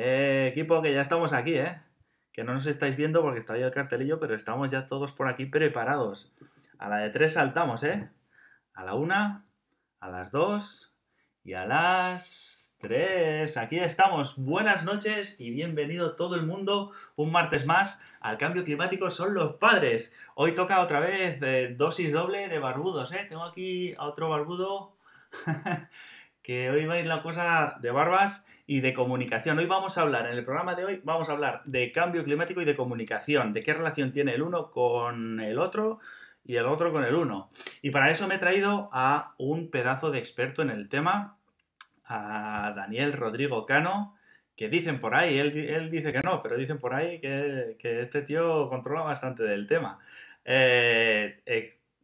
Eh, equipo, que ya estamos aquí, ¿eh? Que no nos estáis viendo porque está ahí el cartelillo, pero estamos ya todos por aquí preparados. A la de tres saltamos, ¿eh? A la una, a las dos y a las tres. Aquí estamos. Buenas noches y bienvenido todo el mundo un martes más al cambio climático son los padres. Hoy toca otra vez eh, dosis doble de barbudos, ¿eh? Tengo aquí a otro barbudo que hoy va a ir la cosa de barbas y de comunicación. Hoy vamos a hablar, en el programa de hoy, vamos a hablar de cambio climático y de comunicación, de qué relación tiene el uno con el otro y el otro con el uno. Y para eso me he traído a un pedazo de experto en el tema, a Daniel Rodrigo Cano, que dicen por ahí, él, dice que no, pero dicen por ahí que, este tío controla bastante del tema. Eh,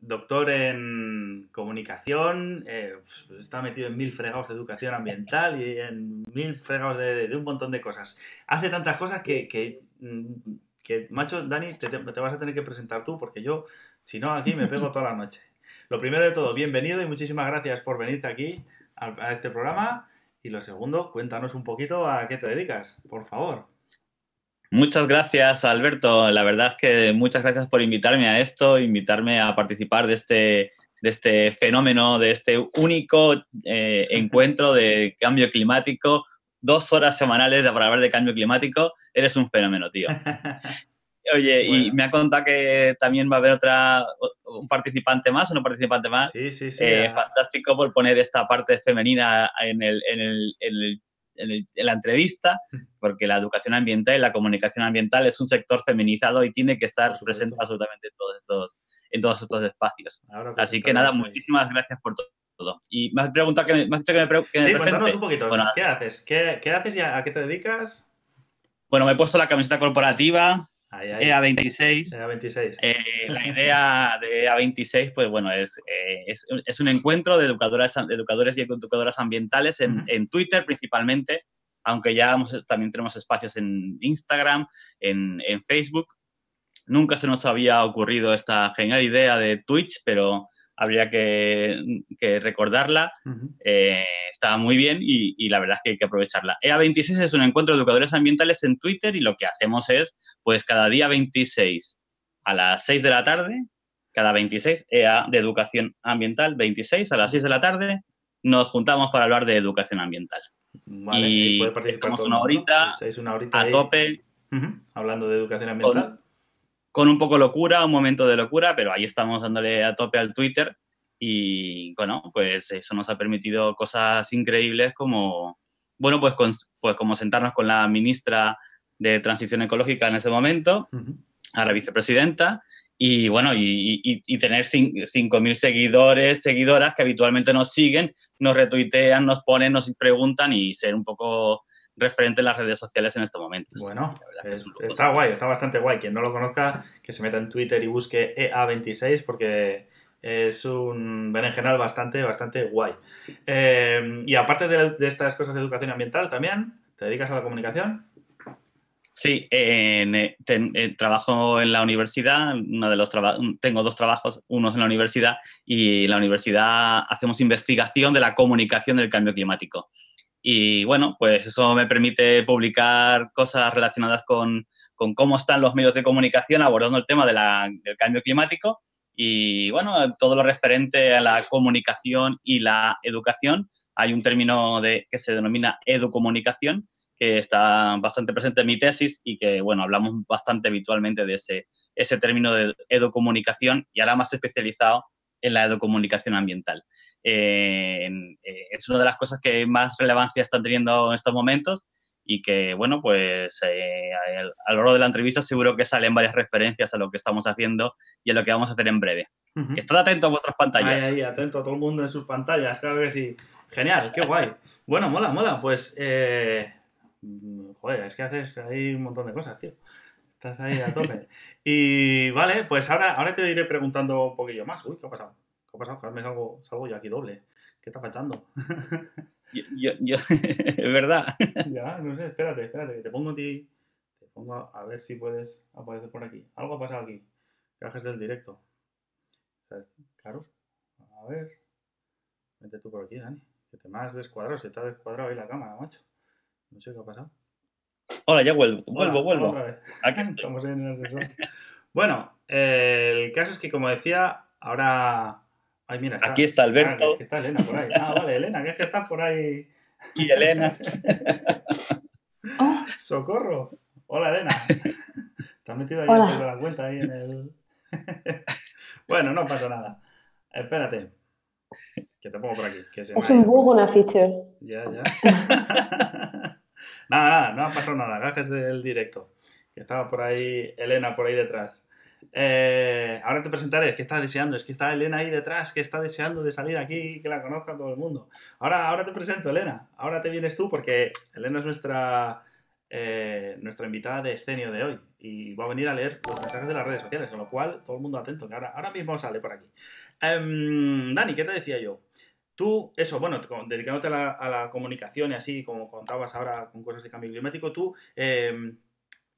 doctor en comunicación, eh, está metido en mil fregados de educación ambiental y en mil fregados de, un montón de cosas. Hace tantas cosas que, que, mm, macho, Dani, te, vas a tener que presentar tú porque yo, si no, aquí me pego toda la noche. Lo primero de todo, bienvenido y muchísimas gracias por venirte aquí a este programa. Y lo segundo, cuéntanos un poquito a qué te dedicas, por favor. Muchas gracias, Alberto. La verdad es que muchas gracias por invitarme a esto, invitarme a participar de este, de este fenómeno, de este único eh, encuentro de cambio climático. Dos horas semanales para hablar de cambio climático. Eres un fenómeno, tío. Oye, y me ha contado que también va a haber otra, un participante más, una participante más. Sí, sí, sí. Eh, fantástico por poner esta parte femenina en el, en el, en el en, la entrevista, porque la educación ambiental y la comunicación ambiental es un sector feminizado y tiene que estar presente absolutamente en todos estos, en todos estos espacios. Así que nada, muchísimas gracias por todo. Y me has preguntado que me, has dicho que me, que sí, cuéntanos un poquito. ¿Qué haces? ¿Qué, ¿Qué, haces y a qué te dedicas? Bueno, me he puesto la camiseta corporativa, EA26. EA26. Eh, la idea de EA26, pues bueno, es, eh, es, es, un encuentro de educadoras, educadores y educadoras ambientales en, en Twitter principalmente, aunque ya también tenemos espacios en Instagram, en, en, Facebook. Nunca se nos había ocurrido esta genial idea de Twitch, pero habría que, que recordarla. Eh, está muy bien y, y, la verdad es que hay que aprovecharla. EA26 es un encuentro de educadores ambientales en Twitter y lo que hacemos es, pues cada día 26 a las 6 de la tarde, cada 26, EA de educación ambiental, 26 a las 6 de la tarde, nos juntamos para hablar de educación ambiental. y estamos una horita, una horita a tope. Hablando de educación ambiental con un poco locura, un momento de locura, pero ahí estamos dándole a tope al Twitter. Y bueno, pues eso nos ha permitido cosas increíbles como, bueno, pues, pues como sentarnos con la ministra de Transición Ecológica en ese momento, a la vicepresidenta, y bueno, y, y tener 5.000 seguidores, seguidoras que habitualmente nos siguen, nos retuitean, nos ponen, nos preguntan y ser un poco referente en las redes sociales en estos momentos. Bueno, está guay, está bastante guay. Quien no lo conozca, que se meta en Twitter y busque EA26 porque es un berenjenal bastante, bastante guay. Eh, y aparte de, estas cosas de educación ambiental, también, ¿te dedicas a la comunicación? Sí, eh, trabajo en la universidad, uno de los tengo dos trabajos, uno es en la universidad y en la universidad hacemos investigación de la comunicación del cambio climático. Y bueno, pues eso me permite publicar cosas relacionadas con, con cómo están los medios de comunicación abordando el tema del cambio climático y bueno, todo lo referente a la comunicación y la educación. Hay un término de, que se denomina educomunicación, que está bastante presente en mi tesis y que, bueno, hablamos bastante habitualmente de ese, ese término de educomunicación y ahora más especializado en la educomunicación ambiental. Eh, eh, es una de las cosas que más relevancia están teniendo en estos momentos y que, bueno, pues eh, a, lo largo de la entrevista seguro que salen varias referencias a lo que estamos haciendo y a lo que vamos a hacer en breve. Estad atento a vuestras pantallas. Ahí, ahí, atento a todo el mundo en sus pantallas, claro que sí. Genial, qué guay. Bueno, mola, mola. Pues, joder, es que haces ahí un montón de cosas, tío. Estás ahí a tope. y vale, pues ahora, ahora te iré preguntando un poquillo más. Uy, ¿qué ha pasado? ¿Qué ha pasado? Me salgo, salgo yo aquí doble. ¿Qué está pasando? yo, yo, es verdad. ya, no sé, espérate, espérate. Te pongo a ti. Te pongo a, ver si puedes aparecer por aquí. Algo ha pasado aquí. Viajes del directo. Claro. A ver. Vete tú por aquí, Dani. Que te me has descuadrado. Se te ha descuadrado ahí la cámara, macho. No sé qué ha pasado. Hola, ya vuelvo, vuelvo, vuelvo. Aquí Estamos en el ascensor. Bueno, el caso es que, como decía, ahora... Ay, mira, está, Aquí está Alberto. está Elena por ahí. Ah, vale, Elena, que es que está por ahí. Y Elena. Oh. ¡Socorro! Hola, Elena. Te has metido ahí en la cuenta ahí en el... bueno, no pasa nada. Espérate. Que te pongo por aquí. es un bug una feature. Ya, ya. nada, nada, no ha pasado nada. Gajes del directo. Que estaba por ahí Elena por ahí detrás. Eh, ahora te presentaré, es que está deseando, es que está Elena ahí detrás, que está deseando de salir aquí, que la conozca todo el mundo. Ahora, ahora te presento, Elena. Ahora te vienes tú porque Elena es nuestra, eh, nuestra invitada de escenio de hoy y va a venir a leer los mensajes de las redes sociales, con lo cual todo el mundo atento, que ahora, ahora mismo sale por aquí. Em, Dani, ¿qué te decía yo? Tú, eso, bueno, dedicándote a la, comunicación y así, como contabas ahora con cosas de cambio climático, tú, em,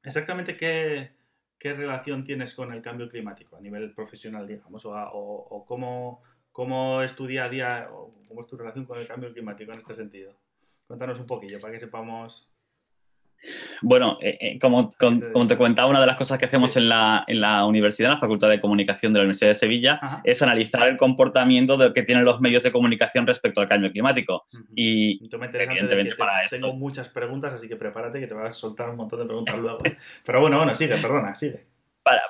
exactamente qué, qué, relación tienes con el cambio climático a nivel profesional, digamos, o, o, cómo, cómo es tu día a día, o cómo es tu relación con el cambio climático en este sentido. Cuéntanos un poquillo para que sepamos bueno, eh, eh, como, te comentaba, una de las cosas que hacemos en, la, universidad, en la Facultad de Comunicación de la Universidad de Sevilla, es analizar el comportamiento de, que tienen los medios de comunicación respecto al cambio climático. Y evidentemente para esto. Tengo muchas preguntas, así que prepárate que te vas a soltar un montón de preguntas luego. Pero bueno, bueno, sigue, perdona, sigue.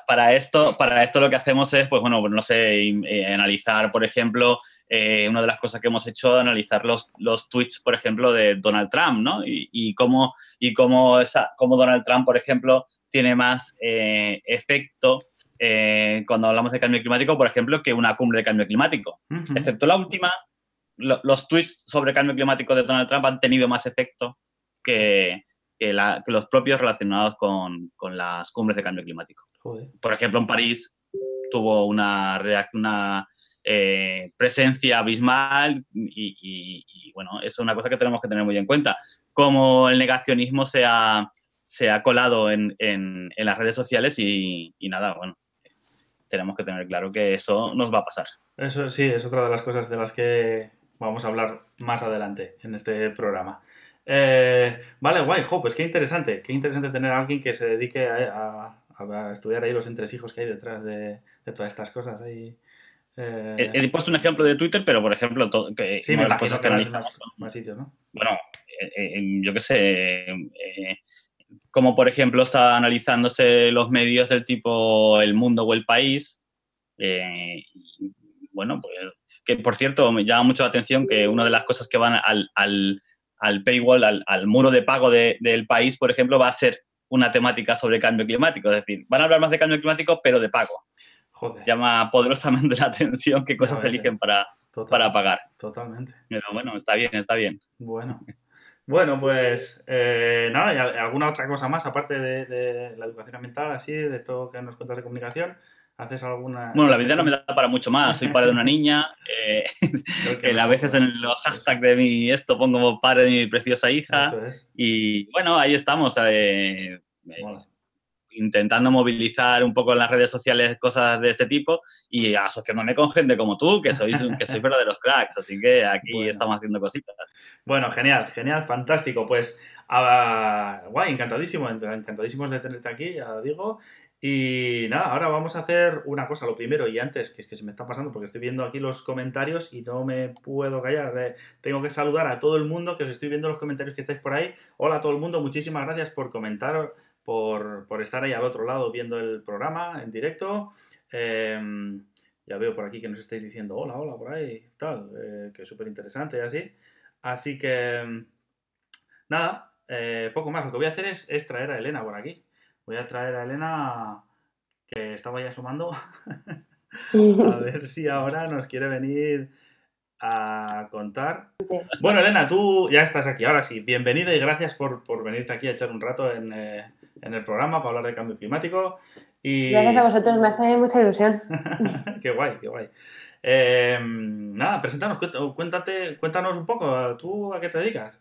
Para, esto, para esto lo que hacemos es, pues bueno, no sé, eh, analizar, por ejemplo, eh, una de las cosas que hemos hecho es analizar los, los tweets, por ejemplo, de Donald Trump, ¿no? Y, cómo, y cómo, esa, cómo Donald Trump, por ejemplo, tiene más eh, efecto eh, cuando hablamos de cambio climático, por ejemplo, que una cumbre de cambio climático. Excepto la última, los tweets sobre cambio climático de Donald Trump han tenido más efecto que, que, los propios relacionados con, con, las cumbres de cambio climático. Por ejemplo, en París tuvo una, una eh, presencia abismal y, bueno, eso es una cosa que tenemos que tener muy en cuenta. Como el negacionismo se ha, se ha colado en, en, las redes sociales y, nada, bueno, tenemos que tener claro que eso nos va a pasar. Eso sí, es otra de las cosas de las que vamos a hablar más adelante en este programa. Eh, vale, guay, jo, pues qué interesante, qué interesante tener a alguien que se dedique a, estudiar ahí los entresijos que hay detrás de, de todas estas cosas ahí. Eh, he, puesto un ejemplo de Twitter, pero por ejemplo, que, sí, me las cosas que. Más, sitios, ¿no? Bueno, eh, eh, yo qué sé, como por ejemplo está analizándose los medios del tipo El Mundo o El País. bueno, pues que por cierto me llama mucho la atención que una de las cosas que van al, al, al paywall, al, al, muro de pago de, del país, por ejemplo, va a ser una temática sobre cambio climático. Es decir, van a hablar más de cambio climático, pero de pago. Llama poderosamente la atención qué cosas eligen para, para pagar. Totalmente. Pero bueno, está bien, está bien. Bueno. Bueno, pues eh, nada, ¿y alguna otra cosa más aparte de, la educación ambiental, así, de esto que nos cuentas de comunicación? ¿Haces alguna...? Bueno, la vida no me da para mucho más. Soy padre de una niña, eh, que, a veces en los hashtags de mi esto pongo padre de mi preciosa hija. Y bueno, ahí estamos. Eh, intentando movilizar un poco en las redes sociales cosas de ese tipo y asociándome con gente como tú, que sois, que sois verdaderos cracks. Así que aquí estamos haciendo cositas. Bueno, genial, genial, fantástico. Pues, uh, guay, encantadísimo, encantadísimos de tenerte aquí, ya digo. Y nada, ahora vamos a hacer una cosa, lo primero y antes, que es que se me está pasando porque estoy viendo aquí los comentarios y no me puedo callar. tengo que saludar a todo el mundo que os estoy viendo los comentarios que estáis por ahí. Hola a todo el mundo, muchísimas gracias por comentar por, estar ahí al otro lado viendo el programa en directo. Em, ya veo por aquí que nos estáis diciendo hola, hola, por ahí, tal, eh, que es súper interesante y así. Así que, em, nada, eh, poco más. Lo que voy a hacer es, es, traer a Elena por aquí. Voy a traer a Elena, que estaba ya sumando, a ver si ahora nos quiere venir a contar. Bueno, Elena, tú ya estás aquí. Ahora sí, bienvenida y gracias por, por venirte aquí a echar un rato en, eh, en el programa para hablar de cambio climático. Y... Gracias a vosotros, me hace mucha ilusión. qué guay, qué guay. Eh, nada, preséntanos, cuéntate, cuéntanos un poco, ¿tú a qué te dedicas?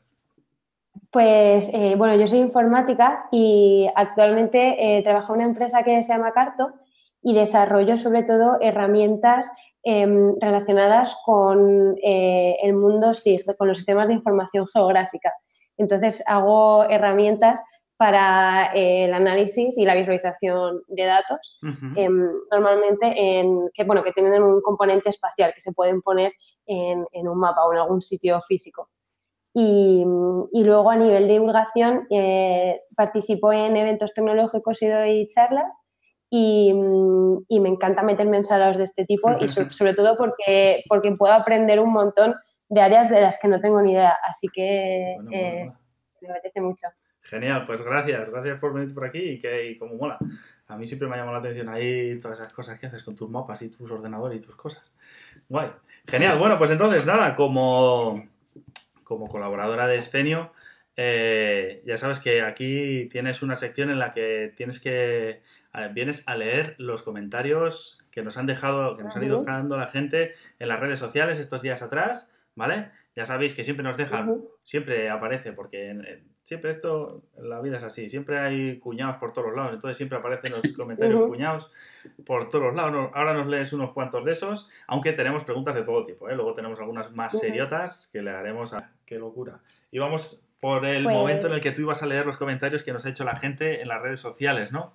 Pues eh, bueno, yo soy informática y actualmente eh, trabajo en una empresa que se llama Carto y desarrollo sobre todo herramientas em, relacionadas con el mundo SIG, con los sistemas de información geográfica. Entonces hago herramientas para eh, el análisis y la visualización de datos, em, normalmente en, que, bueno, que tienen un componente espacial que se pueden poner en, un mapa o en algún sitio físico. Y, luego a nivel de divulgación eh, participo en eventos tecnológicos y doy charlas y, me encanta meterme en salas de este tipo y sobre, todo porque, porque puedo aprender un montón de áreas de las que no tengo ni idea. Así que eh, me apetece mucho. Genial, pues gracias, gracias por venir por aquí y que y como mola. A mí siempre me ha llamado la atención ahí todas esas cosas que haces con tus mapas y tus ordenadores y tus cosas. Guay. Genial, bueno, pues entonces nada, como, como colaboradora de Escenio, eh, ya sabes que aquí tienes una sección en la que tienes que vienes a leer los comentarios que nos han dejado, que nos han ido dejando la gente en las redes sociales estos días atrás, ¿vale? Ya sabéis que siempre nos dejan, siempre aparece, porque siempre esto, la vida es así, siempre hay cuñados por todos lados, entonces siempre aparecen los comentarios cuñados por todos lados. Ahora nos lees unos cuantos de esos, aunque tenemos preguntas de todo tipo, ¿eh? luego tenemos algunas más seriotas que le haremos a... ¡Qué locura! Y vamos por el momento en el que pues tú ibas a leer los comentarios que nos ha hecho la gente en las redes sociales, ¿no?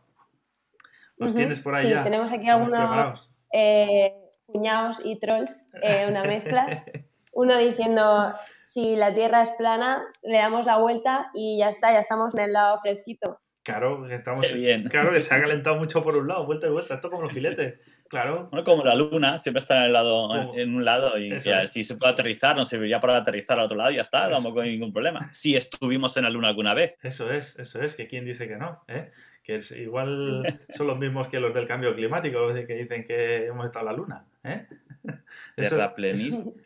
¿Los tienes por ahí sí, tenemos aquí algunos eh, cuñados y trolls, eh, una mezcla. Uno diciendo, si la Tierra es plana, le damos la vuelta y ya está, ya estamos en el lado fresquito. Claro, estamos bien. Claro, que se ha calentado mucho por un lado, vuelta y vuelta, esto como los filetes. Claro. Bueno, como la luna, siempre está en, el lado, en un lado y si se puede aterrizar, no serviría para aterrizar al otro lado y ya está, tampoco hay ningún problema. Si estuvimos en la luna alguna vez. Eso es, eso es, que quién dice que no, ¿eh? que es, igual son los mismos que los del cambio climático, los que dicen que hemos estado en la luna. ¿eh?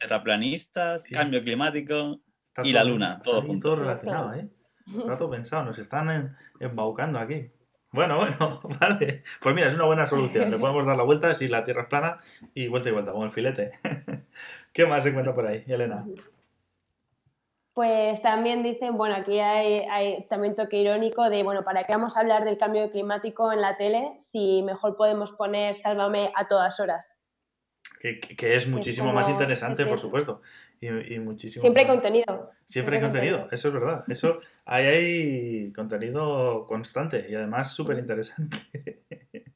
terraplanistas, cambio climático y la luna, todo junto. Todo relacionado, ¿eh? todo pensado, nos están embaucando aquí. Bueno, bueno, vale. Pues mira, es una buena solución. Le podemos dar la vuelta si la Tierra es plana y vuelta y vuelta, con el filete. ¿Qué más se cuenta por ahí, Elena? Pues también dicen, bueno, aquí hay, también toque irónico de, bueno, ¿para qué vamos a hablar del cambio climático en la tele si mejor podemos poner Sálvame a todas horas? Que, es muchísimo más interesante, por supuesto. Y, muchísimo Siempre hay contenido. Siempre, hay contenido. eso es verdad. Eso, ahí hay contenido constante y además súper interesante.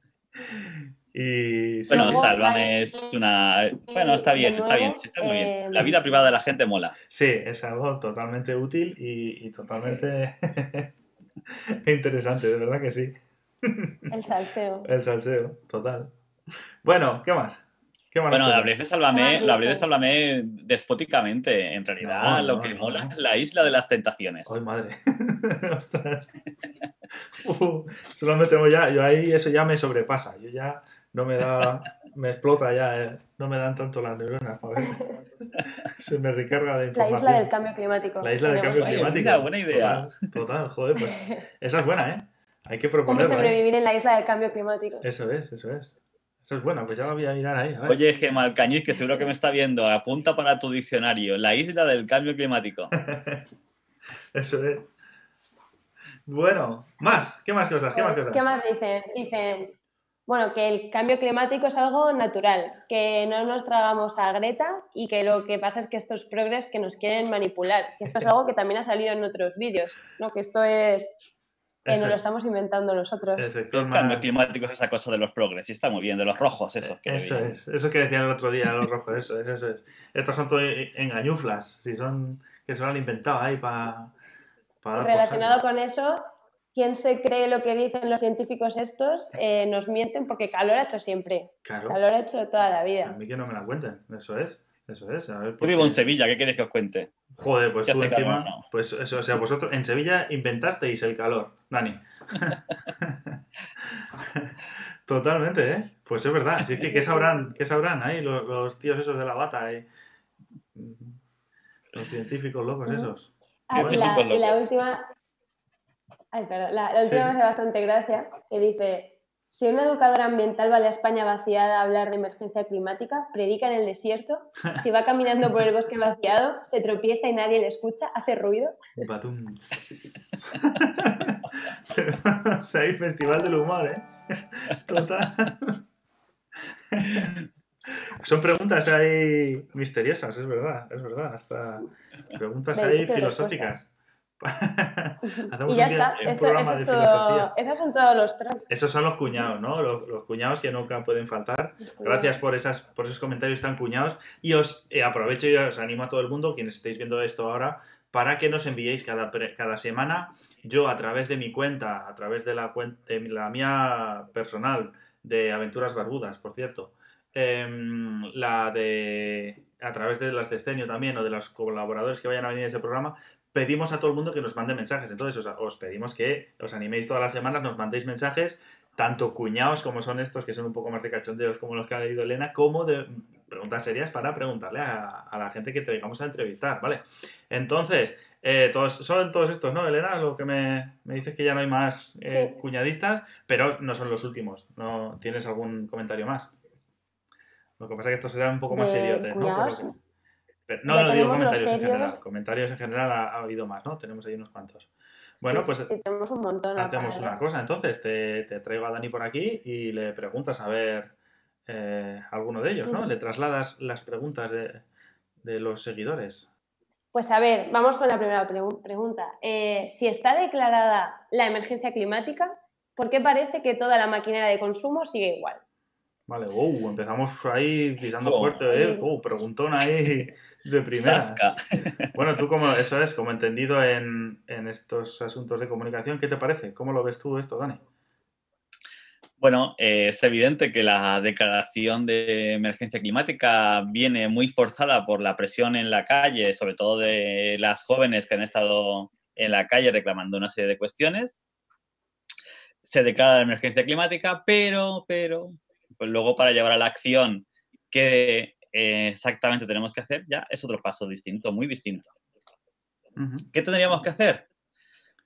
Y bueno, Sálvame es una. Bueno, está bien, está bien, está muy bien. Eh, la vida privada de la gente mola. Sí, es algo totalmente útil y, totalmente interesante, de verdad que sí. El salseo. El salseo, total. Bueno, ¿qué más? Bueno, la de Sálvame, la de Sálvame despóticamente. En realidad, lo que mola la isla de las tentaciones. ¡Ay, madre! ¡Ostras! Uh, solo me tengo ya. Yo ahí eso ya me sobrepasa. Yo ya no me da, me explota ya, eh. no me dan tanto las neuronas, ver. Se me recarga de información. La isla del cambio climático. La isla del cambio climático. Una buena idea. Total, joder, pues esa es buena, ¿eh? Hay que proponerla. ¿Cómo sobrevivir en la isla del cambio climático? Eso es, eso es. Eso es bueno, pues ya lo voy a mirar ahí. Oye, Gemma Alcañiz, que seguro que me está viendo, apunta para tu diccionario, la isla del cambio climático. eso es. Bueno, más, ¿qué más cosas? ¿Qué más pues, cosas? ¿Qué más dicen? Dicen, bueno, que el cambio climático es algo natural, que no nos tragamos a Greta y que lo que pasa es que estos progres que nos quieren manipular. Que esto es algo que también ha salido en otros vídeos, ¿no? Que esto es que nos lo estamos inventando nosotros. El cambio climático es esa cosa de los progres, y está muy bien, de los rojos, eso. Que eso es, eso que decían el otro día, los rojos, eso es, eso es. Estos son todo engañuflas, si son que se lo han inventado ahí para... Relacionado con eso, ¿quién se cree lo que dicen los científicos estos? Eh, nos mienten porque calor ha hecho siempre. Calor ha hecho toda la vida. A mí que no me la cuenten, eso es. Eso es. A ver, Yo vivo en Sevilla, ¿qué quieres que os cuente? Joder, pues tú encima. Pues eso, o sea, vosotros en Sevilla inventasteis el calor, Dani. Totalmente, ¿eh? Pues es verdad. Es que, ¿qué sabrán, qué sabrán ahí los, tíos esos de la bata? Eh? Los científicos locos esos. Ah, y la, última, Ay, perdón. La, última me hace bastante gracia, que dice, si una educadora ambiental va a la España vaciada a hablar de emergencia climática, predica en el desierto, si va caminando por el bosque vaciado, se tropieza y nadie le escucha, hace ruido. o sea, hay festival del humor, ¿eh? Total. Son preguntas ahí misteriosas, es verdad, es verdad. Hasta preguntas ahí filosóficas. y ya está. programa de filosofía. Esos son todos los tres. Esos son los cuñados, ¿no? Los, cuñados que nunca pueden faltar. Gracias por, esas, por esos comentarios tan cuñados. Y os eh, aprovecho y os animo a todo el mundo, quienes estéis viendo esto ahora, para que nos enviéis cada, cada semana. Yo, a través de mi cuenta, a través de la, de la mía personal, de Aventuras Barbudas, por cierto, em, la de a través de las de Escenio también o de los colaboradores que vayan a venir a ese programa, pedimos a todo el mundo que nos mande mensajes. Entonces, os, pedimos que os animéis todas las semanas, nos mandéis mensajes, tanto cuñados como son estos, que son un poco más de cachondeos como los que ha leído Elena, como de preguntas serias para preguntarle a, la gente que traigamos a entrevistar, ¿vale? Entonces, eh, todos, son todos estos, ¿no, Elena? Lo que me, me dices que ya no hay más eh, cuñadistas, pero no son los últimos. ¿No tienes algún comentario más? Lo que pasa es que esto será un poco más serio, ¿no? No, no digo comentarios en general. Comentarios en general ha, habido más, ¿no? Tenemos ahí unos cuantos. Bueno, pues tenemos un montón. Hacemos una cosa, entonces te, traigo a Dani por aquí y le preguntas a ver eh, alguno de ellos, ¿no? Le trasladas las preguntas de, los seguidores. Pues a ver, vamos con la primera pregunta. Eh, si está declarada la emergencia climática, ¿por qué parece que toda la maquinaria de consumo sigue igual? Vale, wow, empezamos ahí pisando fuerte, ¿eh? Preguntón ahí de primera. bueno, tú como, eso es, como entendido en, estos asuntos de comunicación, ¿qué te parece? ¿Cómo lo ves tú esto, Dani? Bueno, eh, es evidente que la declaración de emergencia climática viene muy forzada por la presión en la calle, sobre todo de las jóvenes que han estado en la calle reclamando una serie de cuestiones. Se declara la emergencia climática, pero, pero, luego para llevar a la acción que eh, exactamente tenemos que hacer, ya es otro paso distinto, muy distinto. ¿Qué tendríamos que hacer?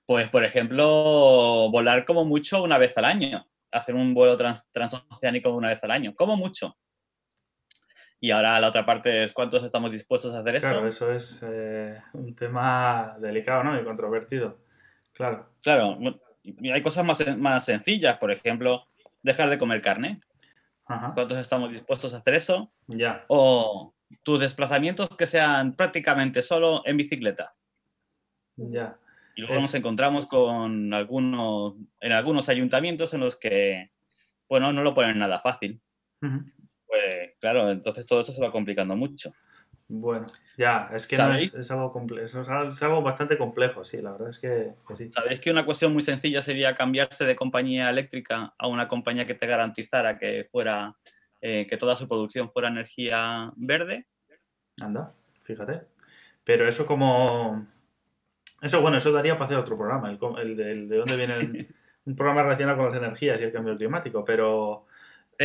Pues, por ejemplo, volar como mucho una vez al año, hacer un vuelo transoceánico una vez al año, como mucho. Y ahora la otra parte es cuántos estamos dispuestos a hacer eso. Claro, eso es eh, un tema delicado, ¿no? Y controvertido. Claro. Claro, hay cosas más, más sencillas, por ejemplo, dejar de comer carne. ¿Cuántos estamos dispuestos a hacer eso? Ya. O tus desplazamientos que sean prácticamente solo en bicicleta. Ya. Y luego nos encontramos con algunos, en algunos ayuntamientos en los que, bueno, no lo ponen nada fácil. Pues claro, entonces todo eso se va complicando mucho. Bueno, ya, es que no es, algo es, algo bastante complejo, sí, la verdad es que, sí. ¿Sabéis que una cuestión muy sencilla sería cambiarse de compañía eléctrica a una compañía que te garantizara que fuera eh, que toda su producción fuera energía verde? Anda, fíjate. Pero eso como... Eso, bueno, eso daría para hacer otro programa, el, de, dónde viene un programa relacionado con las energías y el cambio climático, pero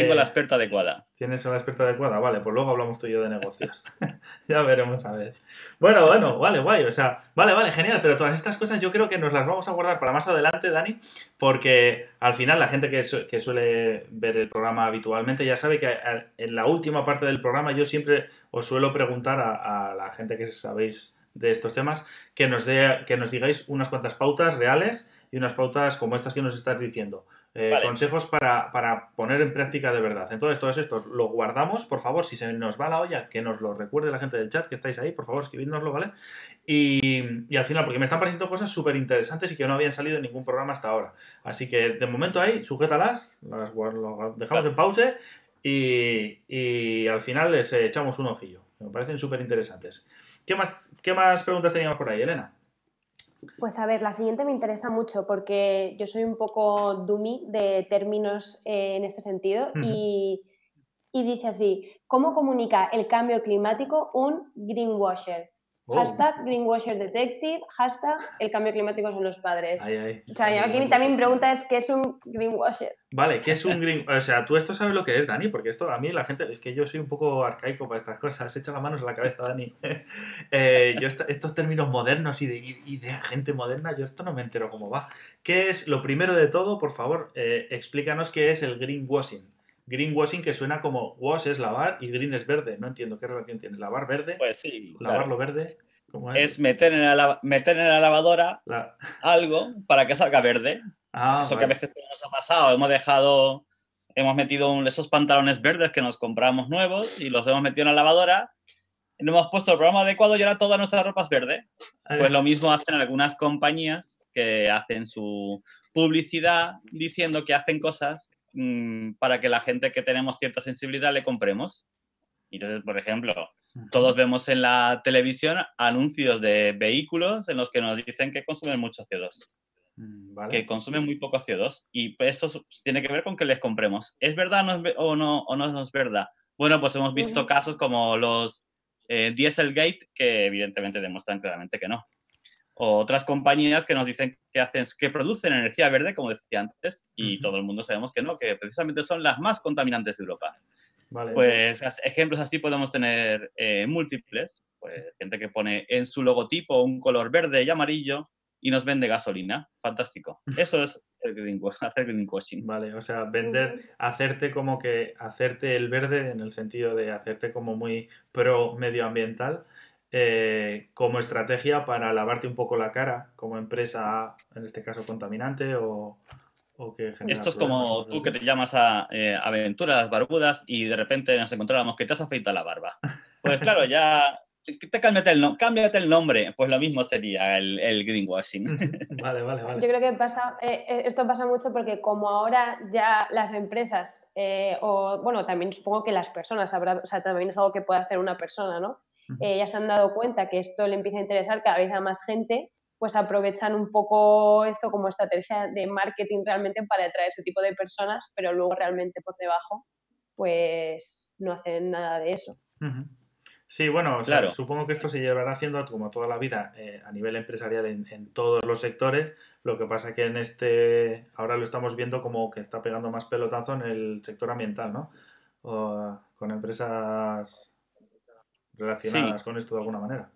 tengo la eh, experta adecuada. ¿Tienes la experta adecuada? Vale, pues luego hablamos tú y yo de negocios. ya veremos, a ver. Bueno, bueno, vale, guay. O sea, vale, vale, genial. Pero todas estas cosas yo creo que nos las vamos a guardar para más adelante, Dani, porque al final la gente que, suele ver el programa habitualmente ya sabe que en la última parte del programa yo siempre os suelo preguntar a, la gente que sabéis de estos temas que nos, dé, que nos digáis unas cuantas pautas reales y unas pautas como estas que nos estás diciendo. Eh, consejos para, poner en práctica de verdad. Entonces, todos estos los guardamos, por favor, si se nos va la olla, que nos lo recuerde la gente del chat que estáis ahí, por favor, escribidnoslo, ¿vale? Y, al final, porque me están pareciendo cosas súper interesantes y que no habían salido en ningún programa hasta ahora. Así que, de momento ahí, sujétalas, las, dejamos en pause y, al final les echamos un ojillo. Me parecen súper interesantes. ¿Qué más, ¿Qué más preguntas teníamos por ahí, Elena? Pues a ver, la siguiente me interesa mucho porque yo soy un poco dummy de términos eh, en este sentido y, y, dice así, ¿cómo comunica el cambio climático un greenwasher? Oh. Hashtag Greenwasher Detective, hashtag el cambio climático son los padres. O sea, aquí también pregunta es ¿qué es un greenwasher? Vale, ¿qué es un green... O sea, tú esto sabes lo que es, Dani, porque esto a mí la gente... Es que yo soy un poco arcaico para estas cosas. Echa las manos en la cabeza, Dani. Eh, yo estos términos modernos y de, gente moderna, yo esto no me entero cómo va. ¿Qué es, lo primero de todo, por favor, eh, explícanos qué es el greenwashing? Greenwashing que suena como wash es lavar y green es verde. No entiendo qué relación tiene. Lavar verde. Pues sí. Lavarlo verde. es? meter en la, meter en la lavadora algo para que salga verde. Ah, Eso que a veces nos ha pasado. Hemos dejado, hemos metido esos pantalones verdes que nos compramos nuevos y los hemos metido en la lavadora no hemos puesto el programa adecuado y ahora toda nuestra ropa es verde. Pues lo mismo hacen algunas compañías que hacen su publicidad diciendo que hacen cosas mm, para que la gente que tenemos cierta sensibilidad le compremos. Entonces, por ejemplo, todos vemos en la televisión anuncios de vehículos en los que nos dicen que consumen mucho CO2. Mm, que consumen muy poco CO2. Y eso tiene que ver con que les compremos. ¿Es verdad o, no, o no es verdad? Bueno, pues hemos visto casos como los eh, Dieselgate, que evidentemente demuestran claramente que no. O otras compañías que nos dicen que, hacen, que producen energía verde, como decía antes, y todo el mundo sabemos que no, que precisamente son las más contaminantes de Europa. Pues ejemplos así podemos tener eh, múltiples. Pues gente que pone en su logotipo un color verde y amarillo y nos vende gasolina. Fantástico. Eso es hacer greenwashing. Vale, o sea, vender, hacerte como que, hacerte el verde en el sentido de hacerte como muy pro medioambiental. Eh, como estrategia para lavarte un poco la cara como empresa, en este caso contaminante o, que Esto es como tú que te llamas a eh, Aventuras Barbudas y de repente nos encontramos que te has afeitado la barba. Pues claro, ya te cámbiate el, cámbiate el nombre, pues lo mismo sería el, el greenwashing. vale, vale, vale. Yo creo que pasa, eh, esto pasa mucho porque como ahora ya las empresas, eh, o bueno, también supongo que las personas, o sea, también es algo que puede hacer una persona, ¿no? Ya se han dado cuenta que esto le empieza a interesar cada vez a más gente, pues aprovechan un poco esto como estrategia de marketing realmente para atraer ese tipo de personas, pero luego realmente por debajo, pues no hacen nada de eso. Sí, bueno, claro. supongo que esto se llevará haciendo como toda la vida eh, a nivel empresarial en, todos los sectores. Lo que pasa que en este, ahora lo estamos viendo como que está pegando más pelotazo en el sector ambiental, ¿no? con empresas relacionadas con esto de alguna manera.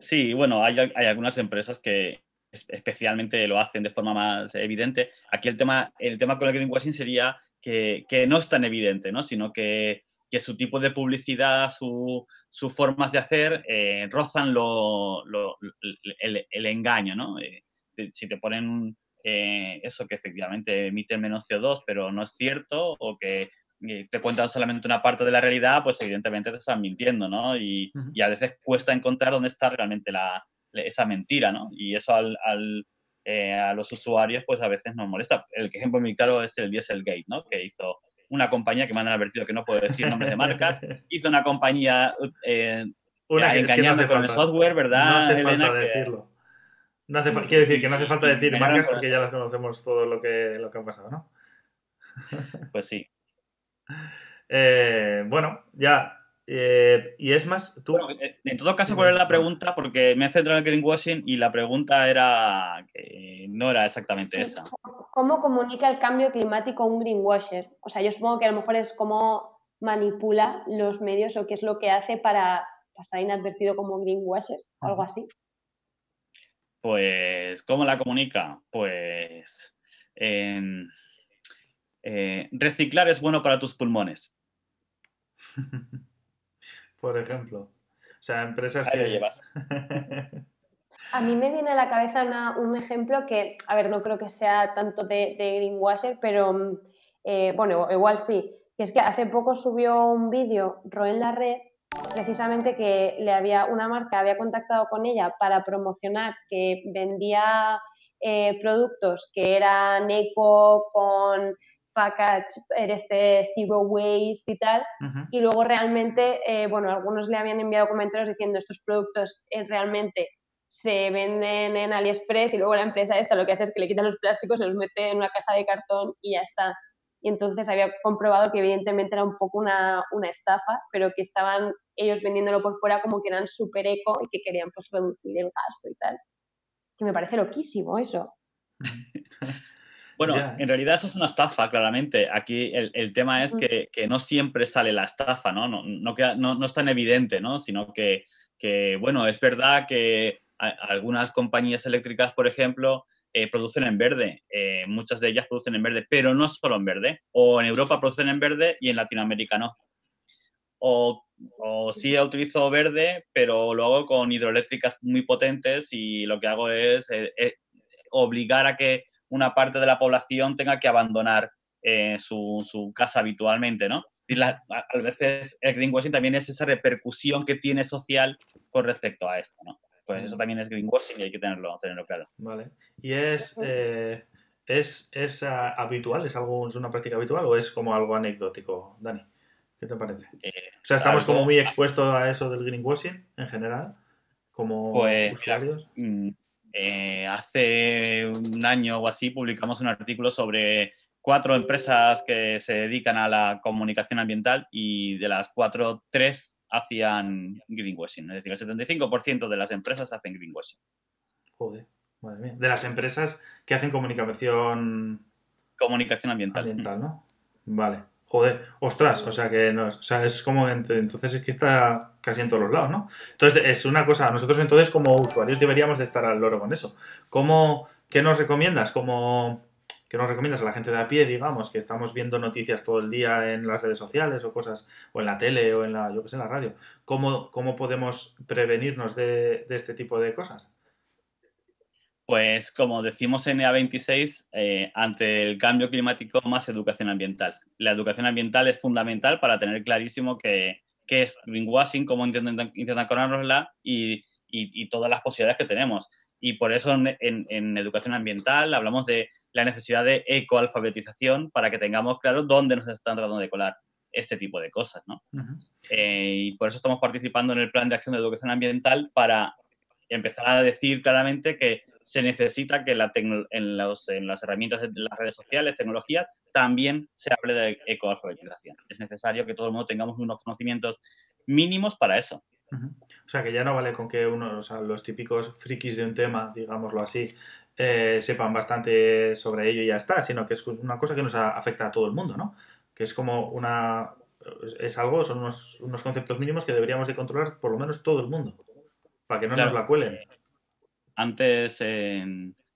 Sí, bueno, hay, hay, algunas empresas que especialmente lo hacen de forma más evidente. Aquí el tema, el tema con el greenwashing sería que, que no es tan evidente, ¿no? Sino que que su tipo de publicidad, sus su formas de hacer eh, rozan lo, el, engaño, ¿no? Eh, si te ponen eh, eso que efectivamente emiten menos CO2, pero no es cierto, o que te cuentan solamente una parte de la realidad, pues evidentemente te están mintiendo, ¿no? Y, a veces cuesta encontrar dónde está realmente la, esa mentira, ¿no? Y eso al, a los usuarios, pues a veces nos molesta. El ejemplo muy claro es el Dieselgate, ¿no? Que hizo una compañía que me han advertido que no puedo decir nombres de marcas, hizo una compañía eh, engañando con el software, ¿verdad? No hace falta decirlo. No hace quiero decir que no hace falta decir marcas porque ya las conocemos todo lo que, lo que ha pasado, ¿no? Pues sí. Eh, bueno, ya. Eh, y es más, tú. en todo caso, ¿cuál es la pregunta? Porque me he centrado en el greenwashing y la pregunta era. no era exactamente esa. ¿Cómo comunica el cambio climático un greenwasher? O sea, yo supongo que a lo mejor es cómo manipula los medios o qué es lo que hace para pasar inadvertido como greenwasher, o algo así. Pues, ¿cómo la comunica? Pues eh, reciclar es bueno para tus pulmones. Por ejemplo. O sea, empresas que... llevas. A mí me viene a la cabeza un ejemplo que, a ver, no creo que sea tanto de, greenwasher, pero mm, eh, bueno, igual sí, que es que hace poco subió un vídeo Ro en la red precisamente que le había una marca había contactado con ella para promocionar que vendía eh, productos que eran eco con package este zero waste y tal y luego realmente eh, bueno algunos le habían enviado comentarios diciendo estos productos realmente se venden en AliExpress y luego la empresa esta lo que hace es que le quitan los plásticos, se los mete en una caja de cartón y ya está. Y entonces había comprobado que evidentemente era un poco una, estafa, pero que estaban ellos vendiéndolo por fuera como que eran súper eco y que querían pues reducir el gasto y tal. Que me parece loquísimo eso. Bueno, en realidad eso es una estafa, claramente. Aquí el, tema es que, no siempre sale la estafa, ¿no? No, no, no, no es tan evidente, ¿no? Sino que, que, bueno, es verdad que algunas compañías eléctricas, por ejemplo, eh, producen en verde. Eh, muchas de ellas producen en verde, pero no solo en verde. O en Europa producen en verde y en Latinoamérica no. O, o sí utilizo verde, pero lo hago con hidroeléctricas muy potentes y lo que hago es eh, obligar a que una parte de la población tenga que abandonar su, su, casa habitualmente, ¿no? a veces el greenwashing también es esa repercusión que tiene social con respecto a esto, ¿no? Pues eso también es greenwashing y hay que tenerlo, tenerlo claro. Vale. ¿Y es, eh, es, es ah, habitual? ¿Es, algo, ¿Es una práctica habitual o es como algo anecdótico, Dani? ¿Qué te parece? Eh, o sea, estamos como muy expuestos a eso del greenwashing en general, como pues, usuarios. Mm, eh, hace un año o así publicamos un artículo sobre cuatro empresas que se dedican a la comunicación ambiental y de las cuatro, tres hacían greenwashing. Es decir, el 75% de las empresas hacen greenwashing. Joder, madre mía. De las empresas que hacen comunicación... Comunicación ambiental. Ambiental, ¿no? Vale. Joder, ostras, o sea que no, o sea, es como, entonces es que está casi en todos los lados, ¿no? Entonces es una cosa, nosotros entonces como usuarios deberíamos de estar al loro con eso. ¿Cómo, qué nos recomiendas? ¿Cómo, ¿Qué nos recomiendas a la gente de a pie, digamos, que estamos viendo noticias todo el día en las redes sociales o cosas, o en la tele o en la, yo qué sé, en la radio? ¿Cómo, cómo podemos prevenirnos de este tipo de cosas? Pues como decimos en EA26, eh, ante el cambio climático, más educación ambiental. La educación ambiental es fundamental para tener clarísimo qué, es greenwashing, cómo intentan, intentan y, y, todas las posibilidades que tenemos. Y por eso en, educación ambiental hablamos de la necesidad de ecoalfabetización para que tengamos claro dónde nos están tratando de colar este tipo de cosas. ¿no? Eh, y por eso estamos participando en el plan de acción de educación ambiental para empezar a decir claramente que se necesita que la en, los, en, las herramientas de las redes sociales, tecnologías, también se hable de ecoalfabetización. Es necesario que todo el mundo tengamos unos conocimientos mínimos para eso. O sea, que ya no vale con que uno, o sea, los típicos frikis de un tema, digámoslo así, eh, sepan bastante sobre ello y ya está, sino que es una cosa que nos afecta a todo el mundo, ¿no? Que es como una... es algo, son unos, unos conceptos mínimos que deberíamos de controlar por lo menos todo el mundo, para que no nos la cuelen antes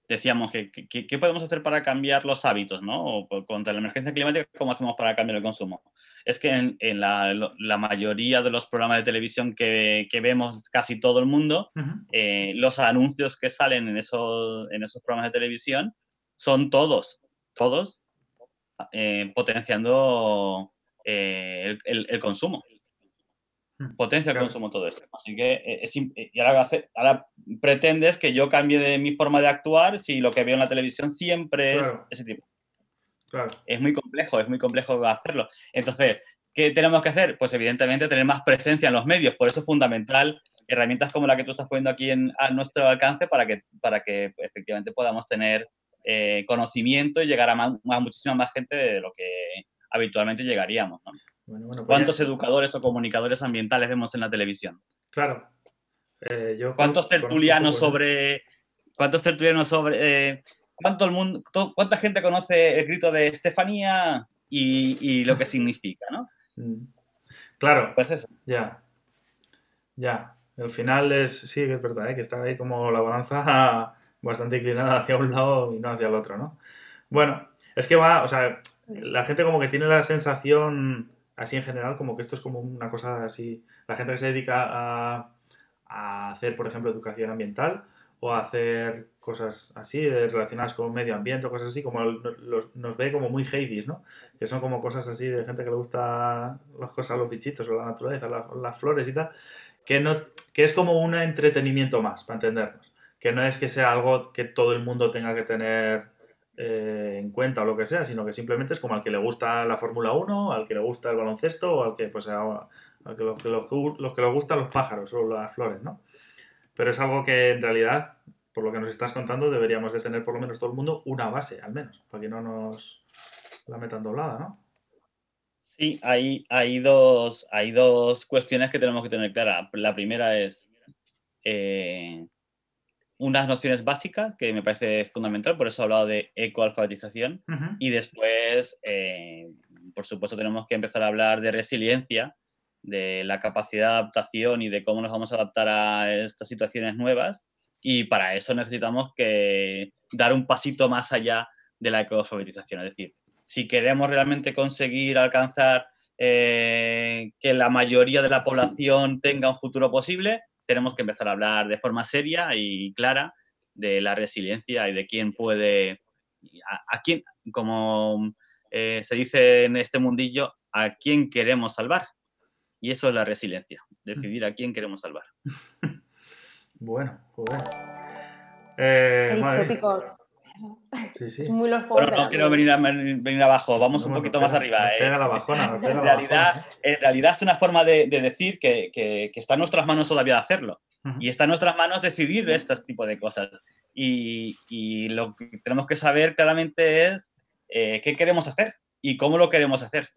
decíamos que, qué podemos hacer para cambiar los hábitos, ¿no? O contra la emergencia climática, ¿cómo hacemos para cambiar el consumo? Es que en, la, mayoría de los programas de televisión que, vemos casi todo el mundo, eh, los anuncios que salen en esos, en esos programas de televisión son todos, todos eh, potenciando eh, el, consumo. Hmm. Potencia el consumo todo esto. Así que eh, es, eh, y ahora, ahora, pretendes que yo cambie de mi forma de actuar si lo que veo en la televisión siempre es ese tipo. Claro. Es muy complejo, es muy complejo hacerlo. Entonces, ¿qué tenemos que hacer? Pues evidentemente tener más presencia en los medios. Por eso es fundamental herramientas como la que tú estás poniendo aquí en, a nuestro alcance para que, para que efectivamente podamos tener eh, conocimiento y llegar a, a, muchísima más gente de lo que habitualmente llegaríamos. ¿no? Pues ¿Cuántos educadores o comunicadores ambientales vemos en la televisión? Claro. Eh, ¿Cuántos tertulianos sobre... ¿Cuántos tertulianos sobre... Eh, ¿cuánto el mundo, ¿Cuánta gente conoce el grito de Estefanía y, lo que significa, no? Mm. Claro. Pues eso. Ya. Ya. El final es, sí, es verdad, ¿eh? que está ahí como la balanza bastante inclinada hacia un lado y no hacia el otro, ¿no? Bueno, es que va, o sea, la gente como que tiene la sensación así en general, como que esto es como una cosa así. La gente que se dedica a, hacer, por ejemplo, educación ambiental o a hacer cosas así eh, relacionadas con medio ambiente o cosas así, como nos ve como muy Hades, ¿no? Que son como cosas así de gente que le gusta las cosas, los bichitos o la naturaleza, las flores y tal, que, no, que es como un entretenimiento más, para entendernos. Que no es que sea algo que todo el mundo tenga que tener eh, en cuenta o lo que sea, sino que simplemente es como al que le gusta la Fórmula 1, al que le gusta el baloncesto o al que, pues, a, los, que los que le gustan los pájaros o las flores, ¿no? Pero es algo que en realidad, por lo que nos estás contando, deberíamos de tener por lo menos todo el mundo una base, al menos, para que no nos la metan doblada, ¿no? Sí, hay, hay, dos, hay dos cuestiones que tenemos que tener clara. La primera es eh, unas nociones básicas que me parece fundamental, por eso he hablado de ecoalfabetización. Y después, eh, por supuesto, tenemos que empezar a hablar de resiliencia, de la capacidad de adaptación y de cómo nos vamos a adaptar a estas situaciones nuevas. Y para eso necesitamos que dar un pasito más allá de la ecoalfabetización. Es decir, si queremos realmente conseguir alcanzar eh, que la mayoría de la población tenga un futuro posible, tenemos que empezar a hablar de forma seria y clara de la resiliencia y de quién puede, a, quién, como eh, se dice en este mundillo, a quién queremos salvar. Y eso es la resiliencia, decidir a quién queremos salvar. bueno, joder. Eh, Sí, sí. muy los bueno, no quiero venir, venir, abajo, vamos un poquito más arriba. ¿eh? la bajona, en, realidad, ¿eh? en realidad es una forma de, decir que, que, está en nuestras manos todavía de hacerlo. Y está en nuestras manos decidir este tipo de cosas. Y, y lo que tenemos que saber claramente es eh, qué queremos hacer y cómo lo queremos hacer.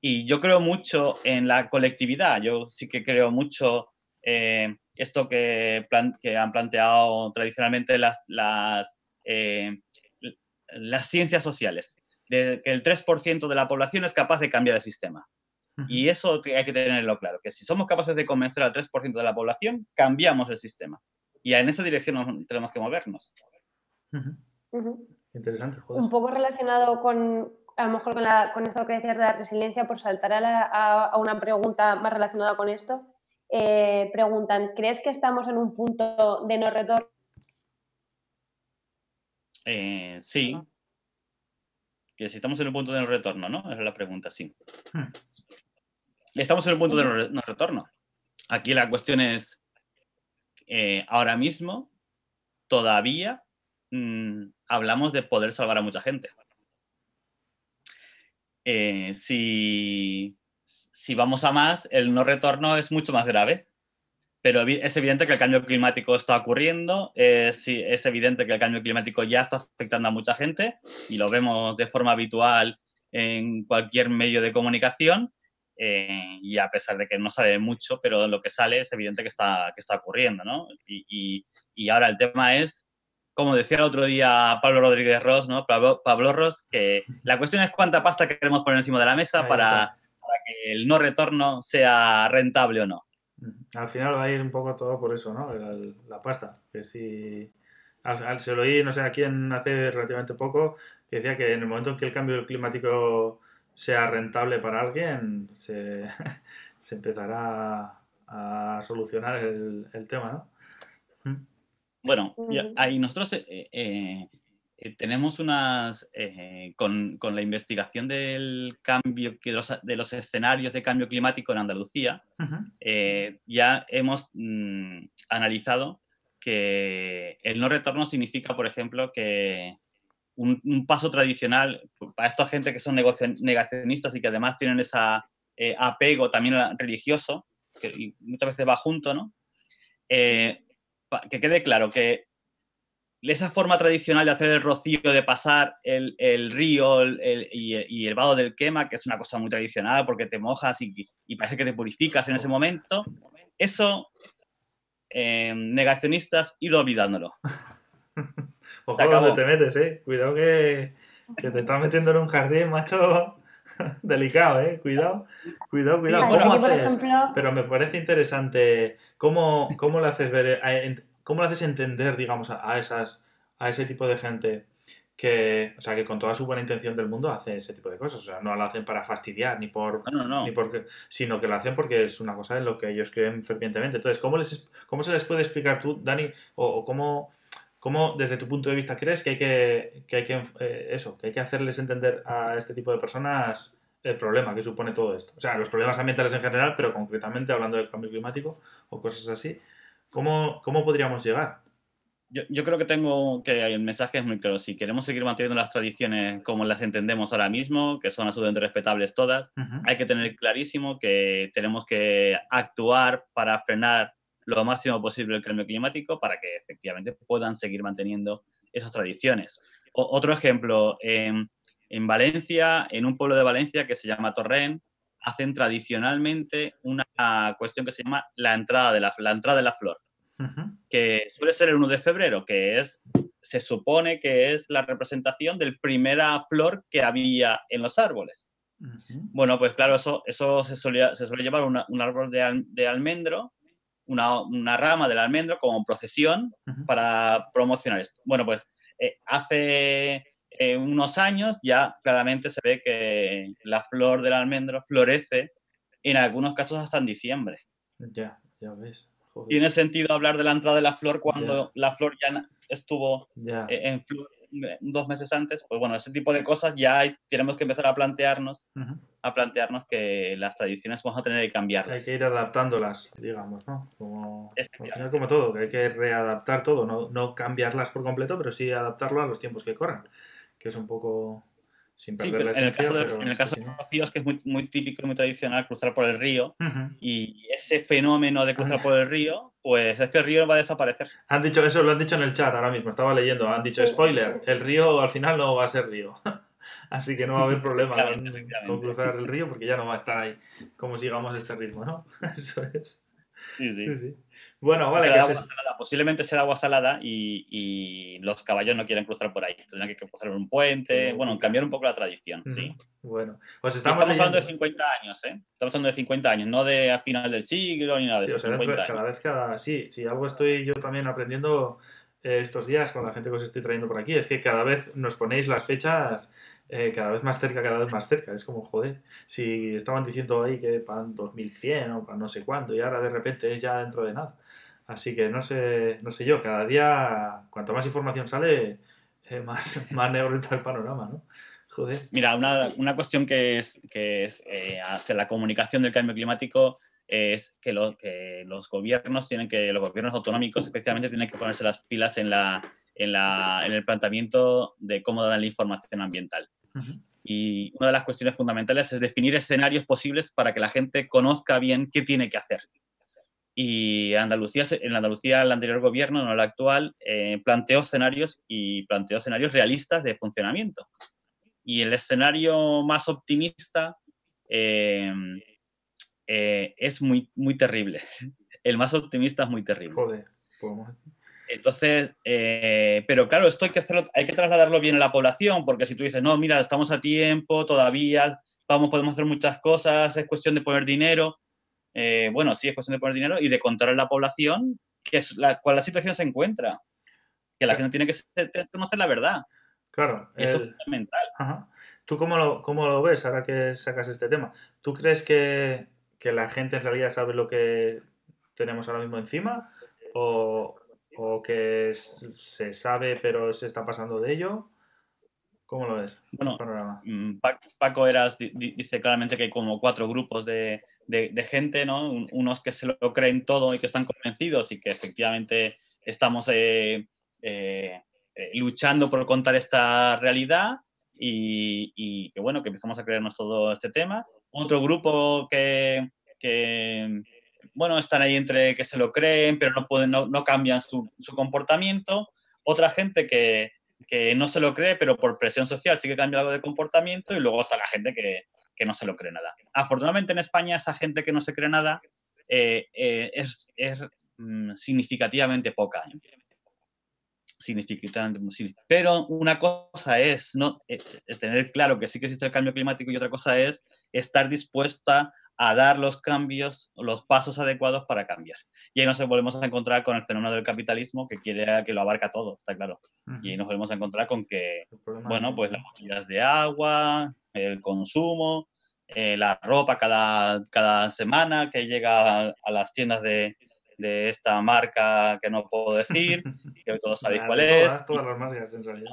Y yo creo mucho en la colectividad, yo sí que creo mucho eh, esto que, que, han planteado tradicionalmente las, las, eh, las ciencias sociales, de que el 3% de la población es capaz de cambiar el sistema. Y eso hay que tenerlo claro, que si somos capaces de convencer al 3% de la población, cambiamos el sistema. Y en esa dirección tenemos que movernos. Interesante. Un poco relacionado con, a lo mejor con, la, con esto que decías de la resiliencia, por saltar a, una pregunta más relacionada con esto, eh, preguntan, ¿crees que estamos en un punto de no retorno? Eh, sí. Que si estamos en un punto de no retorno, ¿no? Esa es la pregunta, sí. Hmm. Estamos en un punto de no retorno. Aquí la cuestión es, eh, ahora mismo, todavía mm, hablamos de poder salvar a mucha gente. Eh, si, vamos a más, el no retorno es mucho más grave. Pero es evidente que el cambio climático está ocurriendo, es, es evidente que el cambio climático ya está afectando a mucha gente y lo vemos de forma habitual en cualquier medio de comunicación. Eh, y a pesar de que no sale mucho, pero lo que sale es evidente que está, que está ocurriendo, ¿no? Y, y, ahora el tema es, como decía el otro día Pablo Rodríguez Ross, ¿no? Pablo, Pablo Ross, que la cuestión es cuánta pasta queremos poner encima de la mesa para, para, que el no retorno sea rentable o no. Al final va a ir un poco todo por eso, ¿no? La, la pasta. Que si... Al, se lo oí, no sé a quién hace relativamente poco, que decía que en el momento en que el cambio climático sea rentable para alguien, se, empezará a, solucionar el, tema, ¿no? Bueno, ahí nosotros eh, eh, eh, tenemos unas, con, la investigación del cambio, de los escenarios de cambio climático en Andalucía, ya hemos mm, analizado que el no retorno significa, por ejemplo, que un, paso tradicional para esta gente que son negacionistas y que además tienen ese eh, apego también religioso, que muchas veces va junto, ¿no? Eh, que quede claro que esa forma tradicional de hacer el rocío, de pasar el, río y, el vado del quema, que es una cosa muy tradicional porque te mojas y, parece que te purificas en ese momento, eso, eh, negacionistas, ir olvidándolo. Ojo donde te metes, eh. Cuidado que, te estás metiendo en un jardín, macho. Delicado, eh. Cuidado, cuidado, cuidado. ¿Cómo haces? Pero me parece interesante cómo, cómo le haces ver, eh, cómo le haces entender, digamos, a, esas, a ese tipo de gente que, o sea, que con toda su buena intención del mundo hace ese tipo de cosas. O sea, no lo hacen para fastidiar ni por, ni porque, sino que lo hacen porque es una cosa en lo que ellos creen fervientemente. Entonces, ¿cómo les, cómo se les puede explicar tú, Dani, o cómo ¿Cómo, desde tu punto de vista, crees que hay que, que, hay que eh, eso, que hay que hacerles entender a este tipo de personas el problema que supone todo esto? O sea, los problemas ambientales en general, pero concretamente hablando del cambio climático o cosas así. ¿Cómo, cómo podríamos llegar? Yo, yo, creo que tengo que el mensaje es muy claro. Si queremos seguir manteniendo las tradiciones como las entendemos ahora mismo, que son absolutamente respetables todas, hay que tener clarísimo que tenemos que actuar para frenar lo máximo posible el cambio climático para que efectivamente puedan seguir manteniendo esas tradiciones. otro ejemplo, en, Valencia, en un pueblo de Valencia que se llama Torrent, hacen tradicionalmente una cuestión que se llama la entrada de la, la entrada de la flor, que suele ser el 1 de febrero, que es, se supone que es la representación del primera flor que había en los árboles. Bueno, pues claro, eso, eso se, suele, se suele llevar un árbol de, de almendro una, rama del almendro como procesión para promocionar esto. Bueno, pues eh, hace eh, unos años ya claramente se ve que la flor del almendro florece en algunos casos hasta en diciembre. Ya, ya ves. Tiene sentido hablar de la entrada de la flor cuando la flor ya estuvo eh, en flor dos meses antes. Pues bueno, ese tipo de cosas ya tenemos que empezar a plantearnos a plantearnos que las tradiciones vamos a tener que cambiarlas. Hay que ir adaptándolas, digamos, ¿no? Como, al final como todo, que hay que readaptar todo, no, no cambiarlas por completo, pero sí adaptarlo a los tiempos que corran, que es un poco sin perder la en el caso de, pero en el caso de los rocíos, que es muy, muy típico y muy tradicional cruzar por el río, y ese fenómeno de cruzar por el río, pues es que el río va a desaparecer. Han dicho eso, lo han dicho en el chat ahora mismo, estaba leyendo, han dicho spoiler, el río al final no va a ser río. Así que no va a haber problema con, con cruzar el río porque ya no va a estar ahí, como sigamos este ritmo, ¿no? Eso es. Sí, sí. Sí, sí. Bueno, vale, Será que agua se- salada, posiblemente será agua salada y, y los caballos no quieren cruzar por ahí. Tendrán que cruzar un puente, bueno, cambiar un poco la tradición, sí. Bueno, pues estamos, Estamos hablando de leyendo- 50 años, ¿eh? Estamos hablando de 50 años, no de a final del siglo ni nada de Sí, eso. o sea, dentro de- 50 cada vez cada... Sí, sí, algo estoy yo también aprendiendo eh, estos días con la gente que os estoy trayendo por aquí, es que cada vez nos ponéis las fechas eh, cada vez más cerca, cada vez más cerca. Es como, joder, si estaban diciendo ahí que para 2100 o para no sé cuándo y ahora de repente es ya dentro de nada. Así que no sé, no sé yo, cada día, cuanto más información sale, eh, más, más negro está el panorama, ¿no? Joder. Mira, una, una cuestión que es, que es eh, hacia la comunicación del cambio climático es que, lo, que los gobiernos tienen que, los gobiernos autonómicos especialmente tienen que ponerse las pilas en, la, en, la, en el planteamiento de cómo dan la información ambiental. Y una de las cuestiones fundamentales es definir escenarios posibles para que la gente conozca bien qué tiene que hacer. Y Andalucía, en Andalucía, el anterior gobierno, no el actual, eh, planteó escenarios y planteó escenarios realistas de funcionamiento. Y el escenario más optimista eh, eh, es muy, muy terrible. El más optimista es muy terrible. Joder. Pues, Entonces, eh, pero claro, esto hay que hacerlo, hay que trasladarlo bien a la población, porque si tú dices, no, mira, estamos a tiempo, todavía, vamos, podemos hacer muchas cosas, es cuestión de poner dinero. eh, bueno, sí, es cuestión de poner dinero y de contar a la población que es la, cuál la situación se encuentra. Que la gente tiene que conocer la verdad. claro, Eso el- es fundamental. Ajá. ¿Tú cómo lo, cómo lo ves ahora que sacas este tema? ¿Tú crees que, que la gente en realidad sabe lo que tenemos ahora mismo encima? ¿O, o que se sabe pero se está pasando de ello? ¿Cómo lo ves? Bueno? Mm, Pa- Paco Eras di- di- dice claramente que hay como cuatro grupos de, de- de gente, ¿no? Un- Unos que se lo creen todo y que están convencidos y que efectivamente estamos eh, eh, eh, luchando por contar esta realidad y, y que, bueno, que empezamos a creernos todo este tema. Otro grupo que, que, bueno, están ahí entre que se lo creen, pero no, pueden, no, no cambian su, su comportamiento. Otra gente que, que no se lo cree, pero por presión social sí que cambia algo de comportamiento. Y luego está la gente que, que no se lo cree nada. Afortunadamente en España esa gente que no se cree nada eh, eh, es, es, mm, significativamente poca. Significativamente, sí. Pero una cosa es no eh, eh, tener claro que sí que existe el cambio climático y otra cosa es estar dispuesta a dar los cambios, los pasos adecuados para cambiar. Y ahí nos volvemos a encontrar con el fenómeno del capitalismo que quiere que lo abarca todo, está claro. Y ahí nos volvemos a encontrar con que, bueno, es- pues las botellas de agua, el consumo, eh, la ropa cada, cada semana que llega a, a las tiendas de, de esta marca que no puedo decir, que todos sabéis cuál todas, es, Todas las marcas en realidad.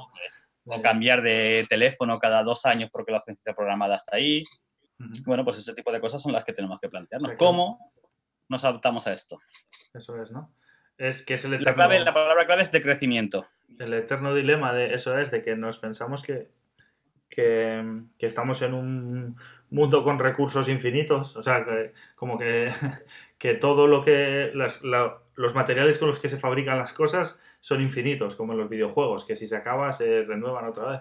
o cambiar de teléfono cada dos años porque la ausencia programada está ahí. Bueno, pues ese tipo de cosas son las que tenemos que plantearnos. O sea que- ¿Cómo nos adaptamos a esto? Eso es, ¿no? Es que es el La, eterno, clave, la palabra clave es decrecimiento. el eterno dilema de eso es de que nos pensamos que, que, que estamos en un mundo con recursos infinitos. O sea, que, como que, que todo lo que. las- la- los materiales con los que se fabrican las cosas son infinitos, como en los videojuegos, que si se acaba se renuevan otra vez.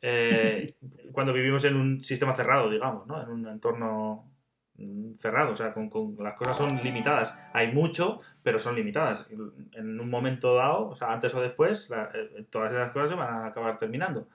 Eh, cuando vivimos en un sistema cerrado, digamos, ¿no? En un entorno cerrado, o sea, con, las cosas son limitadas. Hay mucho, pero son limitadas. En un momento dado, o sea, antes o después, eh, todas esas cosas se van a acabar terminando.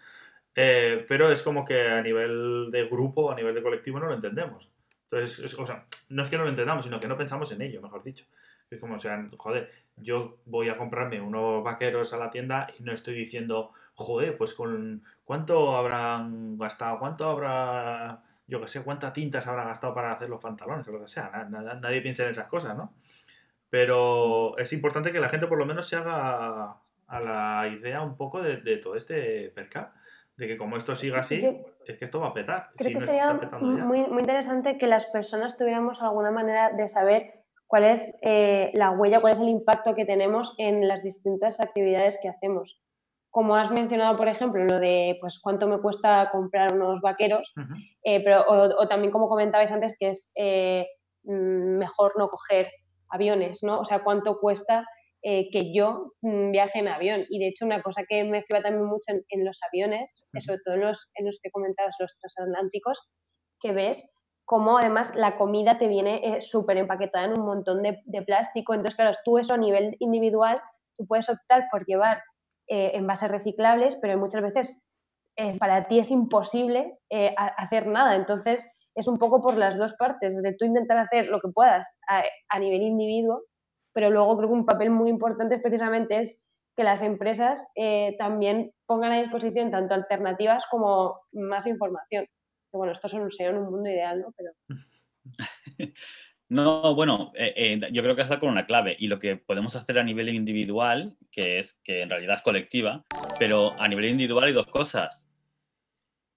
Eh, pero es como que a nivel de grupo, a nivel de colectivo, no lo entendemos. Entonces, es- o sea, no es que no lo entendamos, sino que no pensamos en ello, mejor dicho. Es como, o sea, joder, yo voy a comprarme unos vaqueros a la tienda y no estoy diciendo, joder, pues con cuánto habrán gastado, cuánto habrá, yo qué sé, cuántas tintas habrá gastado para hacer los pantalones o lo que sea. Na- na- nadie piensa en esas cosas, ¿no? Pero es importante que la gente por lo menos se haga a la idea un poco de, de todo este percal. de que como esto siga así, es que esto va a petar. Creo que sería muy, muy interesante que las personas tuviéramos alguna manera de saber cuál es eh, la huella, cuál es el impacto que tenemos en las distintas actividades que hacemos. Como has mencionado, por ejemplo, lo de pues, cuánto me cuesta comprar unos vaqueros, eh, pero, o, también como comentabais antes, que es eh, mm, mejor no coger aviones, ¿no? O sea, cuánto cuesta eh, que yo mm, viaje en avión. Y de hecho, una cosa que me flipa también mucho en, los aviones, sobre todo en los, en los que comentabas, los transatlánticos, que ves cómo además la comida te viene eh, súper empaquetada en un montón de, plástico. Entonces, claro, tú eso a nivel individual, tú puedes optar por llevar eh, envases reciclables, pero muchas veces para ti es imposible hacer nada. Entonces, es un poco por las dos partes, de tú intentar hacer lo que puedas a, a nivel individuo pero luego creo que un papel muy importante precisamente es que las empresas eh, también pongan a disposición tanto alternativas como más información. Que bueno, esto sería en un mundo ideal, ¿no? Pero... No, bueno, eh, eh, yo creo que está con una clave y lo que podemos hacer a nivel individual, que es que en realidad es colectiva, pero a nivel individual hay dos cosas.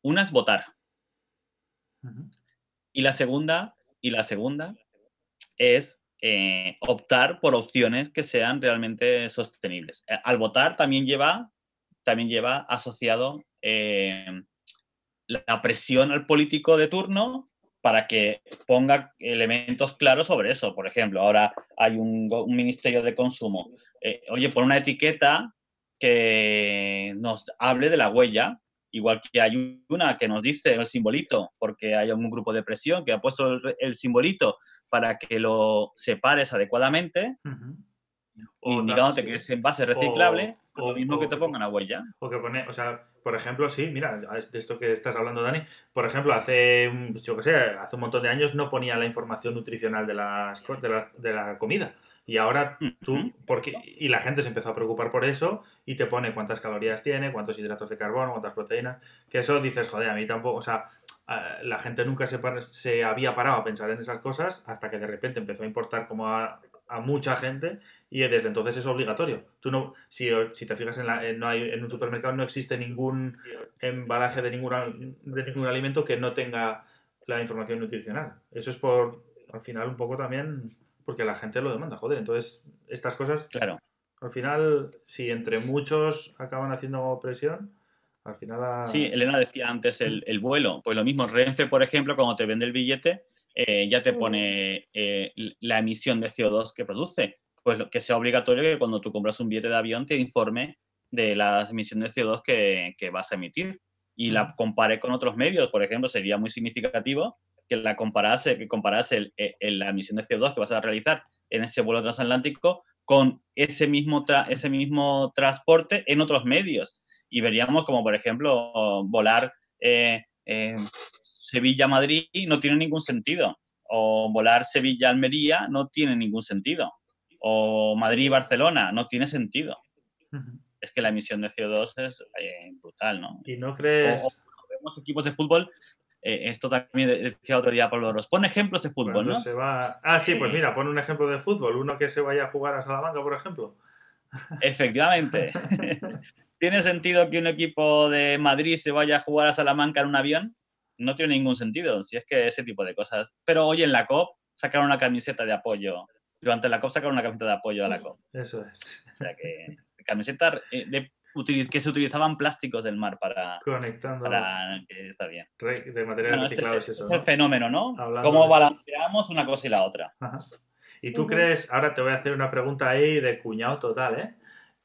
Una es votar. Y la segunda, y la segunda es eh, optar por opciones que sean realmente sostenibles. Al votar también lleva, también lleva asociado eh, la presión al político de turno para que ponga elementos claros sobre eso. Por ejemplo, ahora hay un, ministerio de consumo. oye, pon una etiqueta que nos hable de la huella, igual que hay una que nos dice el simbolito, porque hay un grupo de presión que ha puesto el simbolito para que lo separes adecuadamente, indicándote que es envase reciclable, o, lo mismo que te pongan la huella. O que pone, o sea, por ejemplo, sí, mira, de esto que estás hablando, Dani, por ejemplo, hace, yo qué sé, hace un montón de años no ponía la información nutricional de, las, de, la, de la comida. Y ahora tú, porque, y la gente se empezó a preocupar por eso y te pone cuántas calorías tiene, cuántos hidratos de carbono, cuántas proteínas, que eso dices, joder, a mí tampoco, o sea, la gente nunca se, se, había parado a pensar en esas cosas hasta que de repente empezó a importar como a, mucha gente y desde entonces es obligatorio. Tú no, si, si te fijas en, la, no hay, en un supermercado no existe ningún embalaje de, ninguna, de ningún alimento que no tenga la información nutricional. Eso es por, al final, un poco también porque la gente lo demanda, joder. Entonces, estas cosas, claro. al final, si entre muchos acaban haciendo presión, al final... Sí, Elena decía antes el, vuelo. Pues lo mismo, Renfe, por ejemplo, cuando te vende el billete, eh, ya te pone eh, la emisión de CO2 que produce. Pues que sea obligatorio que cuando tú compras un billete de avión te informe de las emisiones de CO2 que, vas a emitir. Y la compare con otros medios, por ejemplo, sería muy significativo que la comparase, que comparase la emisión de CO2 que vas a realizar en ese vuelo transatlántico con ese mismo, ese mismo transporte en otros medios y veríamos como, por ejemplo, volar eh, eh, Sevilla-Madrid no tiene ningún sentido, o volar Sevilla-Almería no tiene ningún sentido, o Madrid-Barcelona no tiene sentido. Es que la emisión de CO2 es eh, brutal, ¿no? ¿Y no crees...? vemos equipos de fútbol esto también decía otro día Pablo Ros. Pon ejemplos de fútbol, ¿no? Se va... Ah, sí, pues mira, pon un ejemplo de fútbol. Uno que se vaya a jugar a Salamanca, por ejemplo. Efectivamente. ¿Tiene sentido que un equipo de Madrid se vaya a jugar a Salamanca en un avión? No tiene ningún sentido, si es que ese tipo de cosas. Pero hoy en la COP sacaron una camiseta de apoyo. Durante la COP sacaron una camiseta de apoyo a la COP. Eso es. O sea que camisetas eh, de, que se utilizaban plásticos del mar para... Conectando. Para está bien. De materiales este reciclados es, el fenómeno, ¿no? Cómo balanceamos una cosa y la otra. Y tú crees, ahora te voy a hacer una pregunta ahí de cuñado total, ¿eh?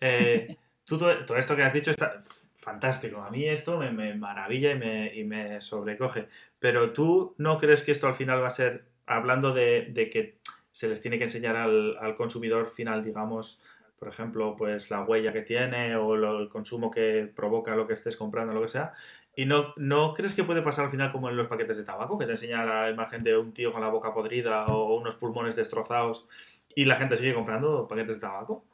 eh todo, esto que has dicho está fantástico. A mí esto me, maravilla y me, sobrecoge. Pero tú no crees que esto al final va a ser, hablando de, que se les tiene que enseñar al, consumidor final, digamos, por ejemplo, pues la huella que tiene o el consumo que provoca lo que estés comprando, lo que sea. ¿Y no, no crees que puede pasar al final como en los paquetes de tabaco, que te enseña la imagen de un tío con la boca podrida o unos pulmones destrozados y la gente sigue comprando paquetes de tabaco?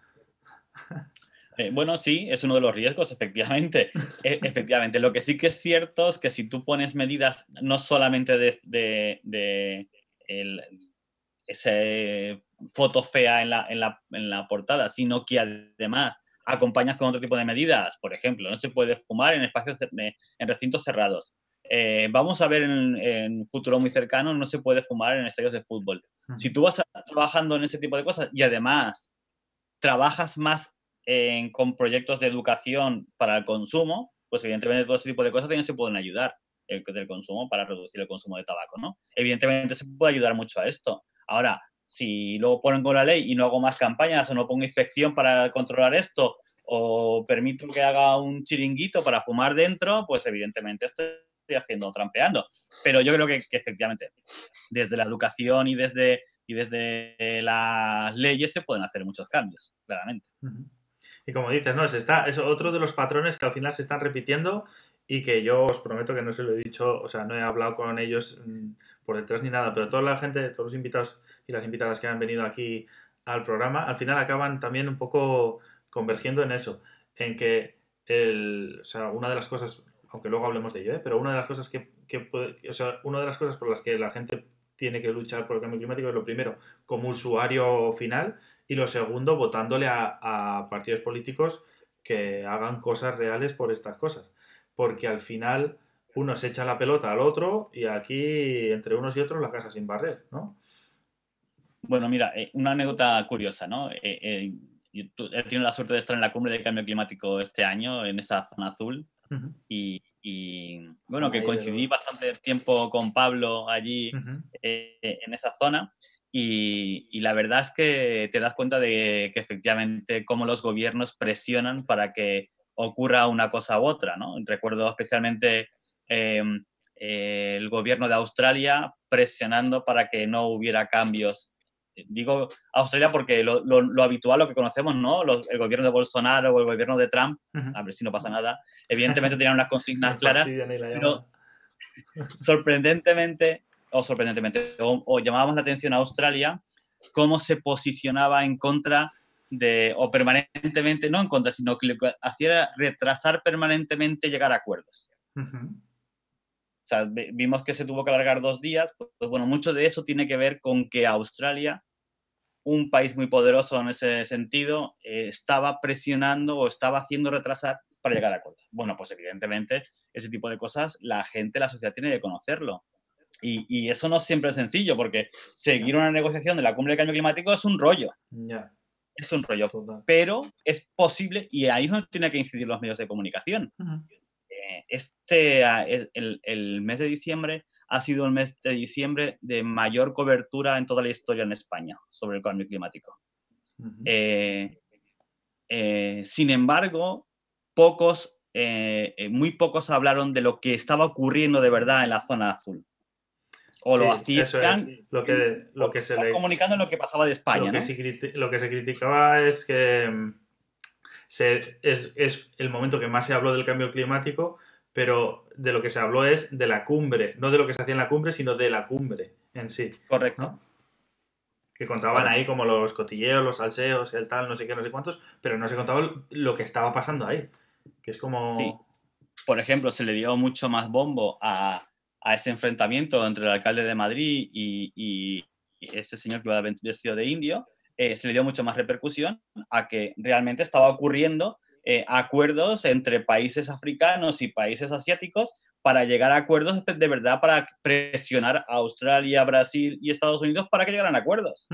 Eh, bueno, sí, es uno de los riesgos, efectivamente. E, efectivamente, lo que sí que es cierto es que si tú pones medidas no solamente de, de, esa foto fea en la, en, la, en la, portada, sino que además acompañas con otro tipo de medidas. Por ejemplo, no se puede fumar en espacios, en recintos cerrados. Eh, vamos a ver en, un futuro muy cercano, no se puede fumar en estadios de fútbol. Si tú vas trabajando en ese tipo de cosas y además trabajas más con proyectos de educación para el consumo, pues evidentemente todo ese tipo de cosas también se pueden ayudar el, del consumo para reducir el consumo de tabaco, ¿no? Evidentemente se puede ayudar mucho a esto. Ahora, si luego ponen con la ley y no hago más campañas o no pongo inspección para controlar esto o permito que haga un chiringuito para fumar dentro, pues evidentemente estoy haciendo trampeando. Pero yo creo que, efectivamente desde la educación y desde, y desde las leyes se pueden hacer muchos cambios, claramente. Y como dices, no, es, está, es otro de los patrones que al final se están repitiendo y que yo os prometo que no se lo he dicho, o sea, no he hablado con ellos mm, por detrás ni nada, pero toda la gente, todos los invitados y las invitadas que han venido aquí al programa, al final acaban también un poco convergiendo en eso, en que el, o sea, una de las cosas, aunque luego hablemos de ello, ¿eh? pero una de las cosas que, que puede, o sea, una de las cosas por las que la gente tiene que luchar por el cambio climático es lo primero, como usuario final, y lo segundo, votándole a, partidos políticos que hagan cosas reales por estas cosas. Porque al final uno se echa la pelota al otro y aquí entre unos y otros la casa sin barrer, ¿no? Bueno, mira, eh, una anécdota curiosa, ¿no? Eh, eh, he tenido la suerte de estar en la cumbre de cambio climático este año, en esa zona azul, y, bueno, que coincidí bastante tiempo con Pablo allí en esa zona. Y, la verdad es que te das cuenta de que efectivamente cómo los gobiernos presionan para que ocurra una cosa u otra, ¿no? Recuerdo especialmente em, el gobierno de Australia presionando para que no hubiera cambios. Digo Australia porque lo, habitual, lo que conocemos, ¿no? el gobierno de Bolsonaro o el gobierno de Trump, a ver si no pasa nada, evidentemente tenían unas consignas claras, pero sorprendentemente o sorprendentemente, o, llamábamos la atención a Australia, cómo se posicionaba en contra de, o permanentemente, no en contra, sino que lo que hacía era retrasar permanentemente llegar a acuerdos. O sea, vimos que se tuvo que alargar dos días, pues, pues, bueno, mucho de eso tiene que ver con que Australia, un país muy poderoso en ese sentido, eh, estaba presionando o estaba haciendo retrasar para llegar a acuerdos. Bueno, pues evidentemente ese tipo de cosas la gente, la sociedad tiene que conocerlo. Y, eso no siempre es sencillo, porque seguir una negociación de la cumbre de cambio climático es un rollo. Es un rollo. Pero es posible, y ahí es donde tienen que incidir los medios de comunicación. Eh, este, el, mes de diciembre ha sido el mes de diciembre de mayor cobertura en toda la historia en España sobre el cambio climático. Eh, eh, sin embargo, pocos, muy pocos hablaron de lo que estaba ocurriendo de verdad en la zona azul o lo hacían lo que, lo que se le... comunicando lo que pasaba de España. Lo que, se, lo que se criticaba es que mm, se, es, es, el momento que más se habló del cambio climático, pero de lo que se habló es de la cumbre, no de lo que se hacía en la cumbre, sino de la cumbre en sí. Correcto. Que contaban ahí como los cotilleos, los salseos, el tal, no sé qué, no sé cuántos, pero no se contaba lo que estaba pasando ahí. Que es como... Por ejemplo, se le dio mucho más bombo a a ese enfrentamiento entre el alcalde de Madrid y, y, este señor que iba vestido de indio, eh, se le dio mucho más repercusión a que realmente estaba ocurriendo eh, acuerdos entre países africanos y países asiáticos para llegar a acuerdos de verdad para presionar a Australia, Brasil y Estados Unidos para que llegaran a acuerdos.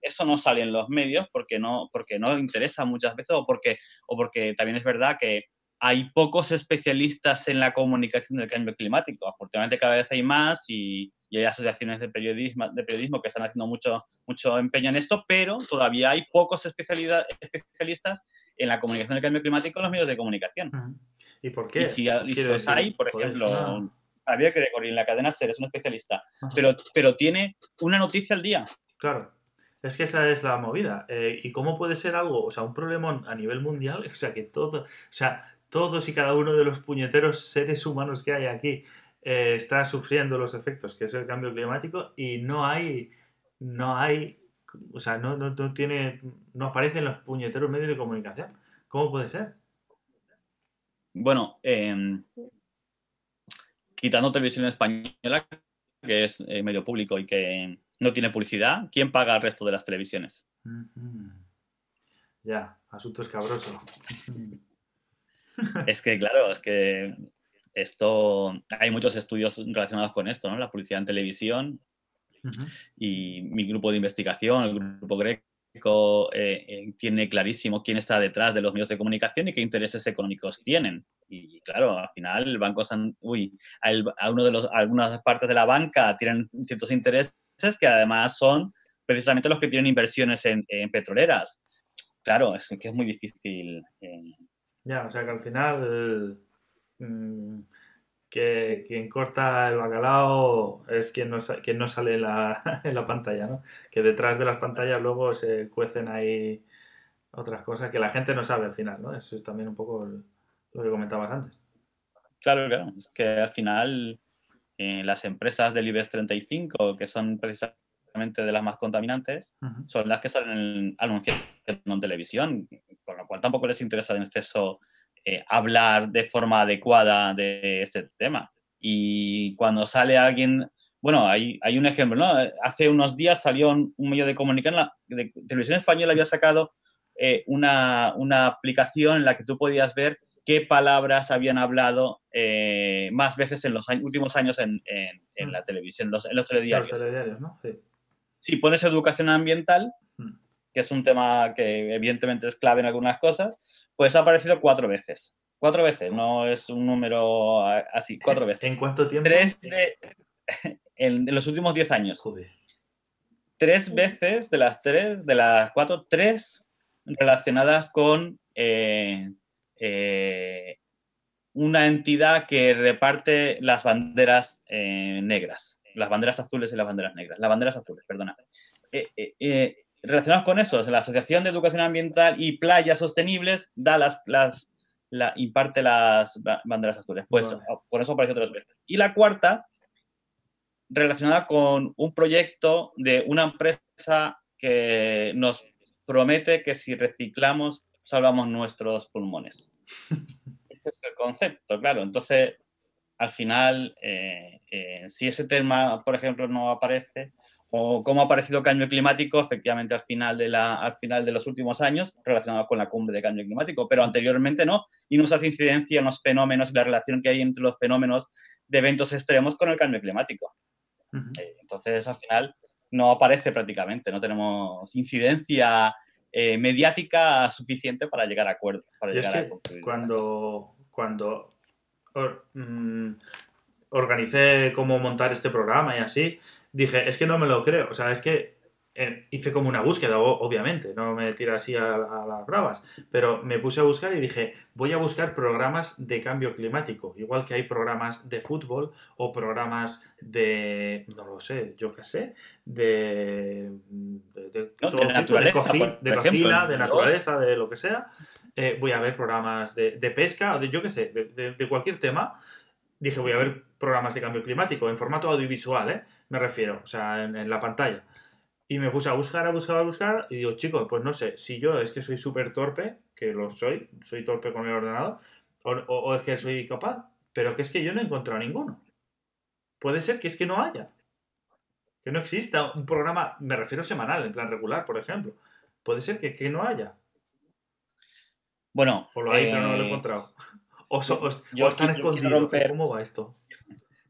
Eso no sale en los medios porque no, porque no interesa muchas veces o porque, o porque también es verdad que hay pocos especialistas en la comunicación del cambio climático. Afortunadamente cada vez hay más y, hay asociaciones de periodismo, de periodismo que están haciendo mucho, mucho empeño en esto, pero todavía hay pocos especialistas en la comunicación del cambio climático en los medios de comunicación. ¿Y por qué? Y si, los hay, por ejemplo, Javier Gregory en la cadena SER es un especialista, pero, pero tiene una noticia al día. Claro. Es que esa es la movida. Eh, ¿Y cómo puede ser algo, o sea, un problema a nivel mundial? O sea, que todo, o sea, todos y cada uno de los puñeteros seres humanos que hay aquí eh, está sufriendo los efectos que es el cambio climático y no hay, no hay, o sea, no, no, tiene, no aparecen los puñeteros medios de comunicación. ¿Cómo puede ser? Bueno, em, quitando televisión española, que es eh, medio público y que no tiene publicidad, ¿quién paga el resto de las televisiones? Ya, asunto escabroso. Es que, claro, es que esto, hay muchos estudios relacionados con esto, ¿no? La publicidad en televisión y mi grupo de investigación, el grupo Greco, eh, eh, tiene clarísimo quién está detrás de los medios de comunicación y qué intereses económicos tienen. Y claro, al final el banco, uy, a, uno de los, algunas partes de la banca tienen ciertos intereses que además son precisamente los que tienen inversiones en, petroleras. Claro, es que es muy difícil. Eh. Ya, o sea que al final mm, que quien corta el bacalao es quien no, quien no sale en la, en la pantalla, ¿no? Que detrás de las pantallas luego se cuecen ahí otras cosas que la gente no sabe al final, ¿no? Eso es también un poco lo que comentabas antes. Claro, claro. Es que al final eh, las empresas del IBEX 35, que son precisamente de las más contaminantes, son las que salen anunciando en televisión, con lo cual tampoco les interesa en exceso eh, hablar de forma adecuada de este tema. Y cuando sale alguien, bueno, hay, hay un ejemplo, ¿no? Hace unos días salió un, medio de comunicación, de Televisión Española había sacado eh, una, una aplicación en la que tú podías ver qué palabras habían hablado eh, más veces en los últimos años en, en, mm. la televisión, en los telediarios. Los telediarios ¿no? Sí. Si pones educación ambiental. Que es un tema que evidentemente es clave en algunas cosas, pues ha aparecido cuatro veces. Cuatro veces, no es un número así, cuatro veces. ¿En cuánto tiempo? Tres en, los últimos diez años. Tres veces de las tres, de las cuatro, tres relacionadas con eh, eh, una entidad que reparte las banderas eh, negras, las banderas azules y las banderas negras, las banderas azules, perdona. Eh, relacionados con eso, la Asociación de Educación Ambiental y Playas Sostenibles da las, las la, imparte las banderas azules. Pues por eso aparece tres veces. Y la cuarta, relacionada con un proyecto de una empresa que nos promete que si reciclamos salvamos nuestros pulmones. Ese es el concepto, claro. Entonces, al final, eh, eh, si ese tema, por ejemplo, no aparece, o cómo ha aparecido cambio climático, efectivamente, al final, de la, al final de los últimos años, relacionado con la cumbre de cambio climático, pero anteriormente no, y nos hace incidencia en los fenómenos y la relación que hay entre los fenómenos de eventos extremos con el cambio climático. Eh, entonces, al final, no aparece prácticamente, no tenemos incidencia eh, mediática suficiente para llegar a acuerdos. Para llegar cuando, cuando mm, organicé cómo montar este programa y así, dije, es que no me lo creo. O sea, es que eh, hice como una búsqueda, obviamente, no me tira así a, las bravas, pero me puse a buscar y dije, voy a buscar programas de cambio climático, igual que hay programas de fútbol o programas de, no lo sé, yo qué sé, de, de, cocina, de naturaleza, de lo que sea. Eh, voy a ver programas de, pesca, de yo qué sé, de, cualquier tema. Dije, voy a ver programas de cambio climático en formato audiovisual, ¿eh? me refiero, o sea, en la pantalla. Y me puse a buscar, a buscar, a buscar, y digo, chicos, pues no sé, si yo es que soy súper torpe, que lo soy, soy torpe con el ordenador, o, es que soy capaz, pero que es que yo no he encontrado ninguno. Puede ser que es que no haya. Que no exista un programa, me refiero semanal, en plan regular, por ejemplo. Puede ser que, que no haya. Bueno. O lo hay, pero no lo he eh, encontrado. O, están escondidos. ¿Cómo va esto?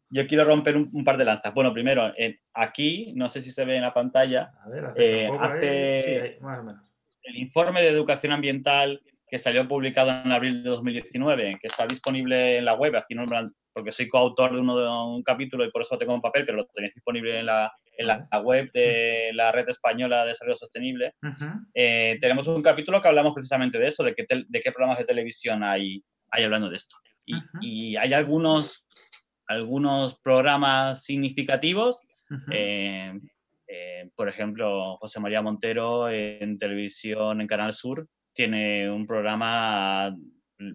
Yo quiero romper un, par de lanzas. Bueno, primero, aquí, no sé si se ve en la pantalla, eh, hace el informe de educación ambiental que salió publicado en abril de 2019, que está disponible en la web, aquí no, porque soy coautor de, uno de un capítulo y por eso tengo en papel, pero lo tenéis disponible en la, en la web de la Red Española de Desarrollo Sostenible. Eh, tenemos un capítulo que hablamos precisamente de eso, de, qué de qué programas de televisión hay, hay hablando de esto. y hay algunos algunos programas significativos. Eh, eh, por ejemplo, José María Montero en televisión en Canal Sur tiene un programa mm,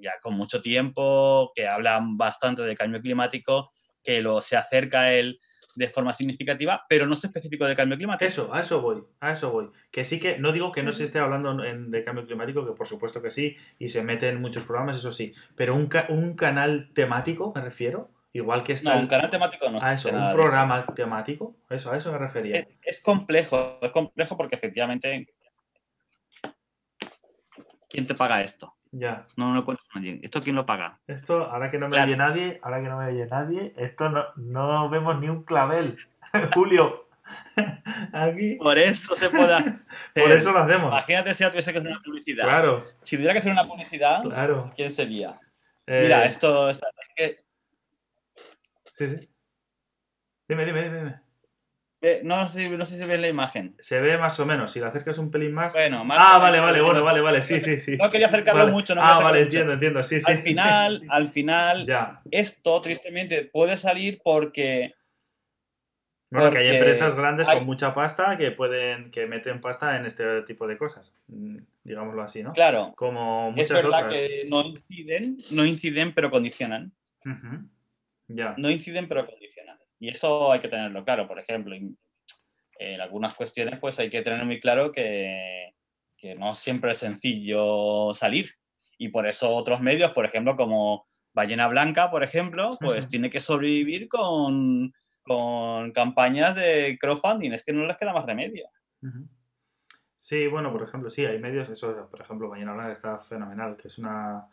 ya con mucho tiempo que habla bastante de cambio climático, que lo, se acerca a él de forma significativa, pero no es específico de cambio climático. Eso, a eso voy, a eso voy. Que sí que, no digo que no se esté hablando de cambio climático, que por supuesto que sí, y se mete en muchos programas, eso sí, pero un, un canal temático, me refiero, Igual que está. No, un canal temático no. Ah, eso, un programa temático. Eso, a eso me refería. Es, complejo, es complejo porque efectivamente ¿quién te paga esto? Ya. No, no lo cuentas a nadie. ¿Esto quién lo paga? Esto, ahora que no me Claro. oye nadie, ahora que no me oye nadie, esto no, no vemos ni un clavel. Julio, aquí. Por eso se puede hacer. Por eso lo hacemos. Imagínate si tuviese que hacer una publicidad. Claro, Si tuviera que hacer una publicidad, claro. ¿quién sería? Eh, Mira, esto es que Sí, sí. Dime, dime, dime, dime. Ve, No sé, no sé si ves la imagen. Se ve más o menos. Si lo acercas un pelín más. Bueno, más ah, vale, vale, no- bueno, vale, vale. Sí, sí, sí. No quería acercarlo Vale. mucho. No ah, vale, mucho. entiendo, entiendo. Sí, sí. Al final, al final, Ya. esto tristemente puede salir porque Bueno, que hay Porque empresas grandes hay- con mucha pasta que pueden, que meten pasta en este tipo de cosas. mm, Digámoslo así, ¿no? Claro, Como es muchas verdad otras. que no inciden, no inciden, pero condicionan. Ya. No inciden, pero condicionan. Y eso hay que tenerlo claro. Por ejemplo, en, en algunas cuestiones, pues hay que tener muy claro que, que no siempre es sencillo salir. Y por eso otros medios, por ejemplo, como Ballena Blanca, por ejemplo, pues tiene que sobrevivir con, con campañas de crowdfunding. Es que no les queda más remedio. Sí, bueno, por ejemplo, sí, hay medios, eso, por ejemplo, Mañana Blanca está fenomenal, que es una,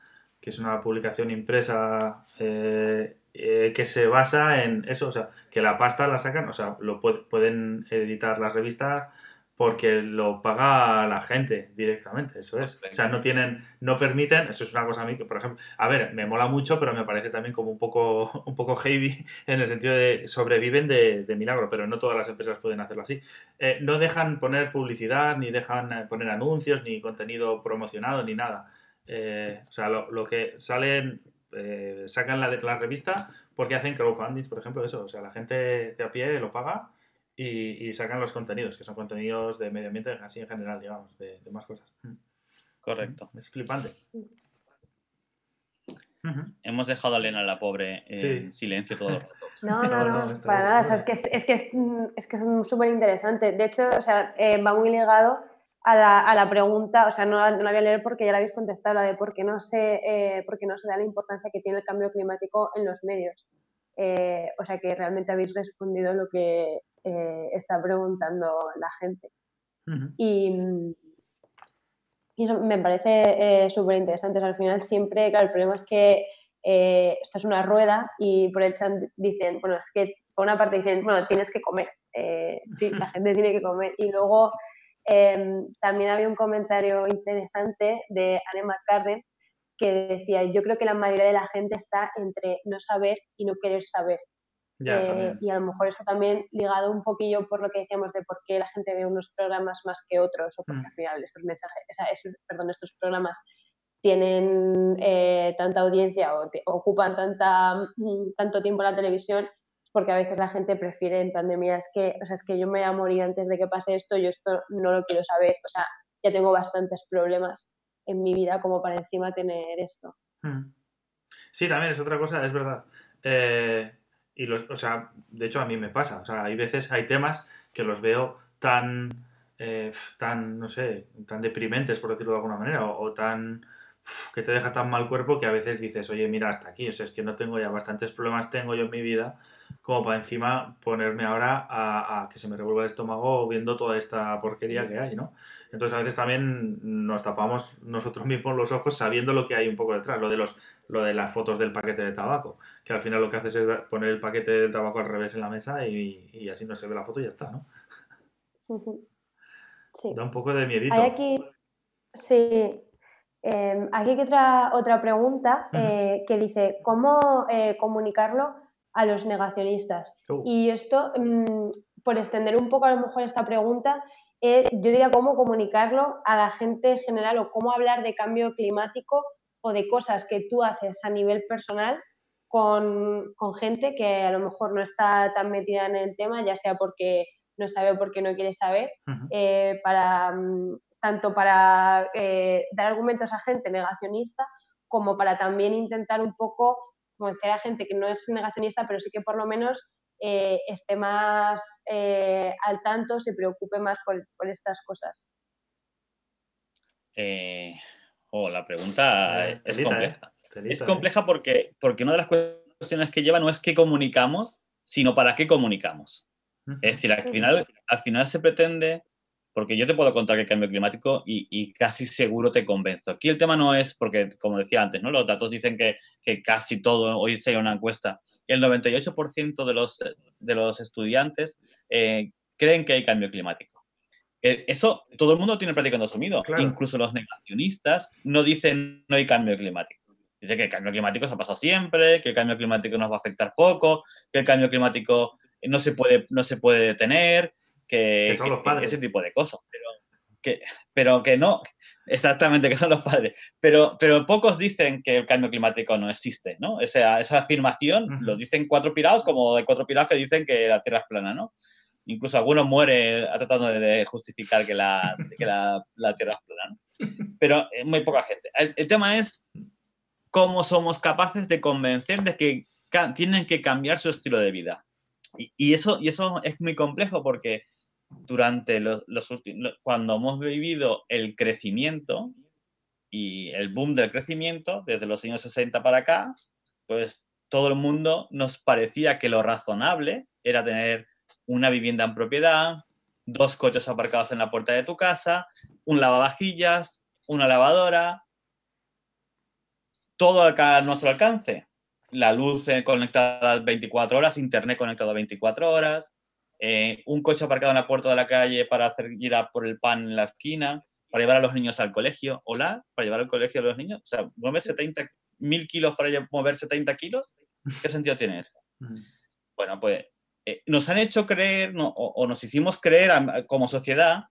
que es una publicación impresa eh, eh, que se basa en eso, o sea, que la pasta la sacan, o sea, lo pue- pueden editar las revistas porque lo paga la gente directamente, eso es. O sea, no tienen, no permiten, eso es una cosa a mí que, por ejemplo, a ver, me mola mucho, pero me parece también como un poco, un poco heavy en el sentido de sobreviven de, milagro, pero no todas las empresas pueden hacerlo así. Eh, no dejan poner publicidad, ni dejan poner anuncios, ni contenido promocionado, ni nada. Eh, o sea, lo, lo que salen, eh, sacan la, de la revista porque hacen crowdfunding, por ejemplo, eso. O sea, la gente de a pie lo paga y, y sacan los contenidos, que son contenidos de medio ambiente, así en general, digamos, de, de más cosas. Mm. Correcto. Es flipante. Hemos dejado a Elena, la pobre, en Sí. silencio todo el rato. No, No, no, no, no, para nada. O sea, es que es, es que es, mm, es que es súper interesante. De hecho, o sea, eh, va muy ligado a la, a la pregunta, o sea, no, la- no la voy a leer porque ya la habéis contestado, la de por qué no se, eh, por qué no se da la importancia que tiene el cambio climático en los medios. Eh, o sea, que realmente habéis respondido lo que eh, está preguntando la gente. Y, y eso me parece súper interesante. O sea, al final siempre, claro, el problema es que esto es una rueda y por el chat dicen, bueno, es que por una parte dicen, bueno, tienes que comer. Sí, la gente tiene que comer. Y luego em, también había un comentario interesante de Anne McCarren que decía, yo creo que la mayoría de la gente está entre no saber y no querer saber. Ya, Eh, y a lo mejor eso también ligado un poquillo por lo que decíamos de por qué la gente ve unos programas más que otros, o porque Mm. al final estos mensajes, o sea, esos- perdón, estos programas tienen eh, tanta audiencia o te- ocupan tanta, mm, tanto tiempo en la televisión, porque a veces la gente prefiere en pandemia, es que, o sea, es que yo me voy a morir antes de que pase esto, yo esto no lo quiero saber, o sea, ya tengo bastantes problemas en mi vida como para encima tener esto. Mm. Sí, también es otra cosa, es verdad. Eh, y los, o sea, de hecho a mí me pasa. O sea, hay veces, hay temas que los veo tan, eh, tan, no sé, tan deprimentes, por decirlo de alguna manera, o, tan que te deja tan mal cuerpo que a veces dices, oye, mira, hasta aquí. O sea, es que no tengo ya bastantes problemas tengo yo en mi vida como para encima ponerme ahora a, a que se me revuelva el estómago viendo toda esta porquería que hay, ¿no? Entonces a veces también nos tapamos nosotros mismos los ojos sabiendo lo que hay un poco detrás, lo de los lo de las fotos del paquete de tabaco, que al final lo que haces es poner el paquete del tabaco al revés en la mesa y, y así no se ve la foto y ya está, ¿no? Sí. Da un poco de miedito. Hay aquí, sí, eh, aquí hay otra, otra pregunta eh, que dice, ¿cómo eh, comunicarlo a los negacionistas? Uh, Y esto, mm, por extender un poco a lo mejor esta pregunta, eh, yo diría cómo comunicarlo a la gente en general o cómo hablar de cambio climático o de cosas que tú haces a nivel personal con, con gente que a lo mejor no está tan metida en el tema, ya sea porque no sabe o porque no quiere saber, para, mm, tanto para eh, dar argumentos a gente negacionista como para también intentar un poco convencer a gente que no es negacionista, pero sí que por lo menos eh, esté más eh, al tanto, se preocupe más por, por estas cosas. Eh, oh, la pregunta Eh, es telita, compleja. Telita, Es compleja porque, porque una de las cuestiones que lleva no es qué comunicamos, sino para qué comunicamos. Es decir, al final, al final se pretende porque yo te puedo contar que el cambio climático y, casi seguro te convenzo. Aquí el tema no es porque, como decía antes, ¿no? los datos dicen que, casi todo, hoy se una encuesta, el 98% de los, de los estudiantes eh, creen que hay cambio climático. Eh, eso todo el mundo tiene prácticamente asumido. Incluso los negacionistas no dicen no hay cambio climático. Dicen que el cambio climático se ha pasado siempre, que el cambio climático nos va a afectar poco, que el cambio climático no se puede, no se puede detener, que, son los padres. ese tipo de cosas. Pero que, pero que no, exactamente, que son los padres. Pero, pero pocos dicen que el cambio climático no existe, ¿no? Esa, esa afirmación lo dicen cuatro pirados, como hay cuatro pirados que dicen que la Tierra es plana, ¿no? Incluso algunos mueren tratando de justificar que la, que la, la Tierra es plana, ¿no? Pero eh, muy poca gente. el tema es cómo somos capaces de convencer de que tienen que cambiar su estilo de vida. Y, eso, y eso es muy complejo porque durante los, últimos, cuando hemos vivido el crecimiento y el boom del crecimiento, desde los años 60 para acá, pues todo el mundo nos parecía que lo razonable era tener una vivienda en propiedad, dos coches aparcados en la puerta de tu casa, un lavavajillas, una lavadora, todo a nuestro alcance. La luz conectada 24 horas, internet conectado 24 horas, eh, un coche aparcado en la puerta de la calle para hacer ir a por el pan en la esquina, para llevar a los niños al colegio. Hola, para llevar al colegio a los niños. O sea, mueve 70 mil kilos para mover 70 kilos. ¿Qué sentido tiene eso? Bueno, pues eh, nos han hecho creer o, nos hicimos creer como sociedad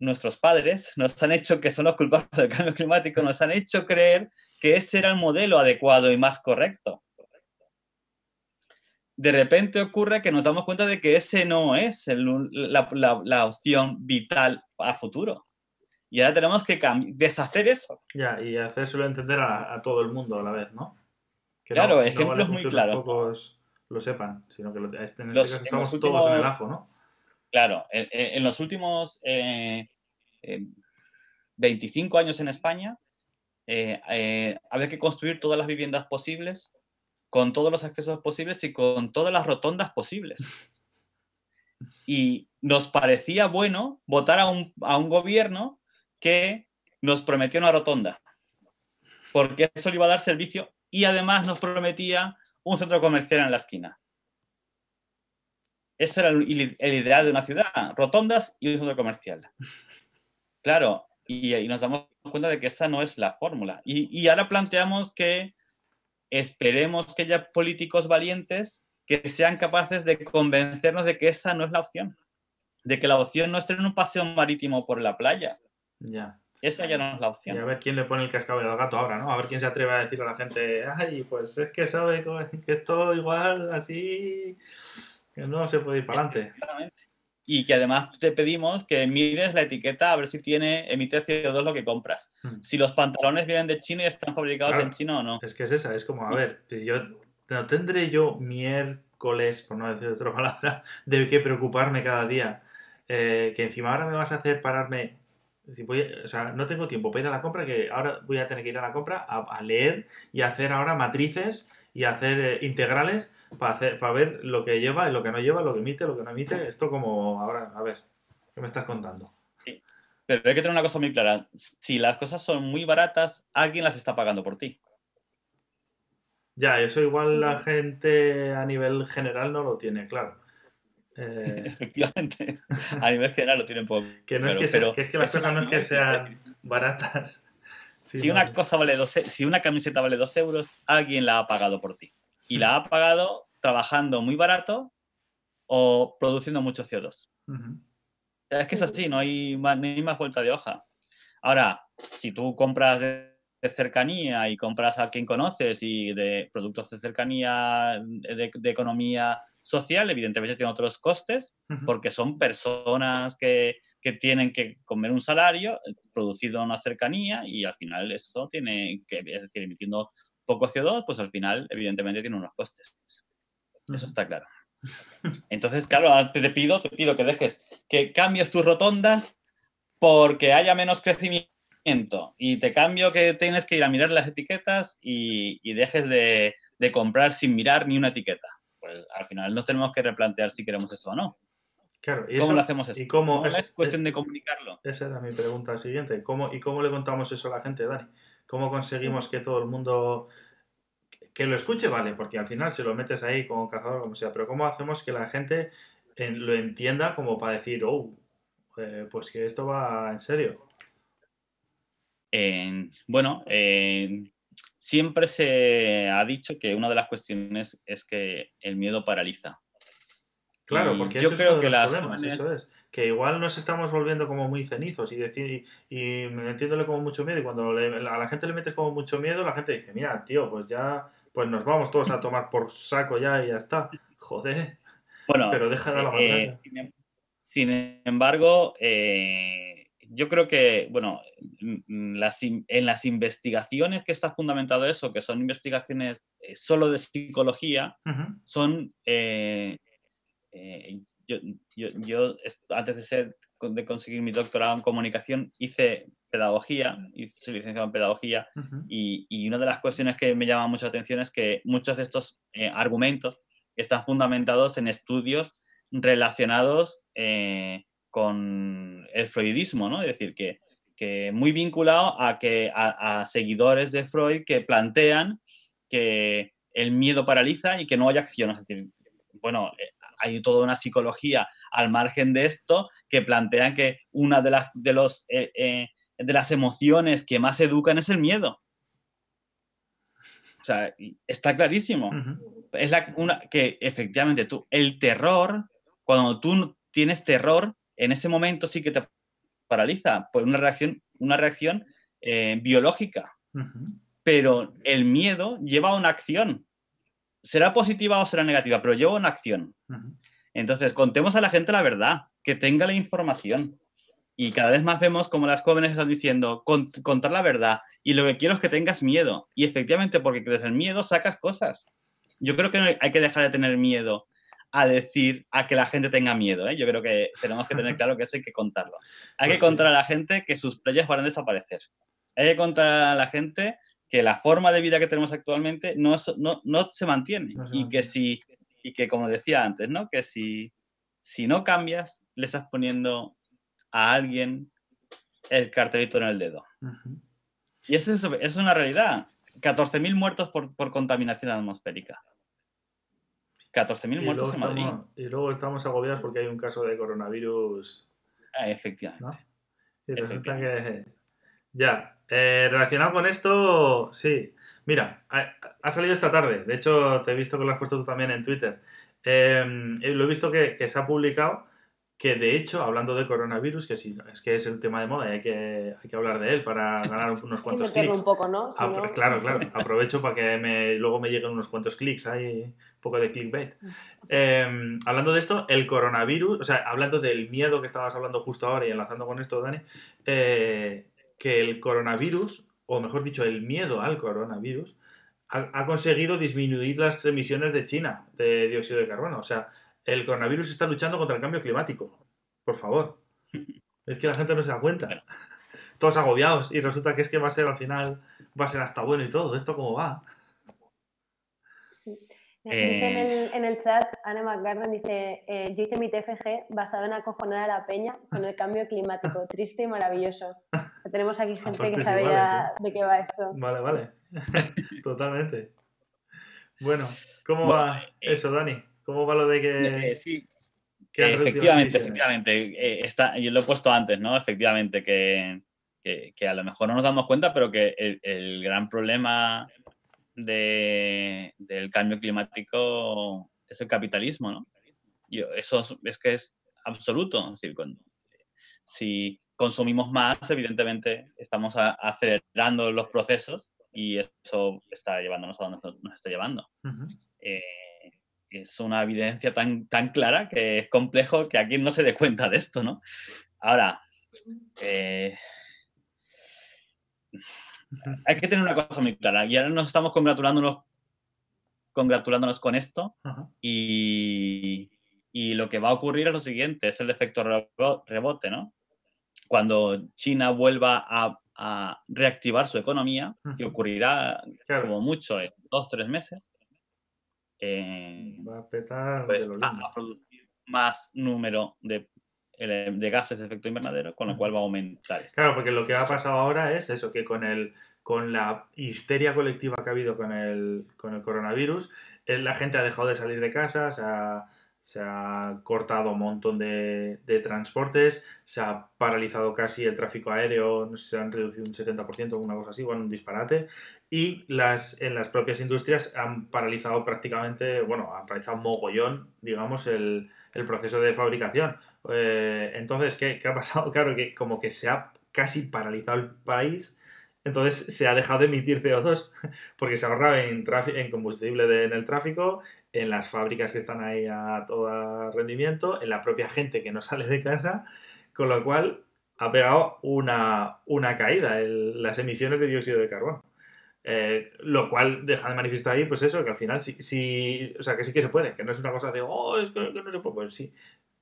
nuestros padres nos han hecho que son los culpables del cambio climático, nos han hecho creer que ese era el modelo adecuado y más correcto. De repente ocurre que nos damos cuenta de que ese no es la, opción vital a futuro. Y ahora tenemos que deshacer eso. Ya, y hacérselo entender a, todo el mundo a la vez, ¿no? claro, ejemplos muy claros. pocos lo sepan, sino que en este caso estamos todos en el ajo, ¿no? Claro, en, los últimos 25 eh, años en España eh, eh, había que construir todas las viviendas posibles, con todos los accesos posibles y con todas las rotondas posibles. Y nos parecía bueno votar a un, a un gobierno que nos prometió una rotonda, porque eso le iba a dar servicio y además nos prometía un centro comercial en la esquina. Ese era el, ideal de una ciudad, rotondas y un centro comercial. Claro, y, nos damos cuenta de que esa no es la fórmula. Y, ahora planteamos que esperemos que haya políticos valientes que sean capaces de convencernos de que esa no es la opción. De que la opción no es tener un paseo marítimo por la playa. Ya. Esa ya no es la opción. Y a ver quién le pone el cascabel al gato ahora, ¿no? A ver quién se atreve a decir a la gente, ay, pues es que sabe que esto igual así que no se puede ir para adelante. Y que además te pedimos que mires la etiqueta a ver si tiene, emite CO2 lo que compras. Hmm. Si los pantalones vienen de China y están fabricados en China o no. Es que es esa, es como, a ver, yo no tendré yo miércoles, por no decir otra palabra, de qué preocuparme cada día. Eh, que encima ahora me vas a hacer pararme o sea, no tengo tiempo para ir a la compra, que ahora voy a tener que ir a la compra a, leer y hacer ahora matrices y hacer eh, integrales para, hacer, para ver lo que lleva y lo que no lleva, lo que emite, lo que no emite. Esto como ahora, a ver, ¿qué me estás contando? Sí, pero hay que tener una cosa muy clara. Si las cosas son muy baratas, alguien las está pagando por ti. Ya, eso igual la gente a nivel general no lo tiene, claro. Eh, Efectivamente, a nivel general lo tienen poco. Que no es que, pero que, es que las cosas no es que sean baratas. Si, una cosa vale dos, e, si una camiseta vale dos euros, alguien la ha pagado por ti y la ha pagado trabajando muy barato o produciendo mucho CO2. Es que es así, no hay, más, ni más vuelta de hoja. Ahora, si tú compras de, cercanía y compras a quien conoces y de productos de cercanía, de, economía social, evidentemente tiene otros costes, porque son personas que, que, tienen que comer un salario producido en una cercanía y al final eso tiene que, es decir, emitiendo poco CO2, pues al final, evidentemente, tiene unos costes. Eso está claro. Entonces, claro, te pido, te pido que dejes, que cambies tus rotondas porque haya menos crecimiento. Y te cambio que tienes que ir a mirar las etiquetas y, dejes de, comprar sin mirar ni una etiqueta. Pues al final nos tenemos que replantear si queremos eso o no. Claro, ¿y ¿Cómo eso- lo hacemos eso? ¿Y cómo, es- es cuestión de comunicarlo. Esa era mi pregunta siguiente. ¿Cómo, ¿Y cómo le contamos eso a la gente, Dani? ¿Cómo conseguimos que todo el mundo que lo escuche? Vale, porque al final si lo metes ahí como cazador, como sea, pero ¿cómo hacemos que la gente eh, lo entienda como para decir, oh, eh, pues que esto va en serio? En- bueno, en- siempre se ha dicho que una de las cuestiones es que el miedo paraliza. Claro, Y porque yo eso es creo uno de que los las problemas, jóvenes- eso es. Que igual nos estamos volviendo como muy cenizos y decir, y, y metiéndole como mucho miedo, y cuando le- a la gente le metes como mucho miedo, la gente dice, mira, tío, pues ya, pues nos vamos todos a tomar por saco ya y ya está. Joder, Bueno, pero deja de la eh, sin sin embargo, eh, yo creo que, bueno, las en las investigaciones que está fundamentado eso, que son investigaciones eh, solo de psicología, son eh, eh, yo, yo- yo, antes de ser de conseguir mi doctorado en comunicación hice pedagogía hice licenciado en pedagogía y, y una de las cuestiones que me llama mucho la atención es que muchos de estos eh, argumentos están fundamentados en estudios relacionados eh, con el freudismo, ¿no? Es decir, que, que muy vinculado a, que, a, a seguidores de Freud que plantean que el miedo paraliza y que no hay acción. Es decir, bueno, eh, hay toda una psicología al margen de esto que plantean que una de las, de los, eh, eh, de las emociones que más educan es el miedo. O sea, está clarísimo. Es la, una, que efectivamente tú, el terror, cuando tú tienes terror, en ese momento sí que te paraliza por una reacción, una reacción eh, biológica pero el miedo lleva a una acción. Será positiva o será negativa, pero lleva a una acción. Entonces, contemos a la gente la verdad, que tenga la información. Y cada vez más vemos como las jóvenes están diciendo, "Con- contar la verdad. Y lo que quiero es que tengas miedo. Y efectivamente, porque desde el miedo sacas cosas. Yo creo que no hay que dejar de tener miedo a decir a que la gente tenga miedo. ¿eh? Yo creo que tenemos que tener claro que eso hay que contarlo. Hay Pues que sí. contar a la gente que sus playas van a desaparecer. Hay que contar a la gente que la forma de vida que tenemos actualmente no, no, no se mantiene. No y que si, y que como decía antes, ¿no? Que si, si no cambias, le estás poniendo a alguien el cartelito en el dedo. Y eso es, es una realidad. 14.000 muertos por, por contaminación atmosférica. 14.000 Y luego, muertos en Madrid. estamos, y luego estamos agobiados porque hay un caso de coronavirus, Ah, efectivamente. ¿no? Y resulta que... Ya, eh, relacionado con esto, sí. Mira, ha, ha salido esta tarde, de hecho te he visto que lo has puesto tú también en Twitter. Eh, eh, lo he visto que, que se ha publicado que de hecho, hablando de coronavirus, que sí, es que es el tema de moda y hay que, hay que hablar de él para ganar unos Hay cuantos clics. un poco, ¿no? Si Apro- no- Claro, claro. Aprovecho para que me, luego me lleguen unos cuantos clics ahí, un poco de clickbait. Eh, hablando de esto, el coronavirus, o sea, hablando del miedo que estabas hablando justo ahora y enlazando con esto, Dani, eh, que el coronavirus, o mejor dicho, el miedo al coronavirus, ha, ha conseguido disminuir las emisiones de China de dióxido de carbono. O sea, el coronavirus está luchando contra el cambio climático. Por favor. Es que la gente no se da cuenta. Todos agobiados y resulta que es que va a ser al final, va a ser hasta bueno y todo. ¿Esto cómo va? Dice en Eh. el, en el chat, Anne McGarden dice, eh, yo hice mi TFG basado en acojonar a la peña con el cambio climático, triste y maravilloso. Tenemos aquí gente que sabe iguales, ya de qué va esto. Vale, vale. Totalmente. Bueno, ¿cómo Bueno, va eh, eso, Dani? ¿Cómo va lo de Eh, que, sí, que efectivamente, efectivamente. eh, está, yo lo he puesto antes, ¿no? Efectivamente, que, que- que a lo mejor no nos damos cuenta, pero que el, el gran problema de- del cambio climático es el capitalismo, ¿no? Yo- eso es, es que es absoluto. Es decir, cuando- si consumimos más, evidentemente estamos a- acelerando los procesos y eso está llevándonos a donde nos- está llevando Ujú. eh, es una evidencia tan, tan clara que es complejo que aquí no se dé cuenta de esto, ¿no? Ahora, eh, hay que tener una cosa muy clara. Y ahora nos estamos congratulándonos, congratulándonos con esto y, y lo que va a ocurrir es lo siguiente, es el efecto rebo- rebote, ¿no? Cuando China vuelva a, a reactivar su economía, que ocurrirá Claro, como mucho en dos, tres meses, eh, va a petar pues, de a, producir más número de, de gases de efecto invernadero, con lo cual va a aumentar. Esto. Claro, porque lo que ha pasado ahora es eso, que con, el, con la histeria colectiva que ha habido con el, con el coronavirus, eh, la gente ha dejado de salir de casa, se ha, se ha cortado un montón de, de, transportes, se ha paralizado casi el tráfico aéreo, se han reducido un 70%, una cosa así, bueno, un disparate, y las, en las propias industrias han paralizado prácticamente, bueno, han paralizado mogollón, digamos, el, el proceso de fabricación. Eh, entonces, ¿qué, ¿qué, ha pasado? Claro, que como que se ha casi paralizado el país, entonces se ha dejado de emitir CO2, porque se ahorraba en, en combustible en el tráfico, en las fábricas que están ahí a todo rendimiento, en la propia gente que no sale de casa, con lo cual ha pegado una, una caída en las emisiones de dióxido de carbono. Eh, lo cual deja de manifiesto ahí, pues eso, que al final sí, sí, o sea, que sí que se puede, que no es una cosa de, oh, es que, que no se puede, pues sí.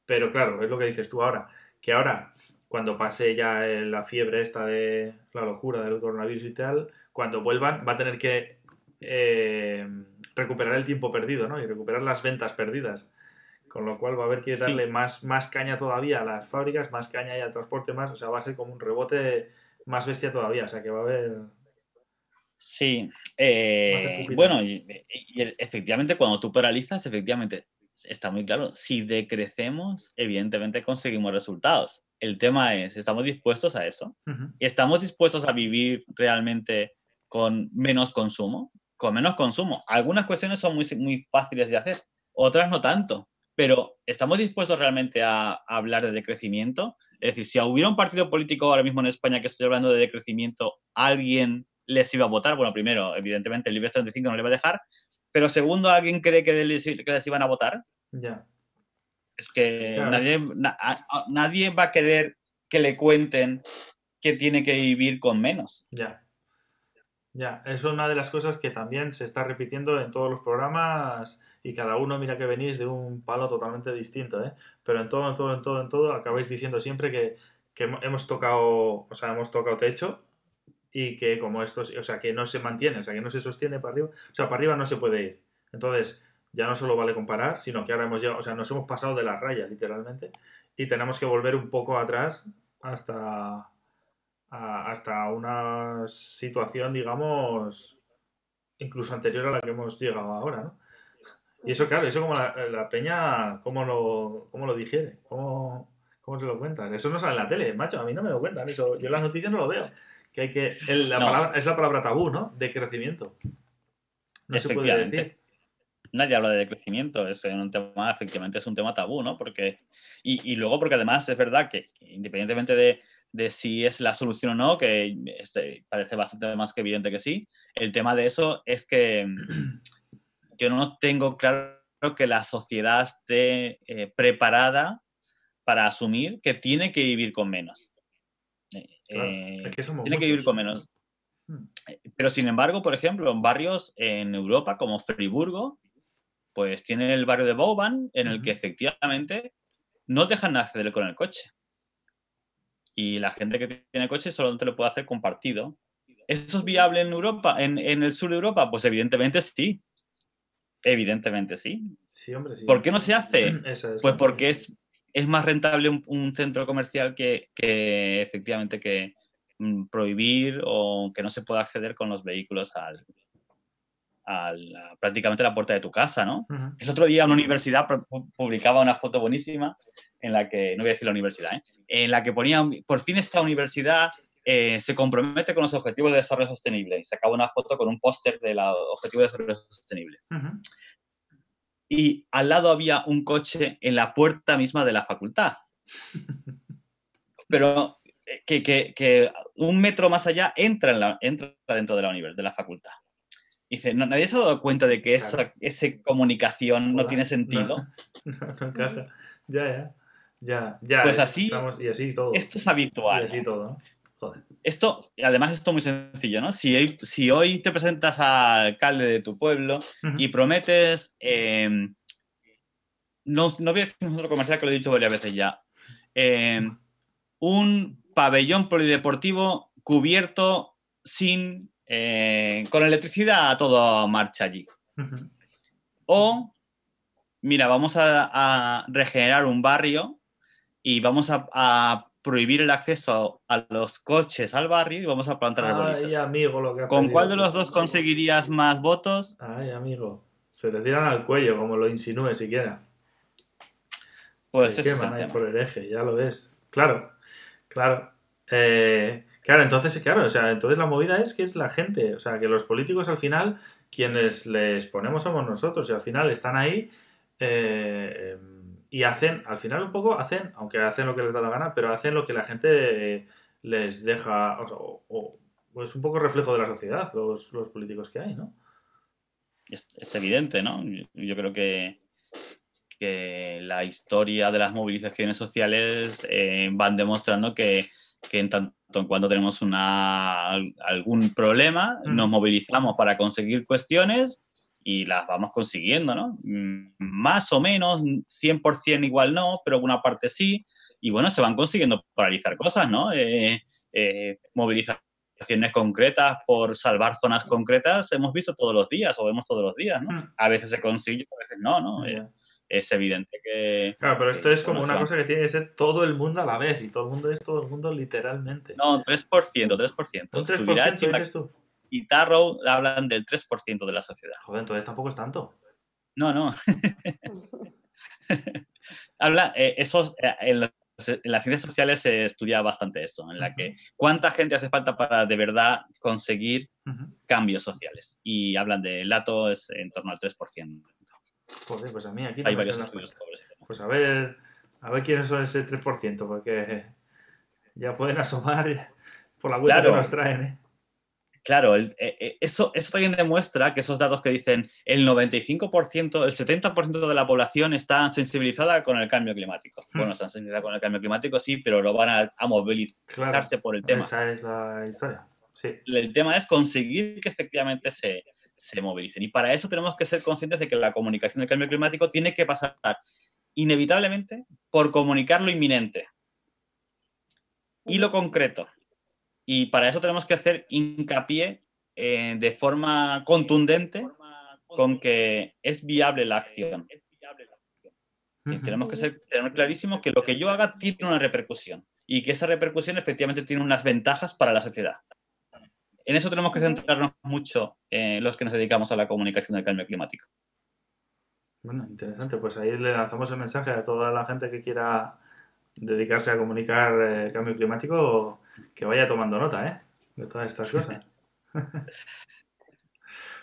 Pero claro, es lo que dices tú ahora, que ahora, cuando pase ya la fiebre esta de la locura del coronavirus y tal, cuando vuelvan va a tener que eh, recuperar el tiempo perdido, ¿no? Y recuperar las ventas perdidas. Con lo cual va a haber que darle sí. más, más caña todavía a las fábricas, más caña y al transporte más, o sea, va a ser como un rebote más bestia todavía, o sea, que va a haber... Sí, eh, bueno, y, y, efectivamente cuando tú paralizas, efectivamente está muy claro, si decrecemos, evidentemente conseguimos resultados. El tema es, ¿estamos dispuestos a eso? Uh -huh. ¿Estamos dispuestos a vivir realmente con menos consumo? Con menos consumo. Algunas cuestiones son muy, muy fáciles de hacer, otras no tanto, pero ¿estamos dispuestos realmente a, a hablar de decrecimiento? Es decir, si hubiera un partido político ahora mismo en España que estoy hablando de decrecimiento, alguien les iba a votar. Bueno, primero, evidentemente, el IBEX 35 no le va a dejar, pero segundo, ¿alguien cree que les, que les iban a votar? Ya. Yeah. Es que claro, nadie, nadie va a querer que le cuenten que tiene que vivir con menos. Ya. Ya, es una de las cosas que también se está repitiendo en todos los programas y cada uno mira que venís de un palo totalmente distinto, ¿eh? Pero en todo, en todo, en todo, en todo, acabáis diciendo siempre que, que hemos tocado, o sea, hemos tocado techo y que como esto, o sea, que no se mantiene, o sea, que no se sostiene para arriba, o sea, para arriba no se puede ir. Entonces, ya no solo vale comparar, sino que ahora hemos llegado, o sea, nos hemos pasado de la raya, literalmente, y tenemos que volver un poco atrás hasta, a, hasta una situación, digamos, incluso anterior a la que hemos llegado ahora, ¿no? Y eso, claro, eso como la, la peña, ¿cómo lo, cómo lo digiere? ¿Cómo, ¿Cómo se lo cuentan? Eso no sale en la tele, macho, a mí no me lo cuentan, eso, yo las noticias no lo veo que hay que. El, la no. palabra, es la palabra tabú, ¿no? De crecimiento. No se puede decir. Nadie habla de crecimiento, es un tema, efectivamente es un tema tabú, ¿no? Porque, y, y luego porque además es verdad que independientemente de, de, si es la solución o no, que este, parece bastante más que evidente que sí, el tema de eso es que yo no tengo claro que la sociedad esté eh, preparada para asumir que tiene que vivir con menos. Claro, eh, es que tiene muchos. que vivir con menos. Hmm. Pero sin embargo, por ejemplo, en barrios en Europa como Friburgo, pues tienen el barrio de Bouban, en el uh -huh. que efectivamente no dejan acceder con el coche. Y la gente que tiene coche solo te lo puede hacer compartido. ¿Eso es viable en Europa, en, en el sur de Europa? Pues evidentemente sí. Evidentemente sí. Sí, hombre, sí. ¿Por qué no se hace? Es pues porque es es más rentable un, un centro comercial que, que efectivamente que mm, prohibir o que no se pueda acceder con los vehículos al, al a, prácticamente a la puerta de tu casa, ¿no? Uh -huh. El otro día una universidad publicaba una foto buenísima en la que, no voy a decir la universidad, ¿eh? en la que ponía, por fin esta universidad eh, se compromete con los objetivos de desarrollo sostenible y sacaba una foto con un póster de los objetivos de desarrollo sostenible. Uh -huh y al lado había un coche en la puerta misma de la facultad. Pero eh, que, que, que un metro más allá entra, en la, entra dentro de la universidad, de la facultad. Dice, ¿no, ¿nadie se ha dado cuenta de que claro. esa, esa, comunicación Hola. no tiene sentido? No, no, no encaja. Ya, ya. Ya, ya. Pues así, estamos, y así todo. Esto es habitual. Y así todo. Joder. Esto, además, esto es muy sencillo, ¿no? Si hoy, si hoy te presentas al alcalde de tu pueblo uh -huh. y prometes. Eh, no, no voy a decir un centro comercial que lo he dicho varias veces ya. Eh, un pabellón polideportivo cubierto sin. Eh, con electricidad a toda marcha allí. Uh -huh. O mira, vamos a, regenerar un barrio y vamos a, prohibir el acceso a los coches al barrio y vamos a plantar Ay, amigo, lo que ¿Con cuál de los dos conseguirías más votos? Ay, amigo. Se te tiran al cuello, como lo insinúe siquiera. Pues se queman ahí por el eje, ya lo ves. Claro, claro. Eh, claro, entonces, claro, o sea, entonces la movida es que es la gente, o sea, que los políticos al final, quienes les ponemos somos nosotros y al final están ahí eh, y hacen, al final un poco hacen, aunque hacen lo que les da la gana, pero hacen lo que la gente les deja, o, es un poco reflejo de la sociedad, los, políticos que hay, ¿no? Es, evidente, ¿no? Yo creo que, que la historia de las movilizaciones sociales eh, van demostrando que, que en tanto en cuanto tenemos una, algún problema, nos movilizamos para conseguir cuestiones y las vamos consiguiendo, ¿no? Mm, más o menos, 100% igual no, pero alguna parte sí. Y bueno, se van consiguiendo paralizar cosas, ¿no? Eh, eh, movilizaciones concretas por salvar zonas concretas hemos visto todos los días o vemos todos los días, ¿no? Hmm. A veces se consigue, a veces no, ¿no? Eh, es evidente que... Claro, pero esto es como una cosa que tiene que ser todo el mundo a la vez y todo el mundo es todo el mundo literalmente. No, 3%, 3%. ¿Un 3% dices tú? Y Tarrow hablan del 3% de la sociedad. Joder, entonces tampoco es tanto. No, no. Habla, eh, esos, eh, en, las ciencias sociales se estudia bastante eso, en la que cuánta gente hace falta para de verdad conseguir cambios sociales. Y hablan del dato es en torno al 3%. Joder, pues a mí aquí Hay varios estudios Pues a ver, a ver quiénes son ese 3%, porque ya pueden asomar por la vuelta que nos traen, ¿eh? Claro, eh, eh, eso, eso también demuestra que esos datos que dicen el 95%, el 70% de la población está sensibilizada con el cambio climático. Hmm. Bueno, están sensibilizadas con el cambio climático, sí, pero lo van a, movilizarse por el tema. Esa es la historia. Sí. El tema es conseguir que efectivamente se, se movilicen. Y para eso tenemos que ser conscientes de que la comunicación del cambio climático tiene que pasar inevitablemente por comunicar lo inminente y lo concreto. Y para eso tenemos que hacer hincapié eh, de forma contundente con que es viable la acción. tenemos que ser, tener clarísimo que lo que yo haga tiene una repercusión y que esa repercusión efectivamente tiene unas ventajas para la sociedad. En eso tenemos que centrarnos mucho eh, los que nos dedicamos a la comunicación del cambio climático. Bueno, interesante. Pues ahí le lanzamos el mensaje a toda la gente que quiera dedicarse a comunicar el eh, cambio climático que vaya tomando nota, ¿eh? De todas estas cosas.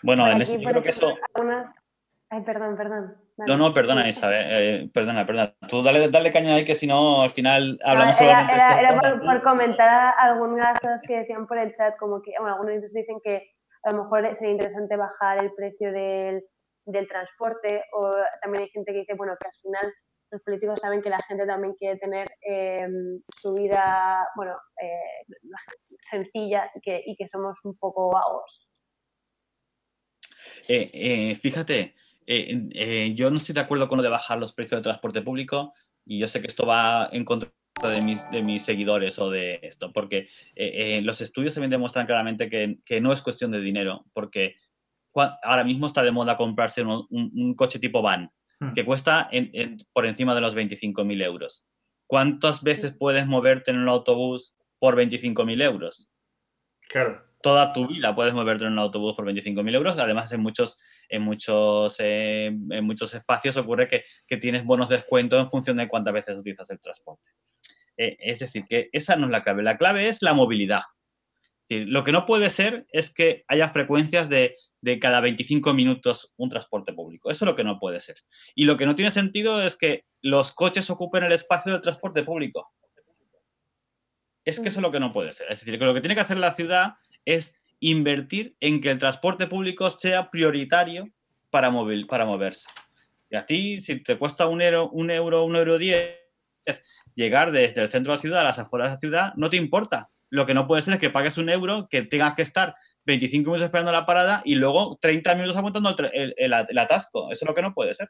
bueno, en ese, yo creo que eso... Ay, perdón, perdón. No, no, perdona, Isabel. Eh, perdona, perdona. Tú dale, dale caña ahí que si no, al final hablamos no, era, era, era por, comentar algunas cosas que decían por el chat, como que bueno, algunos dicen que a lo mejor sería interesante bajar el precio del, del transporte o también hay gente que dice, bueno, que al final los políticos saben que la gente también quiere tener em, su vida, bueno, eh, sencilla y que, somos un poco vagos. Eh, eh, fíjate, yo no estoy de acuerdo con lo de bajar los precios del transporte público y yo sé que esto va en contra de mis, seguidores o de esto, porque los estudios también demuestran claramente que, no es cuestión de dinero, porque ahora mismo está de moda comprarse un coche tipo van Hmm. que cuesta por encima de los 25.000 euros. ¿Cuántas veces puedes moverte en un autobús por 25.000 euros? Claro. Toda tu vida puedes moverte en un autobús por 25.000 euros. Además, en muchos, en muchos, eh, en muchos espacios ocurre que, que, tienes bonos de descuento en función de cuántas veces utilizas el transporte. Eh, es decir, que esa no es la clave. La clave es la movilidad. lo que no puede ser es que haya frecuencias de de cada 25 minutos un transporte público. Eso es lo que no puede ser. Y lo que no tiene sentido es que los coches ocupen el espacio del transporte público. Es que eso es lo que no puede ser. Es decir, que lo que tiene que hacer la ciudad es invertir en que el transporte público sea prioritario para, para moverse. Y a ti, si te cuesta un euro, un euro, un euro diez, llegar desde el centro de la ciudad a las afueras de la ciudad, no te importa. Lo que no puede ser es que pagues un euro, que tengas que estar 25 minutos esperando la parada y luego 30 minutos aguantando el, atasco. Eso es lo que no puede ser.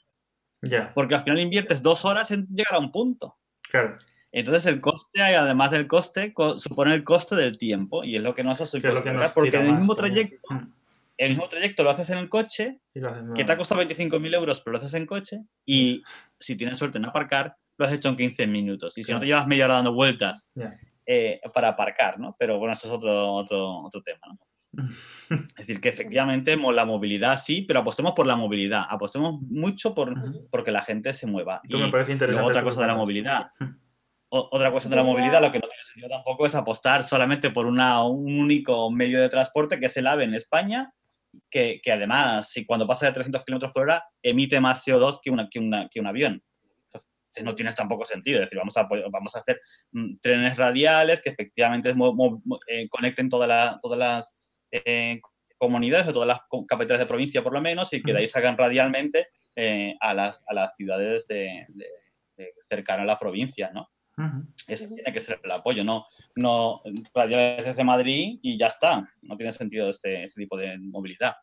Ya. Porque al final inviertes dos horas en llegar a un punto. Claro. Entonces el coste, además del coste, supone el coste del tiempo y es lo que no hace nos porque en el mismo trayecto, el mismo trayecto lo haces en el coche, que te ha costado 25.000 euros, pero lo haces en coche, y si tienes suerte en aparcar, lo has hecho en 15 minutos. Y si no te llevas media hora dando vueltas eh, para aparcar, ¿no? Pero bueno, eso es otro, otro, otro tema, ¿no? Es decir, que efectivamente la movilidad sí, pero apostemos por la movilidad, apostemos mucho por porque la gente se mueva. y me parece interesante. otra cosa de la movilidad. otra cuestión de la movilidad, lo que no tiene sentido tampoco es apostar solamente por una, un único medio de transporte que es el AVE en España, que, que además, si cuando pasa de 300 kilómetros por hora, emite más CO2 que, una, que, una, que un avión no tiene tampoco sentido. Es decir, vamos a, vamos a hacer mm, trenes radiales que efectivamente eh, conecten todas las eh, comunidades o todas las capitales de provincia por lo menos y que de ahí salgan radialmente eh, a, las, a las ciudades de, cercanas a la provincia, ¿no? Ese tiene que ser el apoyo, no, no radiales desde Madrid y ya está. No tiene sentido este, este tipo de movilidad.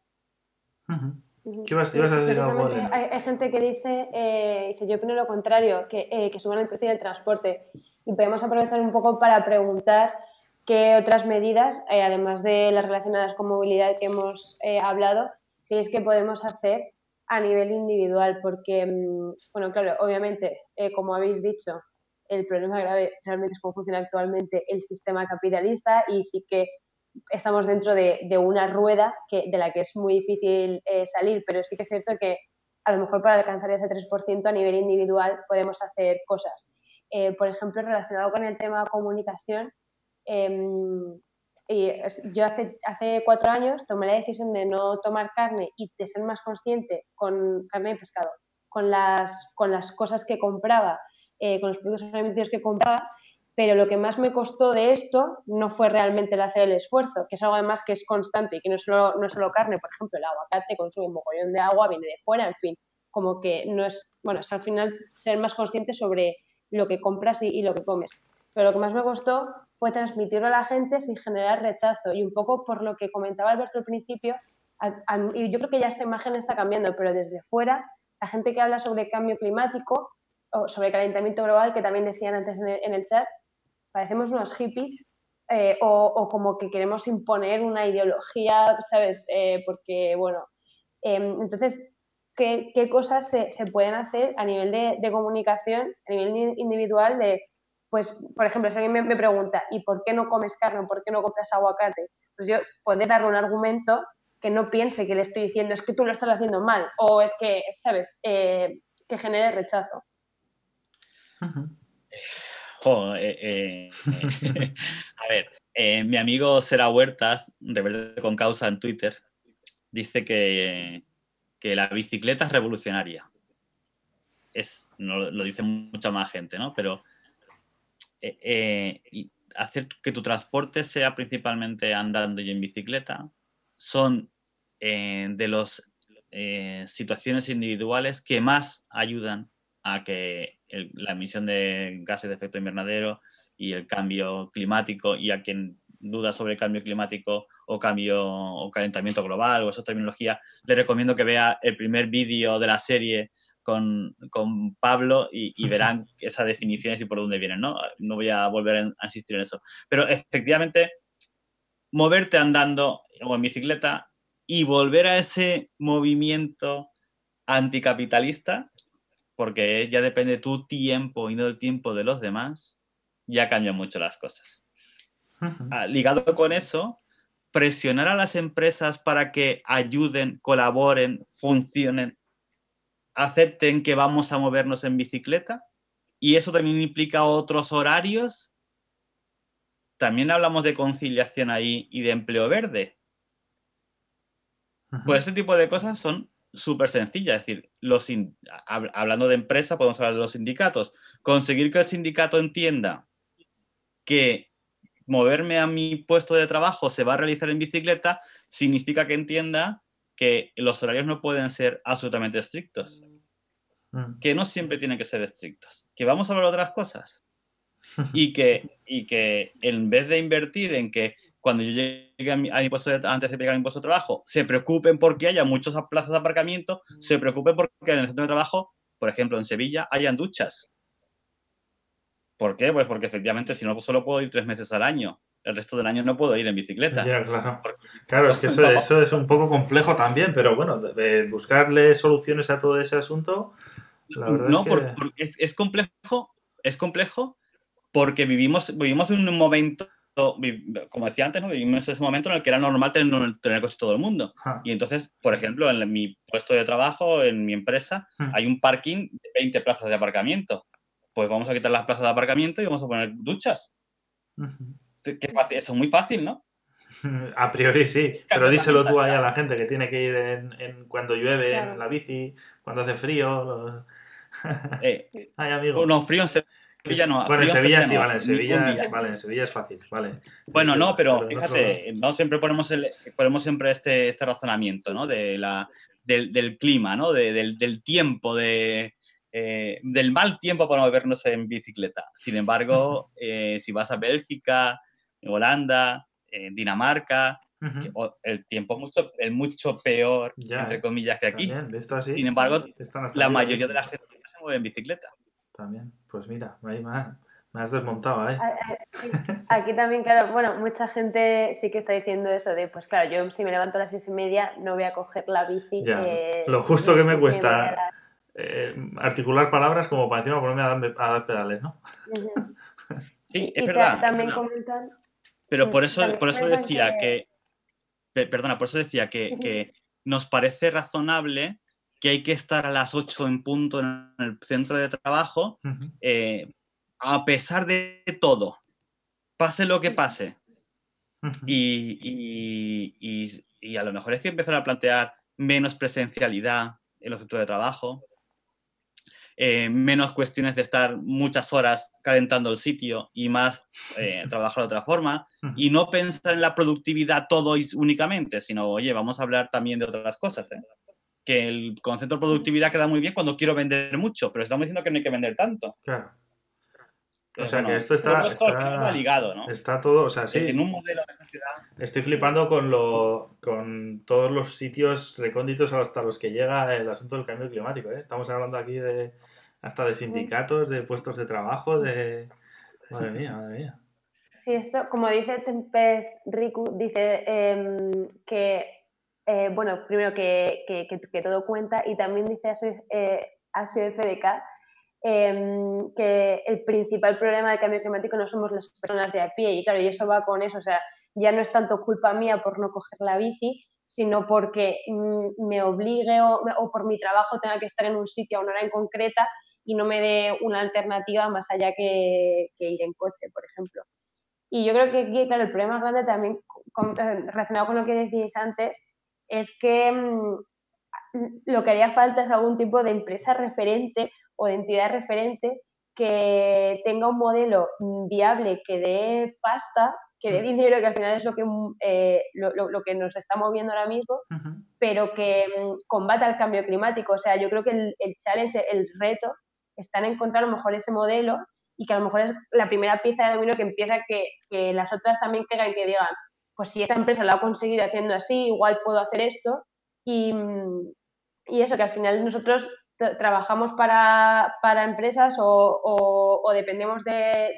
¿Qué vas, a decir algo? Hay, gente que dice, eh, dice, yo opino lo contrario, que, eh, que suban el precio del transporte. Y podemos aprovechar un poco para preguntar qué otras medidas, eh, además de las relacionadas con movilidad que hemos hablado, creéis que podemos hacer a nivel individual. Porque, mm, bueno, claro, obviamente, como habéis dicho, el problema grave realmente es cómo funciona actualmente el sistema capitalista y sí que estamos dentro de, una rueda que, de la que es muy difícil eh, salir, pero sí que es cierto que a lo mejor para alcanzar ese 3% a nivel individual podemos hacer cosas. Eh, por ejemplo, relacionado con el tema comunicación, em, y yo hace, hace cuatro años tomé la decisión de no tomar carne y de ser más consciente con carne y pescado, con las, con las cosas que compraba, eh, con los productos alimenticios que compraba pero lo que más me costó de esto no fue realmente el hacer el esfuerzo, que es algo además que es constante y que no es solo, no solo carne, por ejemplo, el aguacate consume un mogollón de agua, viene de fuera, en fin, como que no es, bueno, es al final ser más consciente sobre lo que compras y, lo que comes. Pero lo que más me costó fue transmitirlo a la gente sin generar rechazo y un poco por lo que comentaba Alberto al principio, y yo creo que ya esta imagen está cambiando, pero desde fuera, la gente que habla sobre cambio climático o sobre calentamiento global, que también decían antes en el chat, parecemos unos hippies eh, o, como que queremos imponer una ideología, ¿sabes? Eh, porque, bueno, em, entonces, ¿qué, cosas se, pueden hacer a nivel de, comunicación, a nivel individual de, pues, por ejemplo, si alguien me, pregunta, ¿y por qué no comes carne? ¿Por qué no compras aguacate? Pues yo puedo darle un argumento que no piense que le estoy diciendo es que tú lo estás haciendo mal o es que, ¿sabes?, eh, que genere rechazo. Eh, a ver, mi amigo Sera Huertas, Rebelde con Causa en Twitter, dice que, la bicicleta es revolucionaria. Es, no, lo dice mucha más gente, ¿no? Pero hacer que tu transporte sea principalmente andando y en bicicleta son de las situaciones individuales que más ayudan a que la emisión de gases de efecto invernadero y el cambio climático y a quien duda sobre el cambio climático o cambio o calentamiento global o esa terminología, le recomiendo que vea el primer vídeo de la serie con, con Pablo y, verán esas definiciones y por dónde vienen, ¿no? No voy a volver a insistir en eso. Pero efectivamente, moverte andando o en bicicleta y volver a ese movimiento anticapitalista porque ya depende de tu tiempo y no del tiempo de los demás, ya cambian mucho las cosas. Ah, ligado con eso, presionar a las empresas para que ayuden, colaboren, funcionen, acepten que vamos a movernos en bicicleta. Y eso también implica otros horarios. También hablamos de conciliación ahí y de empleo verde. Pues ese tipo de cosas son súper sencilla, es decir, los hablando de empresa, podemos hablar de los sindicatos. Conseguir que el sindicato entienda que moverme a mi puesto de trabajo se va a realizar en bicicleta, significa que entienda que los horarios no pueden ser absolutamente estrictos. Mm. Que no siempre tienen que ser estrictos. Que vamos a hablar de otras cosas. y, que, y que en vez de invertir en que cuando yo llegue a mi, puesto antes de llegar a mi puesto de trabajo, se preocupen porque haya muchos plazas de aparcamiento, se preocupen porque en el centro de trabajo, por ejemplo, en Sevilla, hayan duchas. ¿Por qué? Pues porque efectivamente si no solo puedo ir tres meses al año el resto del año no puedo ir en bicicleta. Ya, claro. Claro, es que eso, eso es un poco complejo también, pero bueno, buscarle soluciones a todo ese asunto, la verdad no, es, que... por, es, complejo, es complejo porque vivimos, vivimos en un momento como decía antes, ¿no? vivimos ese momento en el que era normal tener, tener coche todo el mundo. Y entonces, por ejemplo, en mi puesto de trabajo, en mi empresa, hay un parking de 20 plazas de aparcamiento. Pues vamos a quitar las plazas de aparcamiento y vamos a poner duchas. Eso es muy fácil, ¿no? A priori sí, pero díselo tú ahí a la gente que tiene que ir en, cuando llueve en la bici, cuando hace frío. Eh, Ay, amigo. No, frío no. Bueno, en Sevilla sí, vale, en Sevilla, vale, en Sevilla es fácil, vale. Bueno, no, pero, fíjate, no siempre ponemos, el, ponemos siempre este, este razonamiento, ¿no? De la, del, del clima, ¿no? De, del, del, tiempo, de, eh, del mal tiempo para movernos en bicicleta. Sin embargo, eh, si vas a Bélgica, Holanda, Dinamarca, el tiempo es mucho, el mucho peor, entre comillas, que aquí. Sin embargo, la mayoría de la gente se mueve en bicicleta. También, pues mira, ahí me, has desmontado ahí. Aquí también, claro, bueno, mucha gente sí que está diciendo eso de, pues claro, yo si me levanto a las seis y media no voy a coger la bici. Eh, Lo justo que me cuesta eh, articular palabras como para encima ponerme a dar, pedales, ¿no? sí, es verdad. También comentan... Pero por eso, por eso decía que... Perdona, por eso decía que, que nos parece razonable que hay que estar a las 8 en punto en el centro de trabajo, eh, a pesar de todo, pase lo que pase. y, a lo mejor es que empezar a plantear menos presencialidad en los centros de trabajo, eh, menos cuestiones de estar muchas horas calentando el sitio y más eh, trabajar de otra forma, y no pensar en la productividad todo únicamente, sino, oye, vamos a hablar también de otras cosas. ¿eh? que el concepto de productividad queda muy bien cuando quiero vender mucho, pero estamos diciendo que no hay que vender tanto. Claro. O sea que esto está, está, ligado, ¿no? Está todo, o sea, sí. En un modelo de sociedad. Estoy flipando con lo, con todos los sitios recónditos hasta los que llega el asunto del cambio climático. ¿eh? Estamos hablando aquí de hasta de sindicatos, de puestos de trabajo, de madre mía, madre mía. Sí, esto, como dice Tempest Riku, dice em, que eh, bueno, primero que, que, todo cuenta y también dice ASIO, eh, FDK em, que el principal problema del cambio climático no somos las personas de a pie y claro, y eso va con eso, o sea, ya no es tanto culpa mía por no coger la bici, sino porque mm, me obligue o, por mi trabajo tenga que estar en un sitio a una hora en concreta y no me dé una alternativa más allá que, ir en coche, por ejemplo. Y yo creo que aquí, claro, el problema grande también eh, relacionado con lo que decíais antes, es que mm, lo que haría falta es algún tipo de empresa referente o de entidad referente que tenga un modelo mm, viable que dé pasta, que dé mm. dinero, que al final es lo que, eh, lo, que nos está moviendo ahora mismo, pero que combata el cambio climático. O sea, yo creo que el, challenge, el reto, está en encontrar a lo mejor ese modelo y que a lo mejor es la primera pieza de dominio que empieza que, que las otras también caigan y que digan, pues si esta empresa lo ha conseguido haciendo así, igual puedo hacer esto. Y, eso, que al final nosotros trabajamos para, empresas o, dependemos de,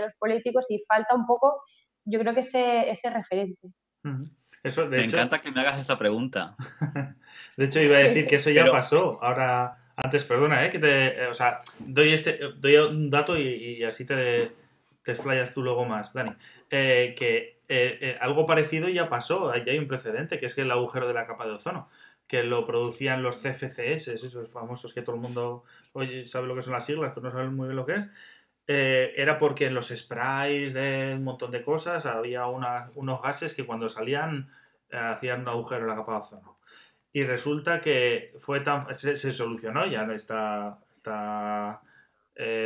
los políticos y falta un poco, yo creo que ese, ese referente. Eso, me encanta que me hagas esa pregunta. de hecho, iba a decir que eso ya pasó. Ahora, antes, perdona, ¿eh? que te, eh, o sea, doy, este, doy un dato y, así te, te explayas tú luego más, Dani. Eh, que eh, algo parecido ya pasó, ya hay un precedente, que es el agujero de la capa de ozono, que lo producían los CFCS, esos famosos que todo el mundo oye, sabe lo que son las siglas, pero no sabe muy bien lo que es. Era porque en los sprays de un montón de cosas había unos gases que cuando salían hacían un agujero en la capa de ozono. Y resulta que fue tan, se, solucionó, ya está, está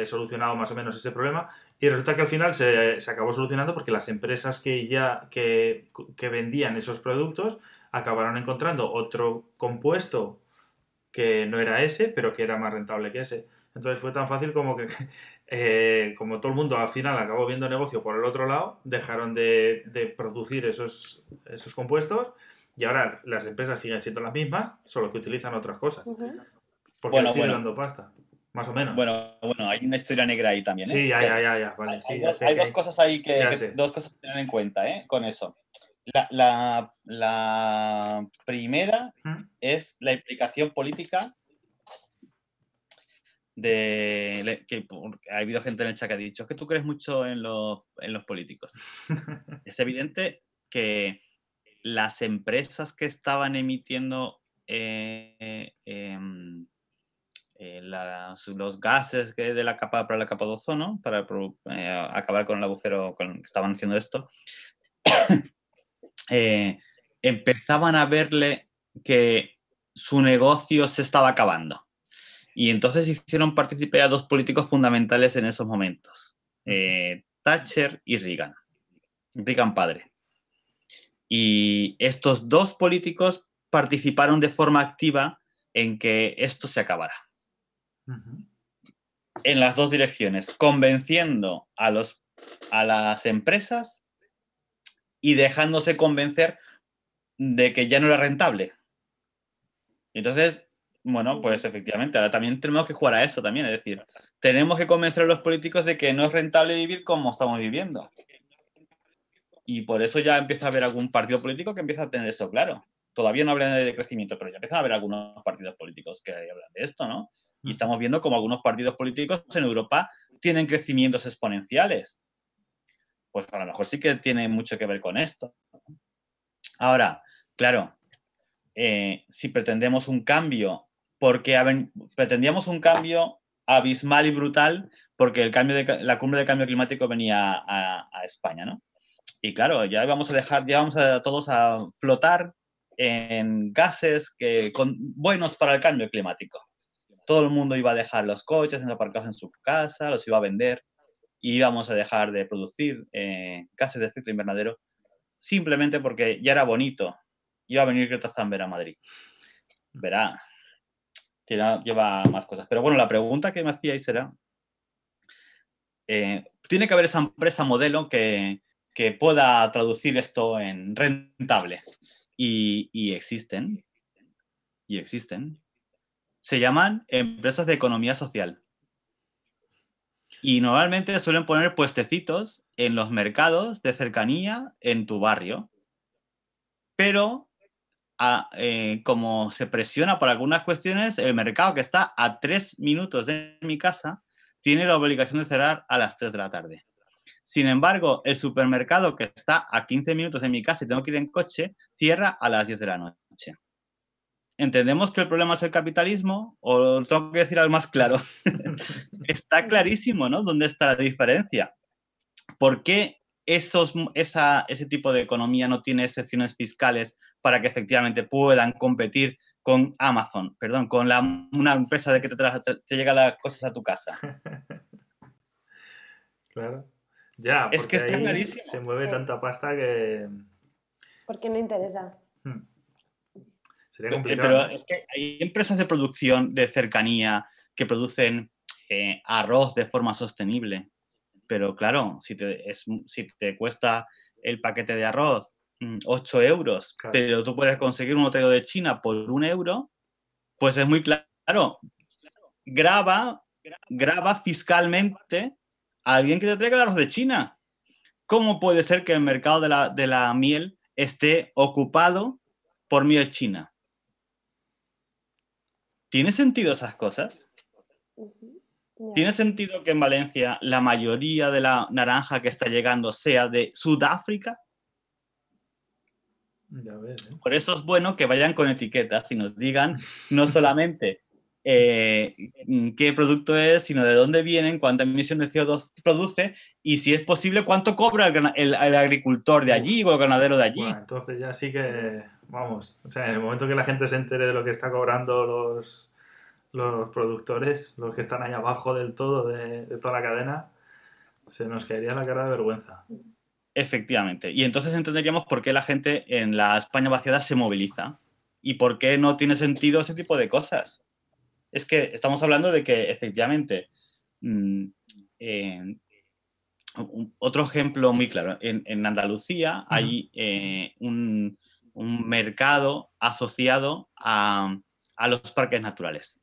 solucionado más o menos ese problema, y resulta que al final se, acabó solucionando porque las empresas que ya que, vendían esos productos acabaron encontrando otro compuesto que no era ese, pero que era más rentable que ese. Entonces fue tan fácil como que, eh, como todo el mundo al final acabó viendo negocio por el otro lado, dejaron de, producir esos, esos compuestos y ahora las empresas siguen siendo las mismas, solo que utilizan otras cosas. Porque siguen dando pasta. más o menos. Bueno, bueno, hay una historia negra ahí también. ¿eh? Sí, ya, Que ya, ya, ya, vale. Hay, sí, hay ya dos, sé hay que dos cosas ahí que, que- dos cosas a tener en cuenta, ¿eh? Con eso. La, la- la primera ¿Mm? es la implicación política de que ha habido gente en el chat que ha dicho es que tú crees mucho en los, en los políticos. es evidente que las empresas que estaban emitiendo eh, em, eh, las- los gases que de la capa para la capa de ozono para eh, acabar con el agujero con que estaban haciendo esto empezaban a verle que su negocio se estaba acabando. Y entonces hicieron partícipe a dos políticos fundamentales en esos momentos Thatcher y Reagan. Reagan padre y estos dos políticos participaron de forma activa en que esto se acabara en las dos direcciones, convenciendo a, los, a las empresas y dejándose convencer de que ya no era rentable. Entonces, bueno, pues efectivamente, ahora también tenemos que jugar a eso también, es decir, tenemos que convencer a los políticos de que no es rentable vivir como estamos viviendo. Y por eso ya empieza a haber algún partido político que empieza a tener esto claro. Todavía no hablan de crecimiento, pero ya empiezan a haber algunos partidos políticos que hablan de esto, ¿no? Y estamos viendo como algunos partidos políticos en Europa tienen crecimientos exponenciales. Pues a lo mejor sí que tiene mucho que ver con esto. Ahora, claro, eh, si pretendemos un cambio, porque pretendíamos un cambio abismal y brutal, porque el cambio de, la cumbre de cambio climático venía a, a España, ¿no? Y claro, ya vamos a dejar, ya vamos a todos a flotar en gases que, con, buenos para el cambio climático todo el mundo iba a dejar los coches aparcados en su casa, los iba a vender y íbamos a dejar de producir eh, gases de efecto invernadero simplemente porque ya era bonito. Iba a venir Greta Thunberg a Madrid. Verá, lleva más cosas. Pero bueno, la pregunta que me hacíais era, eh, tiene que haber esa empresa modelo que, que pueda traducir esto en rentable. Y, existen. Y existen se llaman empresas de economía social. Y normalmente suelen poner puestecitos en los mercados de cercanía en tu barrio. Pero eh, como se presiona por algunas cuestiones, el mercado que está a tres minutos de mi casa tiene la obligación de cerrar a las 3 de la tarde. Sin embargo, el supermercado que está a 15 minutos de mi casa y tengo que ir en coche, cierra a las 10 de la noche. ¿Entendemos que el problema es el capitalismo? ¿O tengo que decir algo más claro? está clarísimo, ¿no? ¿Dónde está la diferencia? ¿Por qué esos, ese tipo de economía no tiene excepciones fiscales para que efectivamente puedan competir con Amazon, perdón, con una empresa de que te llegan las cosas a tu casa? Claro. Ya, Es que porque está ahí clarísimo. se mueve Sí. tanta pasta que ¿Por qué no interesa? hmm, sería complicado. Pero es que hay empresas de producción de cercanía que producen eh, arroz de forma sostenible. Pero claro, si te, es, si te cuesta el paquete de arroz mm, 8 euros, Claro. pero tú puedes conseguir un traído de China por un euro, pues es muy claro. Graba, graba fiscalmente alguien que te traiga arroz de China. ¿Cómo puede ser que el mercado de la, de la miel esté ocupado por miel china? ¿Tiene sentido esas cosas? ¿Tiene sentido que en Valencia la mayoría de la naranja que está llegando sea de Sudáfrica? Ya ves, ¿eh? Por eso es bueno que vayan con etiquetas y nos digan no solamente eh, qué producto es, sino de dónde vienen, cuánta emisión de CO2 produce y si es posible cuánto cobra el, grana- el- el agricultor de allí o el ganadero de allí. Bueno, entonces ya sí que, vamos, o sea, en el momento que la gente se entere de lo que está cobrando los, los productores, los que están ahí abajo del todo, de, de toda la cadena, se nos caería la cara de vergüenza. Efectivamente. Y entonces entenderíamos por qué la gente en la España vaciada se moviliza y por qué no tiene sentido ese tipo de cosas. Es que estamos hablando de que efectivamente, mm, un- otro ejemplo muy claro, en, en Andalucía hay eh, un, un mercado asociado a, a los parques naturales.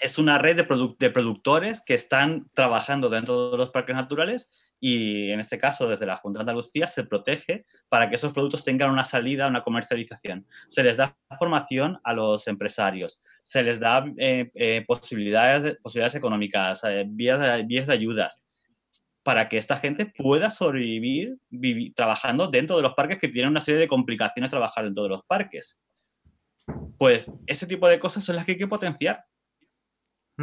Es una red de, de, productores que están trabajando dentro de los parques naturales y en este caso desde la Junta de Andalucía se protege para que esos productos tengan una salida, una comercialización. Se les da formación a los empresarios, se les da eh, eh, posibilidades, posibilidades económicas, eh, vías, de, vías de ayudas para que esta gente pueda sobrevivir trabajando dentro de los parques que tienen una serie de complicaciones trabajar dentro de los parques. Pues ese tipo de cosas son las que hay que potenciar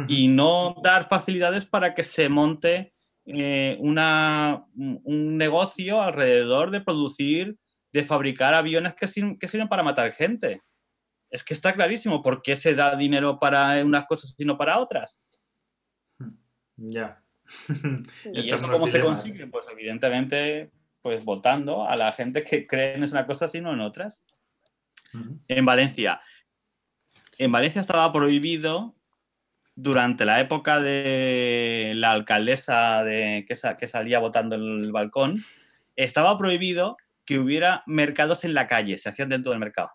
y no dar facilidades para que se monte eh, una, un negocio alrededor de producir, de fabricar aviones que, que sirven para matar gente. Es que está clarísimo por qué se da dinero para unas cosas y no para otras. Ya. ¿Y eso cómo se consigue? Pues evidentemente, pues votando a la gente que cree en una cosa y no en otras. En Valencia. En Valencia estaba prohibido durante la época de la alcaldesa de, que, que salía votando en el balcón, estaba prohibido que hubiera mercados en la calle, se hacían dentro del mercado.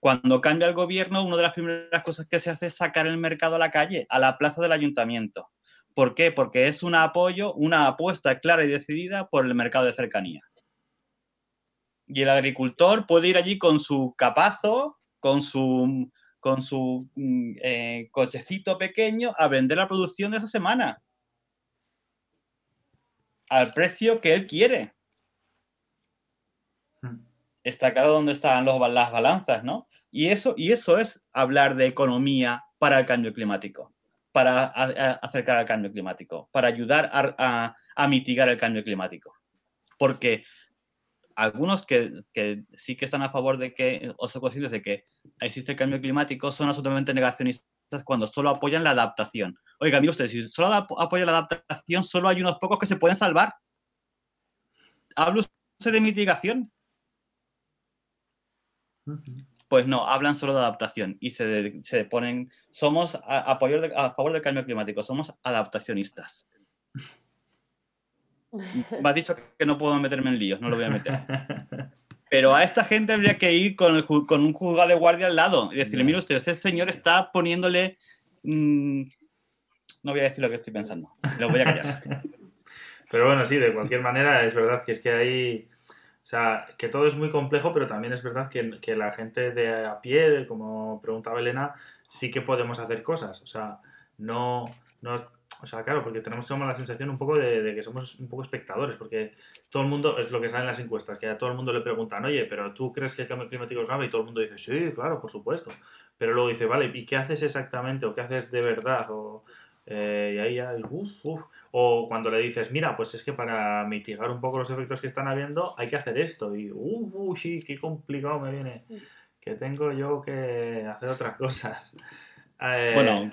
Cuando cambia el gobierno, una de las primeras cosas que se hace es sacar el mercado a la calle, a la plaza del ayuntamiento. ¿Por qué? Porque es un apoyo, una apuesta clara y decidida por el mercado de cercanía. Y el agricultor puede ir allí con su capazo, con su con su mm, eh, cochecito pequeño a vender la producción de esa semana. Al precio que él quiere. Hmm. Está claro dónde están los, las balanzas, ¿no? Y eso, y eso es hablar de economía para el cambio climático, para acercar al cambio climático, para ayudar a, a mitigar el cambio climático. Porque algunos que, sí que están a favor de que, o son conscientes de que existe el cambio climático, son absolutamente negacionistas cuando solo apoyan la adaptación. Oiga, mire usted, si solo apoya la adaptación, solo hay unos pocos que se pueden salvar. ¿Habla usted de mitigación? Pues no, hablan solo de adaptación y se, se ponen, somos a, a favor del cambio climático, somos adaptacionistas. Me has dicho que no puedo meterme en líos, no lo voy a meter. Pero a esta gente habría que ir con, con un juzgado de guardia al lado y decirle, mire usted, ese señor está poniéndole... Mm, no voy a decir lo que estoy pensando, lo voy a callar. Pero bueno, sí, de cualquier manera es verdad que es que hay... O sea, que todo es muy complejo, pero también es verdad que, que la gente de a pie, como preguntaba Elena, sí que podemos hacer cosas. O sea, no, no o sea, claro, porque tenemos como la sensación un poco de, que somos un poco espectadores, porque todo el mundo, es lo que sale en las encuestas, que a todo el mundo le preguntan, oye, pero ¿tú crees que el cambio climático es grave? Y todo el mundo dice, sí, claro, por supuesto. Pero luego dice, vale, ¿y qué haces exactamente? ¿O qué haces de verdad? O, eh, y ahí ya, uff, uff. O cuando le dices, mira, pues es que para mitigar un poco los efectos que están habiendo hay que hacer esto. Y, uff, uff, sí, qué complicado me viene. Que tengo yo que hacer otras cosas. Eh, bueno,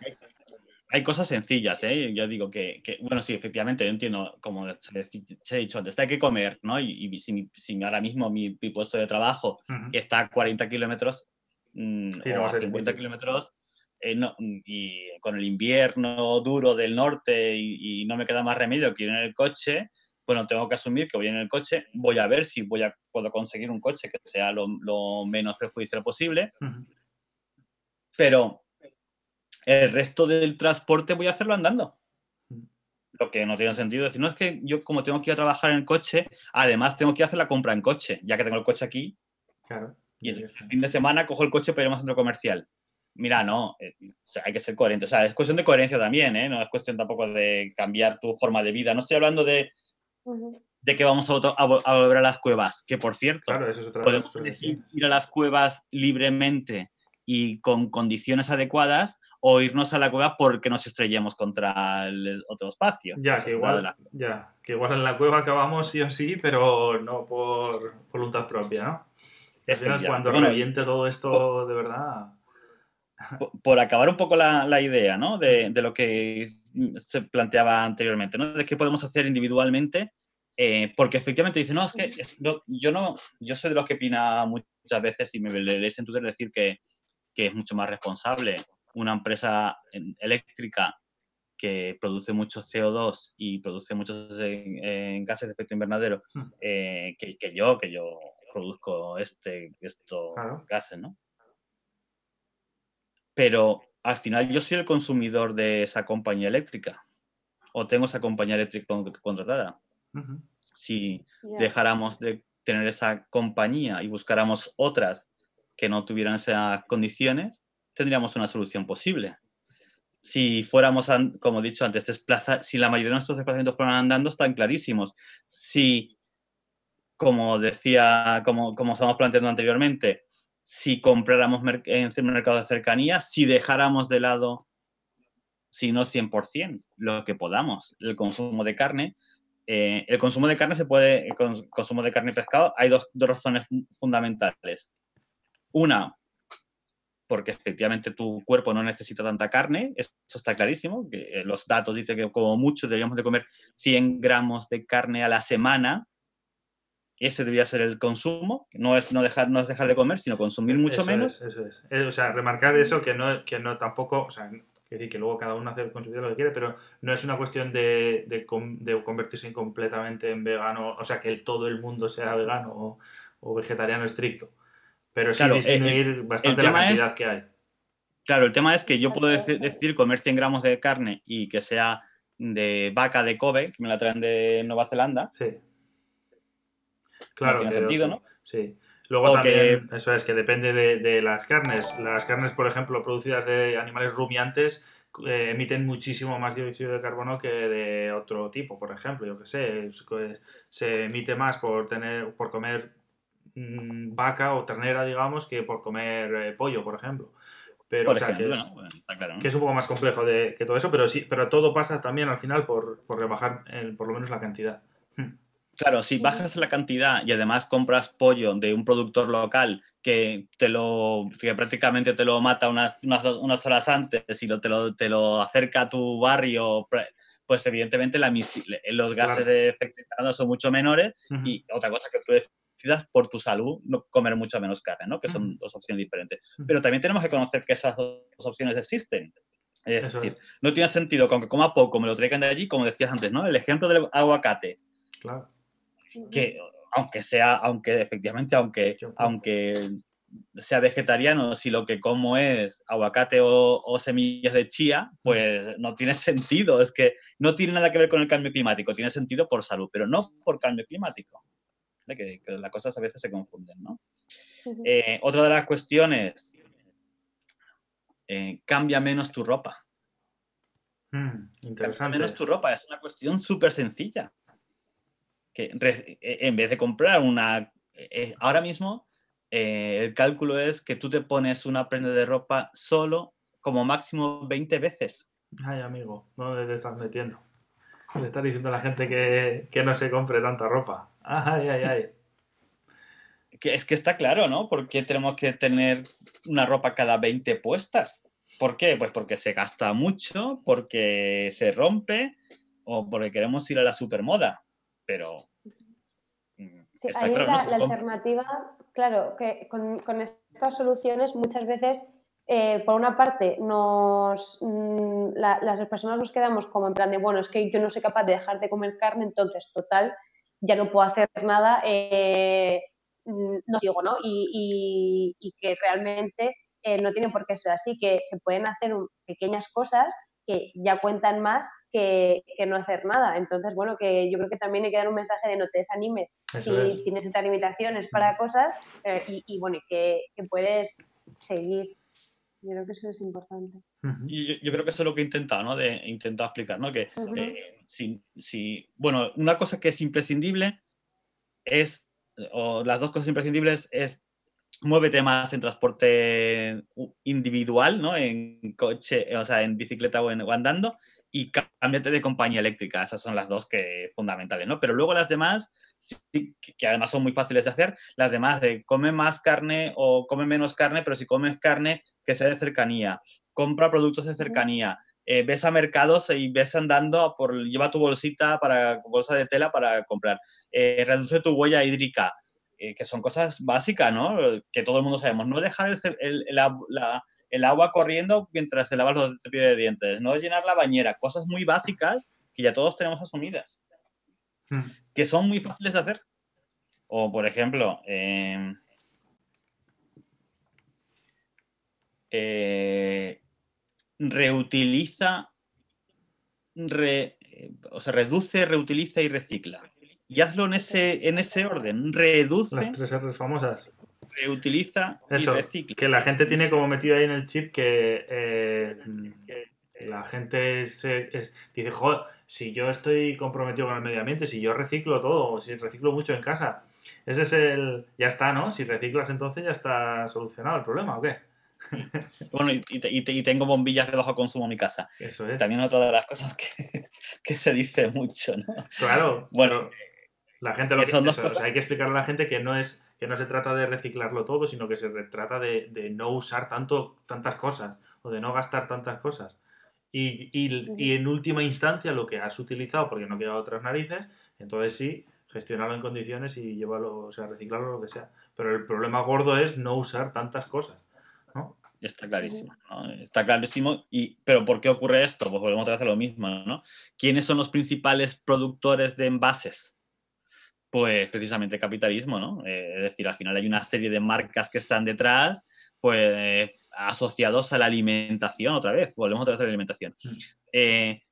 hay cosas sencillas, ¿eh? Yo digo que, bueno, sí, efectivamente, yo entiendo, como se, ha dicho antes, hay que comer, ¿no? Y, si, ahora mismo mi, puesto de trabajo está a 40 kilómetros mm, o a 50 kilómetros, eh, y con el invierno duro del norte y, no me queda más remedio que ir en el coche, bueno, tengo que asumir que voy en el coche, voy a ver si voy a, puedo conseguir un coche que sea lo, menos perjudicial posible, pero el resto del transporte voy a hacerlo andando. Mm. Lo que no tiene sentido decir, no es que yo como tengo que ir a trabajar en el coche, además tengo que hacer la compra en coche, ya que tengo el coche aquí. Claro. Y el fin de semana cojo el coche para ir a un centro comercial. Mira, no, eh, hay que ser coherente. O sea, es cuestión de coherencia también, ¿eh? No es cuestión tampoco de cambiar tu forma de vida. No estoy hablando de, de que vamos a, a, volver a las cuevas, que por cierto, claro, eso es otra podemos ir a las cuevas libremente y con condiciones adecuadas o irnos a la cueva porque nos estrellemos contra el otro espacio. Ya, que igual, ya, que igual en la cueva acabamos sí o sí, pero no por voluntad propia, ¿no? Al final, cuando reviente todo esto de verdad... Por, acabar un poco la, idea, ¿no? De, lo que se planteaba anteriormente, ¿no? De qué podemos hacer individualmente, eh, porque efectivamente dice, no, es que yo no, yo soy de los que opina muchas veces y me leéis en Twitter decir que, que es mucho más responsable una empresa eléctrica que produce mucho CO2 y produce muchos gases de efecto invernadero hmm. eh, que, yo, que yo produzco este, estos gases, ¿no? Pero al final yo soy el consumidor de esa compañía eléctrica o tengo esa compañía eléctrica contratada. Si dejáramos de tener esa compañía y buscáramos otras que no tuvieran esas condiciones, tendríamos una solución posible. Si fuéramos, como he dicho antes, desplaza, si la mayoría de nuestros desplazamientos fueran andando, están clarísimos. Si, como decía, como, como estamos planteando anteriormente, si compráramos en mercados de cercanía, si dejáramos de lado, si no 100%, lo que podamos, el consumo de carne, eh, el consumo de carne se puede, el consumo de carne y pescado, hay dos, dos razones fundamentales. Una, porque efectivamente tu cuerpo no necesita tanta carne, eso está clarísimo, que eh, los datos dicen que como mucho deberíamos de comer 100 gramos de carne a la semana, ese debería ser el consumo, no es, no dejar, no es dejar de comer, sino consumir mucho menos. eso es. O sea, remarcar eso que no, que no tampoco, o sea, decir que luego cada uno hace con su vida lo que quiere, pero no es una cuestión de, de, convertirse completamente en vegano, o sea, que todo el mundo sea vegano o, vegetariano estricto, pero sí disminuir bastante la cantidad que hay. Claro, el tema es que yo puedo decir comer 100 gramos de carne y que sea de vaca de Kobe, que me la traen de Nueva Zelanda. Sí Claro. tiene sentido, ¿no? Sí. Luego también, eso es, que depende de, las carnes. Las carnes, por ejemplo, producidas de animales rumiantes, eh, emiten muchísimo más dióxido de carbono que de otro tipo, por ejemplo. Yo que sé, se emite más por, tener, por comer mm, vaca o ternera, digamos, que por comer eh, pollo, por ejemplo. Pero, o sea, que, es, que, es, un poco más complejo de, que todo eso, pero sí, pero todo pasa también al final por, por rebajar por lo menos la cantidad. Hmm. Claro, si bajas la cantidad y además compras pollo de un productor local que te lo que prácticamente te lo mata unas, unas, horas antes y lo, te, lo, te lo acerca a tu barrio, pues evidentemente la, los gases de efecto invernadero son mucho menores y otra cosa que tú por tu salud no comer mucho menos carne, ¿no? Que son dos opciones diferentes. Pero también tenemos que conocer que esas dos opciones existen. Es decir, no tiene sentido que aunque coma poco me lo traigan de allí, como decías antes, ¿no? El ejemplo del aguacate. Claro que aunque sea, aunque efectivamente, aunque, aunque sea vegetariano, si lo que como es aguacate o, semillas de chía, pues no tiene sentido. Es que no tiene nada que ver con el cambio climático, tiene sentido por salud, pero no por cambio climático. Que, las cosas a veces se confunden, ¿no? Eh, otra de las cuestiones, eh, cambia menos tu ropa. Hmm, interesante. Cambia menos tu ropa, es una cuestión súper sencilla que e, en vez de comprar una... Eh, ahora mismo eh, el cálculo es que tú te pones una prenda de ropa solo como máximo 20 veces. Ay, amigo, ¿dónde te estás metiendo? Le estás diciendo a la gente que, que no se compre tanta ropa. Ay, ay, ay. Que es que está claro, ¿no? ¿Por qué tenemos que tener una ropa cada 20 puestas? ¿Por qué? Pues porque se gasta mucho, porque se rompe o porque queremos ir a la supermoda pero... Mm, sí, ahí la, alternativa, claro, que con, estas soluciones muchas veces, eh, por una parte, nos, mm, las personas nos quedamos como en plan de, bueno, es que yo no soy capaz de dejar de comer carne, entonces, total, ya no puedo hacer nada, eh, mm, no sigo, ¿no? Y, que realmente eh, no tiene por qué ser así, que se pueden hacer pequeñas cosas que ya cuentan más que, no hacer nada. Entonces, bueno, que yo creo que también hay que dar un mensaje de no te desanimes si tienes estas limitaciones para cosas eh, y, bueno, que, puedes seguir. Yo creo que eso es importante. Y yo, creo que eso es lo que he intentado, ¿no? De intentar explicar, ¿no? Que eh, si, bueno, una cosa que es imprescindible es, o las dos cosas imprescindibles es muévete más en transporte individual, ¿no? En coche, o sea, en bicicleta o, en, andando, y cámbiate de compañía eléctrica. Esas son las dos que fundamentales, ¿no? Pero luego las demás, que además son muy fáciles de hacer, las demás de come más carne o come menos carne, pero si comes carne, que sea de cercanía. Compra productos de cercanía. Eh, ves a mercados y ves andando, por, lleva tu bolsita para bolsa de tela para comprar. Eh, reduce tu huella hídrica eh, que son cosas básicas, ¿no? Que todo el mundo sabemos. No dejar el, agua corriendo mientras te lavas los de dientes, no llenar la bañera, cosas muy básicas que ya todos tenemos asumidas, hmm. que son muy fáciles de hacer. O, por ejemplo, em, eh, reutiliza, o sea, reduce, reutiliza y recicla. Y hazlo en ese, en ese orden. Reduce. Las tres R famosas. Reutiliza y recicla. Que la gente tiene como metido ahí en el chip que eh, la gente se, dice, joder, si yo estoy comprometido con el medio ambiente, si yo reciclo todo, si reciclo mucho en casa, ese es el. Ya está, ¿no? Si reciclas entonces ya está solucionado el problema, ¿o qué? Bueno, y, tengo bombillas de bajo consumo en mi casa. Eso es. También otra de las cosas que, se dice mucho, ¿no? Claro. Bueno, la gente lo que, hay que explicarle a la gente que no es que no se trata de reciclarlo todo, sino que se trata de, de no usar tanto, tantas cosas o de no gastar tantas cosas. Y, y, en última instancia lo que has utilizado, porque no queda otras narices, entonces sí, gestionarlo en condiciones y llevarlo, o sea, reciclarlo lo que sea. Pero el problema gordo es no usar tantas cosas. ¿No? Está clarísimo, Está clarísimo. Y, pero ¿por qué ocurre esto? Pues volvemos a hacer lo mismo, ¿no? ¿Quiénes son los principales productores de envases? Pues precisamente capitalismo, ¿no? Eh, es decir, al final hay una serie de marcas que están detrás, pues asociados a la alimentación, otra vez, volvemos otra vez a la alimentación. Mm. Eh,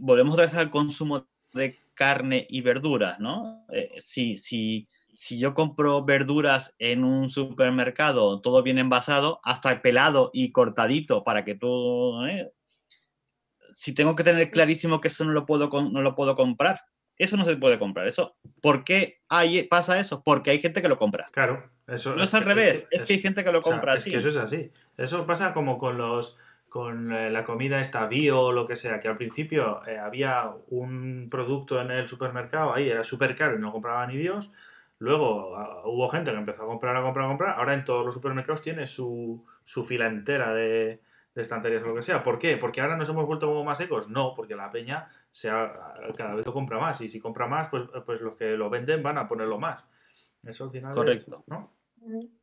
volvemos otra vez al consumo de carne y verduras, ¿no? Eh, si, si, si, yo compro verduras en un supermercado, todo bien envasado, hasta pelado y cortadito para que tú... ¿eh? si tengo que tener clarísimo que eso no lo puedo, no lo puedo comprar, eso no se puede comprar. Eso, ¿Por qué hay, pasa eso? Porque hay gente que lo compra. Claro. Eso, no es, al revés, es que, hay gente que lo compra así. Es que eso es así. Eso pasa como con los con eh, la comida esta bio o lo que sea, que al principio eh, había un producto en el supermercado, ahí era súper caro y no compraba ni Dios. Luego ah, hubo gente que empezó a comprar, a comprar, a comprar. Ahora en todos los supermercados tiene su, su fila entera de, de estanterías o lo que sea. ¿Por qué? ¿Porque ahora nos hemos vuelto como más ecos? No, porque la peña sea, cada vez lo compra más y si compra más, pues, pues los que lo venden van a ponerlo más. Eso al final Correcto. ¿no?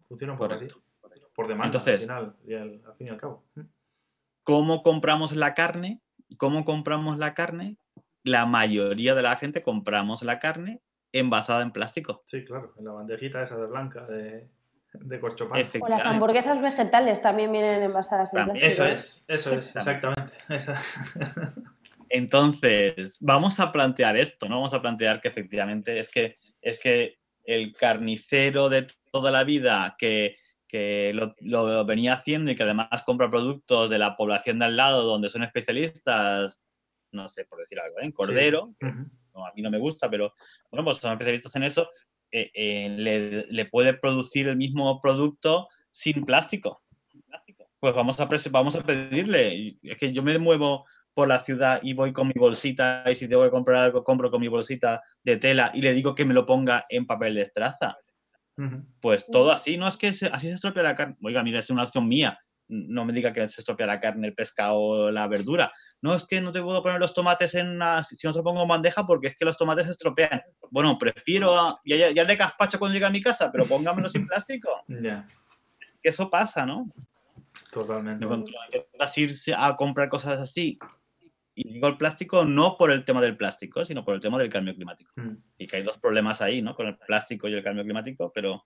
Funciona un poco así. Por demanda, Entonces, al, final, al, fin y al cabo. ¿Cómo compramos la carne? ¿Cómo compramos la carne? La mayoría de la gente compramos la carne envasada en plástico. Sí, claro, en la bandejita esa de blanca de, de O las hamburguesas vegetales también vienen envasadas en plástico. Eso es, eso es, exactamente. Entonces, vamos a plantear esto, ¿no? Vamos a plantear que efectivamente es que, es que el carnicero de toda la vida que, lo, venía haciendo y que además compra productos de la población de al lado donde son especialistas, no sé, por decir algo, ¿eh? en a mí no me gusta, pero bueno, pues son especialistas en eso, eh, eh, le, puede producir el mismo producto sin plástico. Pues vamos a, vamos a pedirle. Es que yo me muevo por la ciudad y voy con mi bolsita y si tengo que comprar algo, compro con mi bolsita de tela y le digo que me lo ponga en papel de estraza. Pues todo así, no es que así se estropea la carne. Oiga, mira, es una opción mía no me diga que se estropea la carne, el pescado, la verdura. No, es que no te puedo poner los tomates en una, si no te pongo bandeja porque es que los tomates se estropean. Bueno, prefiero, ya, ya, le caspacho cuando llegue a mi casa, pero póngamelo sin plástico. Ya. Es que eso pasa, ¿no? Totalmente. Vas a irse a comprar cosas así. Y digo el plástico no por el tema del plástico, sino por el tema del cambio climático. Mm. Y que hay dos problemas ahí, ¿no? Con el plástico y el cambio climático, pero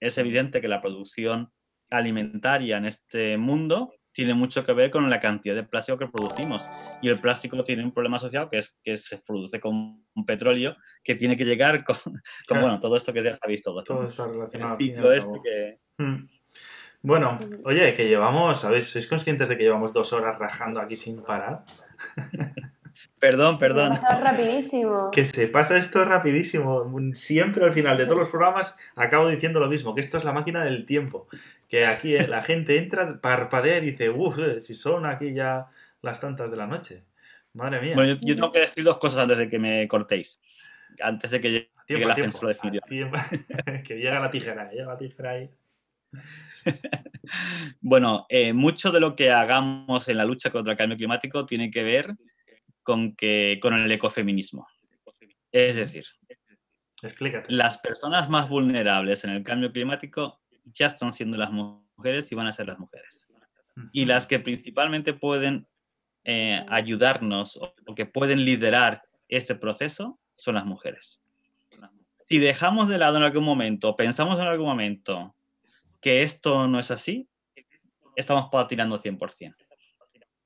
es evidente que la producción alimentaria en este mundo tiene mucho que ver con la cantidad de plástico que producimos. Y el plástico tiene un problema social que es que se produce con un petróleo que tiene que llegar con, bueno, todo esto que ya sabéis todo. Todo está relacionado. Este hmm. Bueno, oye, que llevamos, ¿sabéis? ¿Sois conscientes de que llevamos dos horas rajando aquí sin parar? Perdón, perdón. Se pasa rapidísimo. Que se pasa esto rapidísimo. Siempre al final de todos los programas acabo diciendo lo mismo, que esto es la máquina del tiempo. Que aquí la gente entra, parpadea y dice, uff, eh, si son aquí ya las tantas de la noche. Madre mía. Bueno, yo, tengo que decir dos cosas antes de que me cortéis. Antes de que llegue la censura que llega la tijera, llega la tijera ahí. bueno, eh, mucho de lo que hagamos en la lucha contra el cambio climático tiene que ver con, que, con el ecofeminismo. Es decir, las personas más vulnerables en el cambio climático ya están siendo las mujeres y van a ser las mujeres. Y las que principalmente pueden eh, ayudarnos o, que pueden liderar este proceso son las mujeres. Si dejamos de lado en algún momento, pensamos en algún momento que esto no es así, estamos patinando 100%.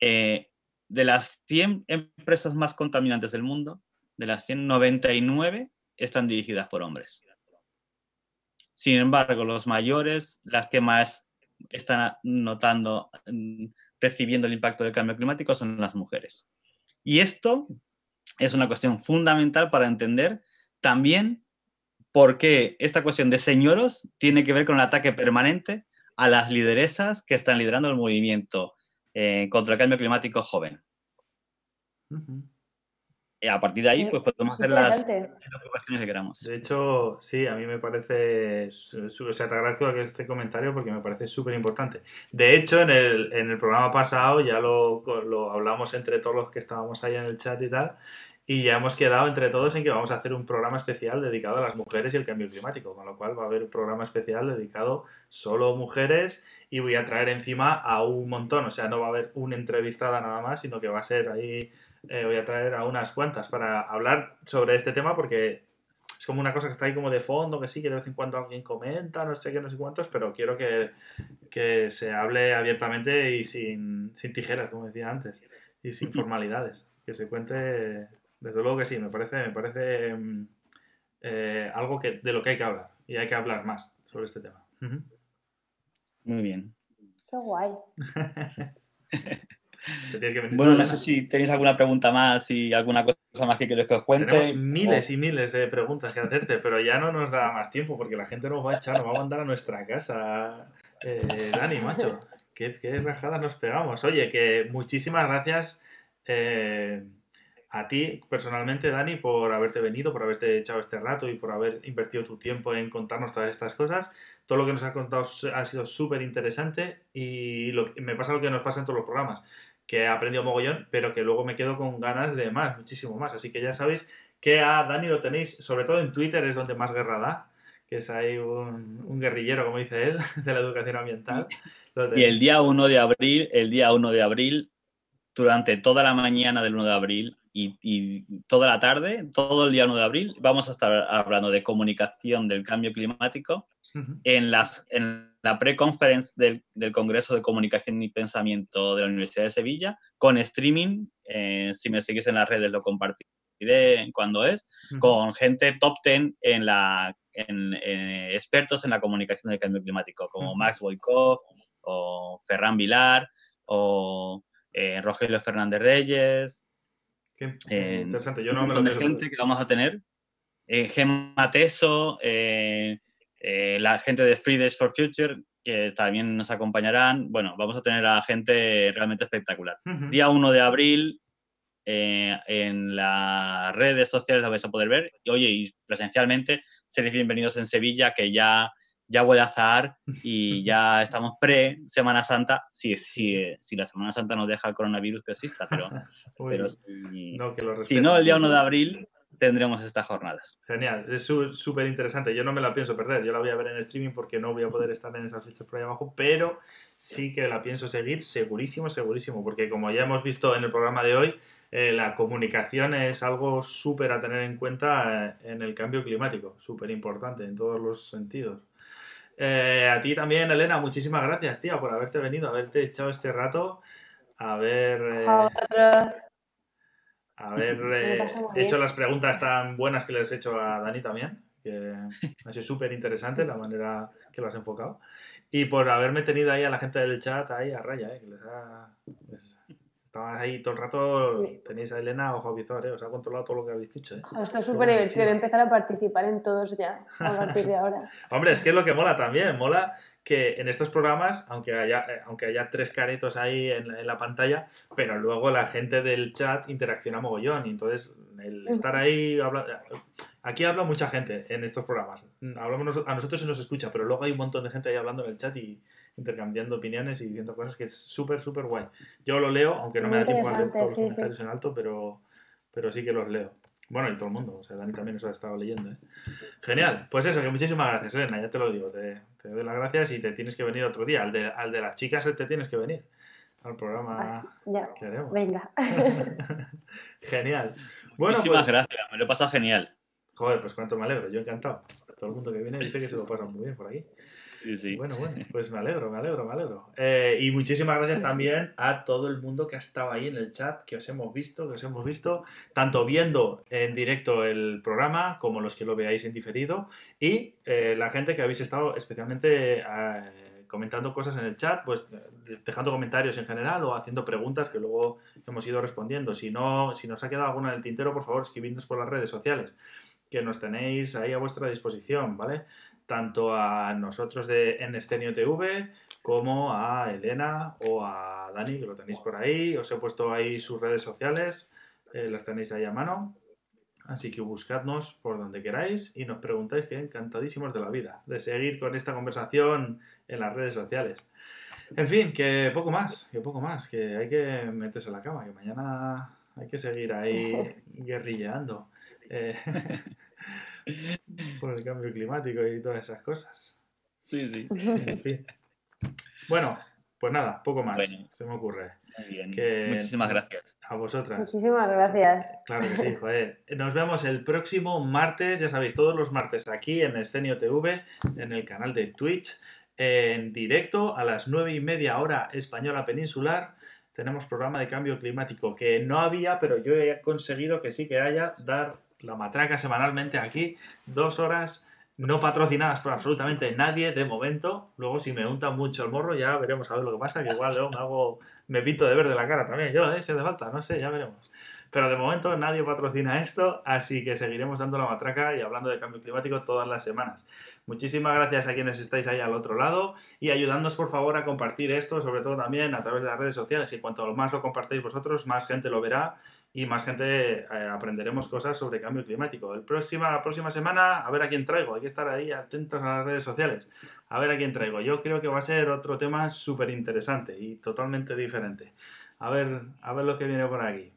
Eh, de las 100 empresas más contaminantes del mundo, de las 199 están dirigidas por hombres. Sin embargo, los mayores, las que más están notando, mm, recibiendo el impacto del cambio climático son las mujeres. Y esto es una cuestión fundamental para entender también por qué esta cuestión de señoros tiene que ver con el ataque permanente a las lideresas que están liderando el movimiento eh, contra el cambio climático joven. Y a partir de ahí, pues podemos hacer las, cuestiones que queramos. De hecho, sí, a mí me parece. O sea, te agradezco este comentario porque me parece súper importante. De hecho, en el, en el, programa pasado ya lo, lo, hablamos entre todos los que estábamos ahí en el chat y tal. Y ya hemos quedado entre todos en que vamos a hacer un programa especial dedicado a las mujeres y el cambio climático, con lo cual va a haber un programa especial dedicado solo a mujeres y voy a traer encima a un montón, o sea, no va a haber una entrevistada nada más, sino que va a ser ahí, eh, voy a traer a unas cuantas para hablar sobre este tema porque es como una cosa que está ahí como de fondo, que sí, que de vez en cuando alguien comenta, no sé qué, no sé cuántos, pero quiero que, que se hable abiertamente y sin, sin tijeras, como decía antes, y sin formalidades, que se cuente desde luego que sí, me parece, me parece mm, eh, algo que, de lo que hay que hablar y hay que hablar más sobre este tema. Muy bien. Qué guay. bueno, no sé si tenéis alguna pregunta más y alguna cosa más que queréis que os cuente. Tenemos miles y miles de preguntas que hacerte, pero ya no nos da más tiempo porque la gente nos va a echar, nos va a mandar a nuestra casa. Eh, Dani, macho, qué, qué rajadas nos pegamos. Oye, que muchísimas gracias. Eh, a ti personalmente, Dani, por haberte venido, por haberte echado este rato y por haber invertido tu tiempo en contarnos todas estas cosas. Todo lo que nos has contado ha sido súper interesante y lo, me pasa lo que nos pasa en todos los programas, que he aprendido mogollón, pero que luego me quedo con ganas de más, muchísimo más. Así que ya sabéis que a Dani lo tenéis, sobre todo en Twitter es donde más guerra da, que es ahí un, guerrillero, como dice él, de la educación ambiental. Y el día 1 de abril, el día 1 de abril, durante toda la mañana del 1 de abril, y, toda la tarde, todo el día 1 de abril, vamos a estar hablando de comunicación del cambio climático en, las, en la pre-conference del, del, Congreso de Comunicación y Pensamiento de la Universidad de Sevilla, con streaming. Eh, si me seguís en las redes lo compartiré cuando es, con gente top 10 en la, en, expertos en la comunicación del cambio climático, como Max Boykov o Ferran Vilar o eh, Rogelio Fernández Reyes, Qué interesante, yo no me lo gente que vamos a tener. Eh, Gemma Teso, eh, eh, la gente de Fridays for Future, que también nos acompañarán. Bueno, vamos a tener a gente realmente espectacular. Día 1 de abril, en las redes sociales lo vais a poder ver. Y, oye, y presencialmente, seréis bienvenidos en Sevilla, que ya ya huele a azar y ya estamos pre-Semana Santa, si, si, si la Semana Santa nos deja el coronavirus que exista, pero, pero si, no, si no, el día 1 de abril tendremos estas jornadas. Genial, es súper interesante. Yo no me la pienso perder, yo la voy a ver en streaming porque no voy a poder estar en esas fechas por ahí abajo, pero sí que la pienso seguir segurísimo, segurísimo, porque como ya hemos visto en el programa de hoy, eh, la comunicación es algo súper a tener en cuenta eh, en el cambio climático, súper importante en todos los sentidos. Eh, a ti también, Elena, muchísimas gracias, tía, por haberte venido, haberte echado este rato, haber, eh, haber eh, hecho las preguntas tan buenas que les he hecho a Dani también, que ha sido súper interesante la manera que lo has enfocado, y por haberme tenido ahí a la gente del chat ahí a raya, que les ha... Estaban ahí todo el rato, tenéis a Elena ojo visor, ¿eh? os ha controlado todo lo que habéis dicho. ¿eh? Esto es súper divertido, empezar a participar en todos ya, a partir de ahora. Hombre, es que es lo que mola también, mola que en estos programas, aunque haya, eh, aunque haya tres caretos ahí en, la pantalla, pero luego la gente del chat interacciona mogollón y entonces el estar ahí... aquí habla mucha gente en estos programas. Hablamos, a nosotros se nos escucha, pero luego hay un montón de gente ahí hablando en el chat y intercambiando opiniones y diciendo cosas que es súper, súper guay. Yo lo leo, aunque no me da tiempo a leer todos los comentarios en alto, pero, pero sí que los leo. Bueno, y todo el mundo, o sea, Dani también eso ha estado leyendo. ¿eh? Genial, pues eso, que muchísimas gracias, Elena, ya te lo digo, te, te, doy las gracias y te tienes que venir otro día. Al de, al de las chicas te tienes que venir al programa que haremos. Venga. genial. Bueno, Muchísimas pues gracias, me lo he pasado genial. Joder, pues cuánto me alegro, yo encantado. Todo el mundo que viene dice que se lo pasa muy bien por aquí. Sí, sí. Bueno, bueno, pues me alegro, me alegro, me alegro. Eh, y muchísimas gracias también a todo el mundo que ha estado ahí en el chat, que os hemos visto, que os hemos visto, tanto viendo en directo el programa como los que lo veáis en diferido y eh, la gente que habéis estado especialmente eh, comentando cosas en el chat, pues dejando comentarios en general o haciendo preguntas que luego hemos ido respondiendo. Si no, si nos ha quedado alguna en el tintero, por favor, escribidnos por las redes sociales que nos tenéis ahí a vuestra disposición, ¿vale? Tanto a nosotros de Enestenio TV como a Elena o a Dani, que lo tenéis por ahí. Os he puesto ahí sus redes sociales, eh, las tenéis ahí a mano. Así que buscadnos por donde queráis y nos preguntáis que encantadísimos de la vida, de seguir con esta conversación en las redes sociales. En fin, que poco más, que poco más, que hay que meterse en la cama, que mañana hay que seguir ahí guerrilleando. Eh, por el cambio climático y todas esas cosas. Sí, sí. En fin. Bueno, pues nada, poco más Bueno. se me ocurre. Muy bien. Que- Muchísimas gracias. A vosotras. Muchísimas gracias. Claro que sí, joder. Nos vemos el próximo martes, ya sabéis, todos los martes aquí en Escenio TV, en el canal de Twitch, en directo a las nueve y media hora española peninsular. Tenemos programa de cambio climático que no había, pero yo he conseguido que sí que haya, dar la matraca semanalmente aquí, dos horas no patrocinadas por absolutamente nadie de momento. Luego, si me unta mucho el morro, ya veremos a ver lo que pasa, que igual luego me hago, me pinto de verde la cara también. Yo, ¿eh? Si hace falta, no sé, ya veremos. Pero de momento nadie patrocina esto, así que seguiremos dando la matraca y hablando de cambio climático todas las semanas. Muchísimas gracias a quienes estáis ahí al otro lado y ayudadnos por favor a compartir esto, sobre todo también a través de las redes sociales. Y cuanto más lo compartéis vosotros, más gente lo verá y más gente eh, aprenderemos cosas sobre cambio climático. El próxima, la próxima semana, a ver a quién traigo. Hay que estar ahí atentos a las redes sociales. A ver a quién traigo. Yo creo que va a ser otro tema súper interesante y totalmente diferente. A ver, a ver lo que viene por aquí.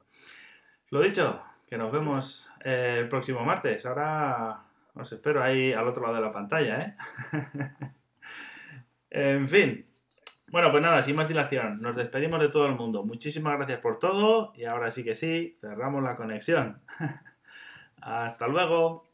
Lo dicho, que nos vemos eh, el próximo martes. Ahora os espero ahí al otro lado de la pantalla, ¿eh? en fin. Bueno, pues nada, sin más dilación, nos despedimos de todo el mundo. Muchísimas gracias por todo y ahora sí que sí, cerramos la conexión. Hasta luego.